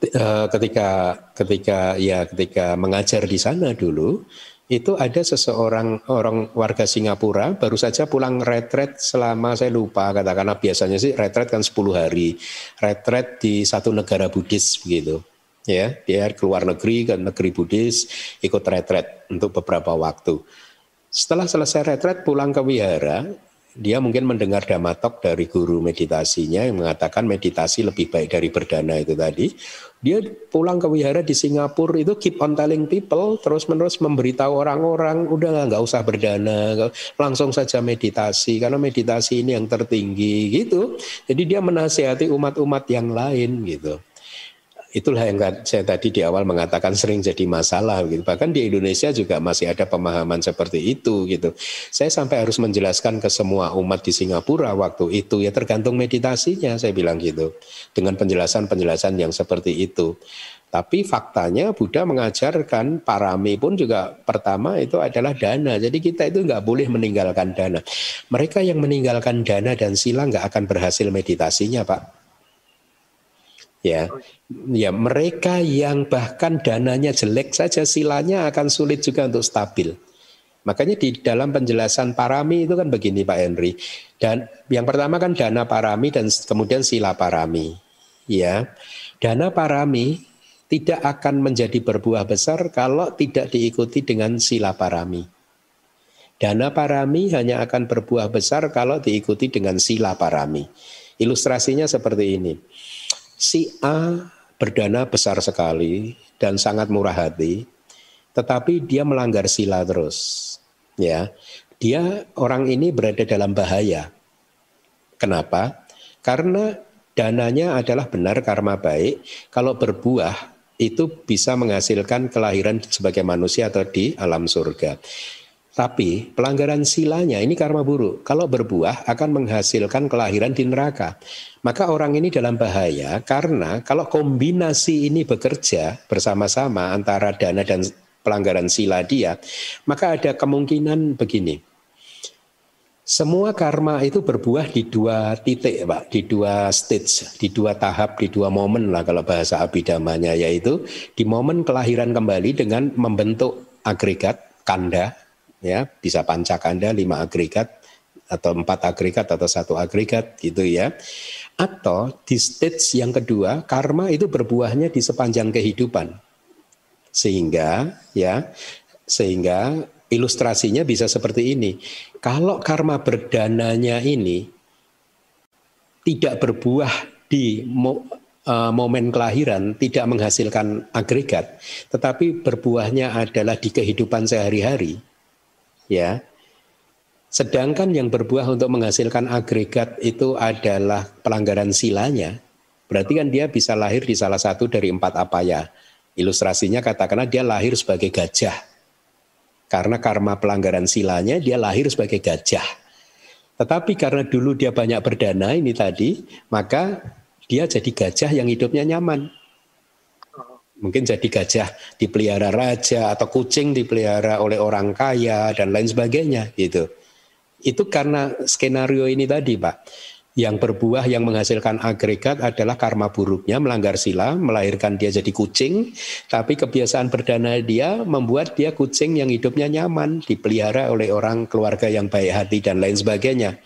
eh, ketika ketika ya ketika mengajar di sana dulu itu ada seseorang orang warga Singapura baru saja pulang retret selama saya lupa katakanlah biasanya sih retret kan 10 hari. Retret di satu negara Buddhis begitu ya. Dia keluar negeri ke negeri Buddhis ikut retret untuk beberapa waktu. Setelah selesai retret pulang ke wihara dia mungkin mendengar damatok dari guru meditasinya yang mengatakan meditasi lebih baik dari berdana itu tadi. Dia pulang ke wihara di Singapura itu keep on telling people terus menerus memberitahu orang-orang udah nggak usah berdana langsung saja meditasi karena meditasi ini yang tertinggi gitu. Jadi dia menasihati umat-umat yang lain gitu. Itulah yang saya tadi di awal mengatakan sering jadi masalah gitu. Bahkan di Indonesia juga masih ada pemahaman seperti itu gitu. Saya sampai harus menjelaskan ke semua umat di Singapura waktu itu ya tergantung meditasinya saya bilang gitu. Dengan penjelasan-penjelasan yang seperti itu. Tapi faktanya Buddha mengajarkan parami pun juga pertama itu adalah dana. Jadi kita itu nggak boleh meninggalkan dana. Mereka yang meninggalkan dana dan sila nggak akan berhasil meditasinya, Pak. Ya, ya mereka yang bahkan dananya jelek saja silanya akan sulit juga untuk stabil. Makanya di dalam penjelasan parami itu kan begini Pak Henry. Dan yang pertama kan dana parami dan kemudian sila parami. Ya. Dana parami tidak akan menjadi berbuah besar kalau tidak diikuti dengan sila parami. Dana parami hanya akan berbuah besar kalau diikuti dengan sila parami. Ilustrasinya seperti ini. Si A berdana besar sekali dan sangat murah hati, tetapi dia melanggar sila terus. Ya, dia orang ini berada dalam bahaya. Kenapa? Karena dananya adalah benar karma baik. Kalau berbuah itu bisa menghasilkan kelahiran sebagai manusia atau di alam surga. Tapi pelanggaran silanya ini karma buruk. Kalau berbuah akan menghasilkan kelahiran di neraka. Maka orang ini dalam bahaya karena kalau kombinasi ini bekerja bersama-sama antara dana dan pelanggaran sila dia, maka ada kemungkinan begini semua karma itu berbuah di dua titik, Pak, di dua stage, di dua tahap, di dua momen lah kalau bahasa abidamanya, yaitu di momen kelahiran kembali dengan membentuk agregat kanda, ya bisa pancakanda lima agregat atau empat agregat atau satu agregat gitu ya. Atau di stage yang kedua, karma itu berbuahnya di sepanjang kehidupan. Sehingga ya, sehingga Ilustrasinya bisa seperti ini. Kalau karma berdananya ini tidak berbuah di mo, uh, momen kelahiran, tidak menghasilkan agregat, tetapi berbuahnya adalah di kehidupan sehari-hari, ya. Sedangkan yang berbuah untuk menghasilkan agregat itu adalah pelanggaran silanya, berarti kan dia bisa lahir di salah satu dari empat apa ya. Ilustrasinya katakanlah dia lahir sebagai gajah, karena karma pelanggaran silanya dia lahir sebagai gajah. Tetapi karena dulu dia banyak berdana ini tadi, maka dia jadi gajah yang hidupnya nyaman. Mungkin jadi gajah dipelihara raja atau kucing dipelihara oleh orang kaya dan lain sebagainya gitu. Itu karena skenario ini tadi, Pak yang berbuah yang menghasilkan agregat adalah karma buruknya melanggar sila, melahirkan dia jadi kucing, tapi kebiasaan berdana dia membuat dia kucing yang hidupnya nyaman, dipelihara oleh orang keluarga yang baik hati dan lain sebagainya.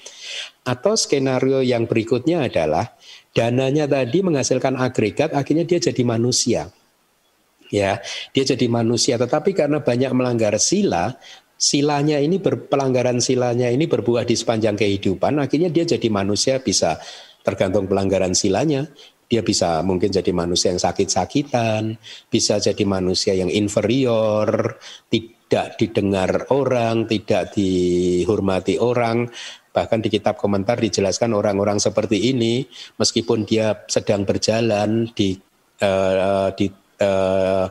Atau skenario yang berikutnya adalah dananya tadi menghasilkan agregat, akhirnya dia jadi manusia. Ya, dia jadi manusia, tetapi karena banyak melanggar sila, silanya ini berpelanggaran silanya ini berbuah di sepanjang kehidupan akhirnya dia jadi manusia bisa tergantung pelanggaran silanya. Dia bisa mungkin jadi manusia yang sakit-sakitan bisa jadi manusia yang inferior tidak didengar orang tidak dihormati orang. Bahkan di kitab komentar dijelaskan orang-orang seperti ini meskipun dia sedang berjalan di uh, di uh,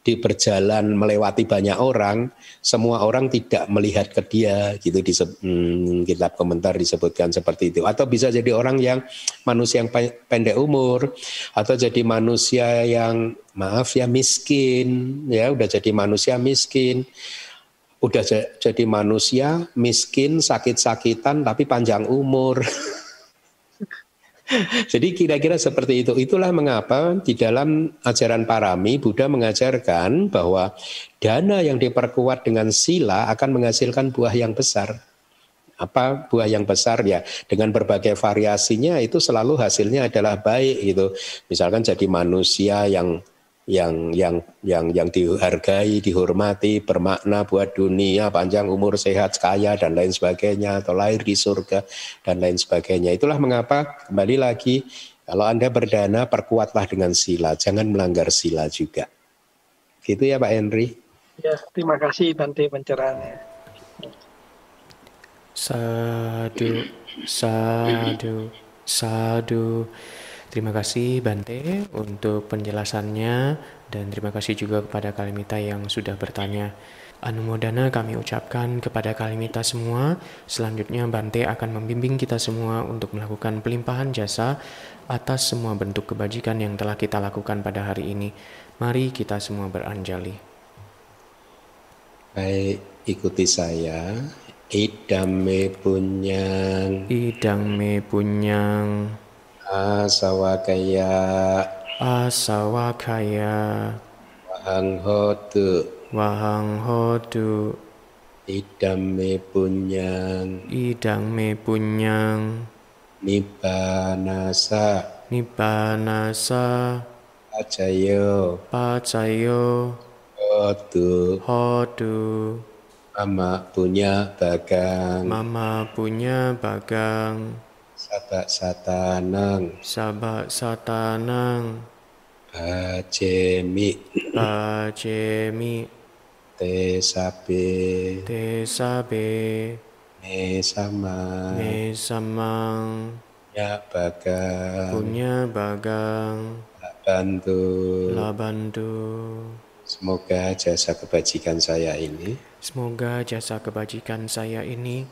di berjalan melewati banyak orang, semua orang tidak melihat ke dia gitu di hmm, kitab komentar disebutkan seperti itu. Atau bisa jadi orang yang manusia yang pendek umur atau jadi manusia yang maaf ya miskin, ya udah jadi manusia miskin. Udah jadi manusia miskin, sakit-sakitan tapi panjang umur. Jadi kira-kira seperti itu. Itulah mengapa di dalam ajaran parami Buddha mengajarkan bahwa dana yang diperkuat dengan sila akan menghasilkan buah yang besar. Apa buah yang besar ya? Dengan berbagai variasinya itu selalu hasilnya adalah baik gitu. Misalkan jadi manusia yang yang yang yang yang dihargai, dihormati, bermakna buat dunia, panjang umur, sehat, kaya dan lain sebagainya atau lahir di surga dan lain sebagainya. Itulah mengapa kembali lagi kalau Anda berdana perkuatlah dengan sila, jangan melanggar sila juga. Gitu ya Pak Henry. Ya, terima kasih Bante pencerahannya. Sadu, sadu, sadu. Terima kasih Bante untuk penjelasannya dan terima kasih juga kepada Kalimita yang sudah bertanya. Anumodana kami ucapkan kepada Kalimita semua. Selanjutnya Bante akan membimbing kita semua untuk melakukan pelimpahan jasa atas semua bentuk kebajikan yang telah kita lakukan pada hari ini. Mari kita semua beranjali. Baik, ikuti saya. Idam me punyang. Idang me punyang. Asawakaya. Asawakaya. Wahang hotu. Wahang hotu. Idam me punyang. Idang me punyang. Nibbanasa. Nibbanasa. Pacayo. Pacayo. Hotu. Hotu. Mama punya bagang. Mama punya bagang. Sabak satanang. Sabak satanang. Bajemi. Bajemi. Te sabe. Te sabe. Me sama. Me samang. Ya bagang. Punya bagang. Bantu. Labantu. Semoga jasa kebajikan saya ini Semoga jasa kebajikan saya ini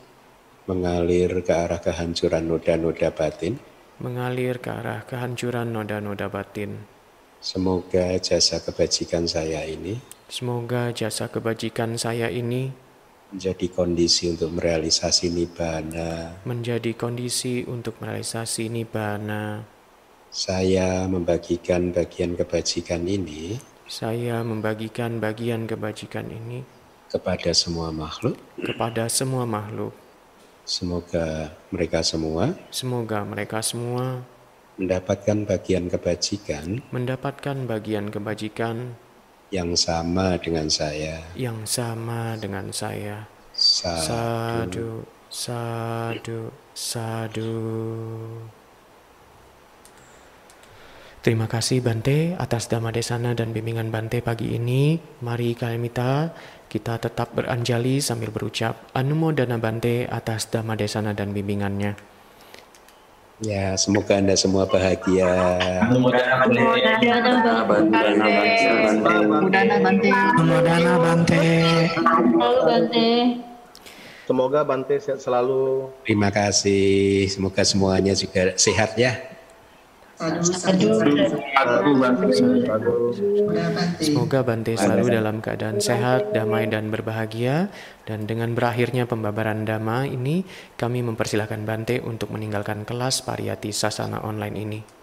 mengalir ke arah kehancuran noda-noda batin. mengalir ke arah kehancuran noda-noda batin. Semoga jasa kebajikan saya ini Semoga jasa kebajikan saya ini menjadi kondisi untuk merealisasi nibbana. menjadi kondisi untuk merealisasi nibbana. Saya membagikan bagian kebajikan ini Saya membagikan bagian kebajikan ini kepada semua makhluk. kepada semua makhluk. Semoga mereka semua Semoga mereka semua mendapatkan bagian kebajikan mendapatkan bagian kebajikan yang sama dengan saya. yang sama dengan saya. Sadu. Sadu, sadu, sadu. Terima kasih Bante atas dhamma desana dan bimbingan Bante pagi ini. Mari Kalimita kita tetap beranjali sambil berucap Anumodana Bante atas dhamma desana dan bimbingannya. Ya, semoga Anda semua bahagia. Budana Bante. Semoga Bante sehat selalu. Terima kasih. Semoga semuanya juga sehat ya. Semoga Bante selalu dalam keadaan sehat, damai, dan berbahagia. Dan dengan berakhirnya pembabaran Dhamma ini, kami mempersilahkan Bante untuk meninggalkan kelas Pariyati Sasana online ini.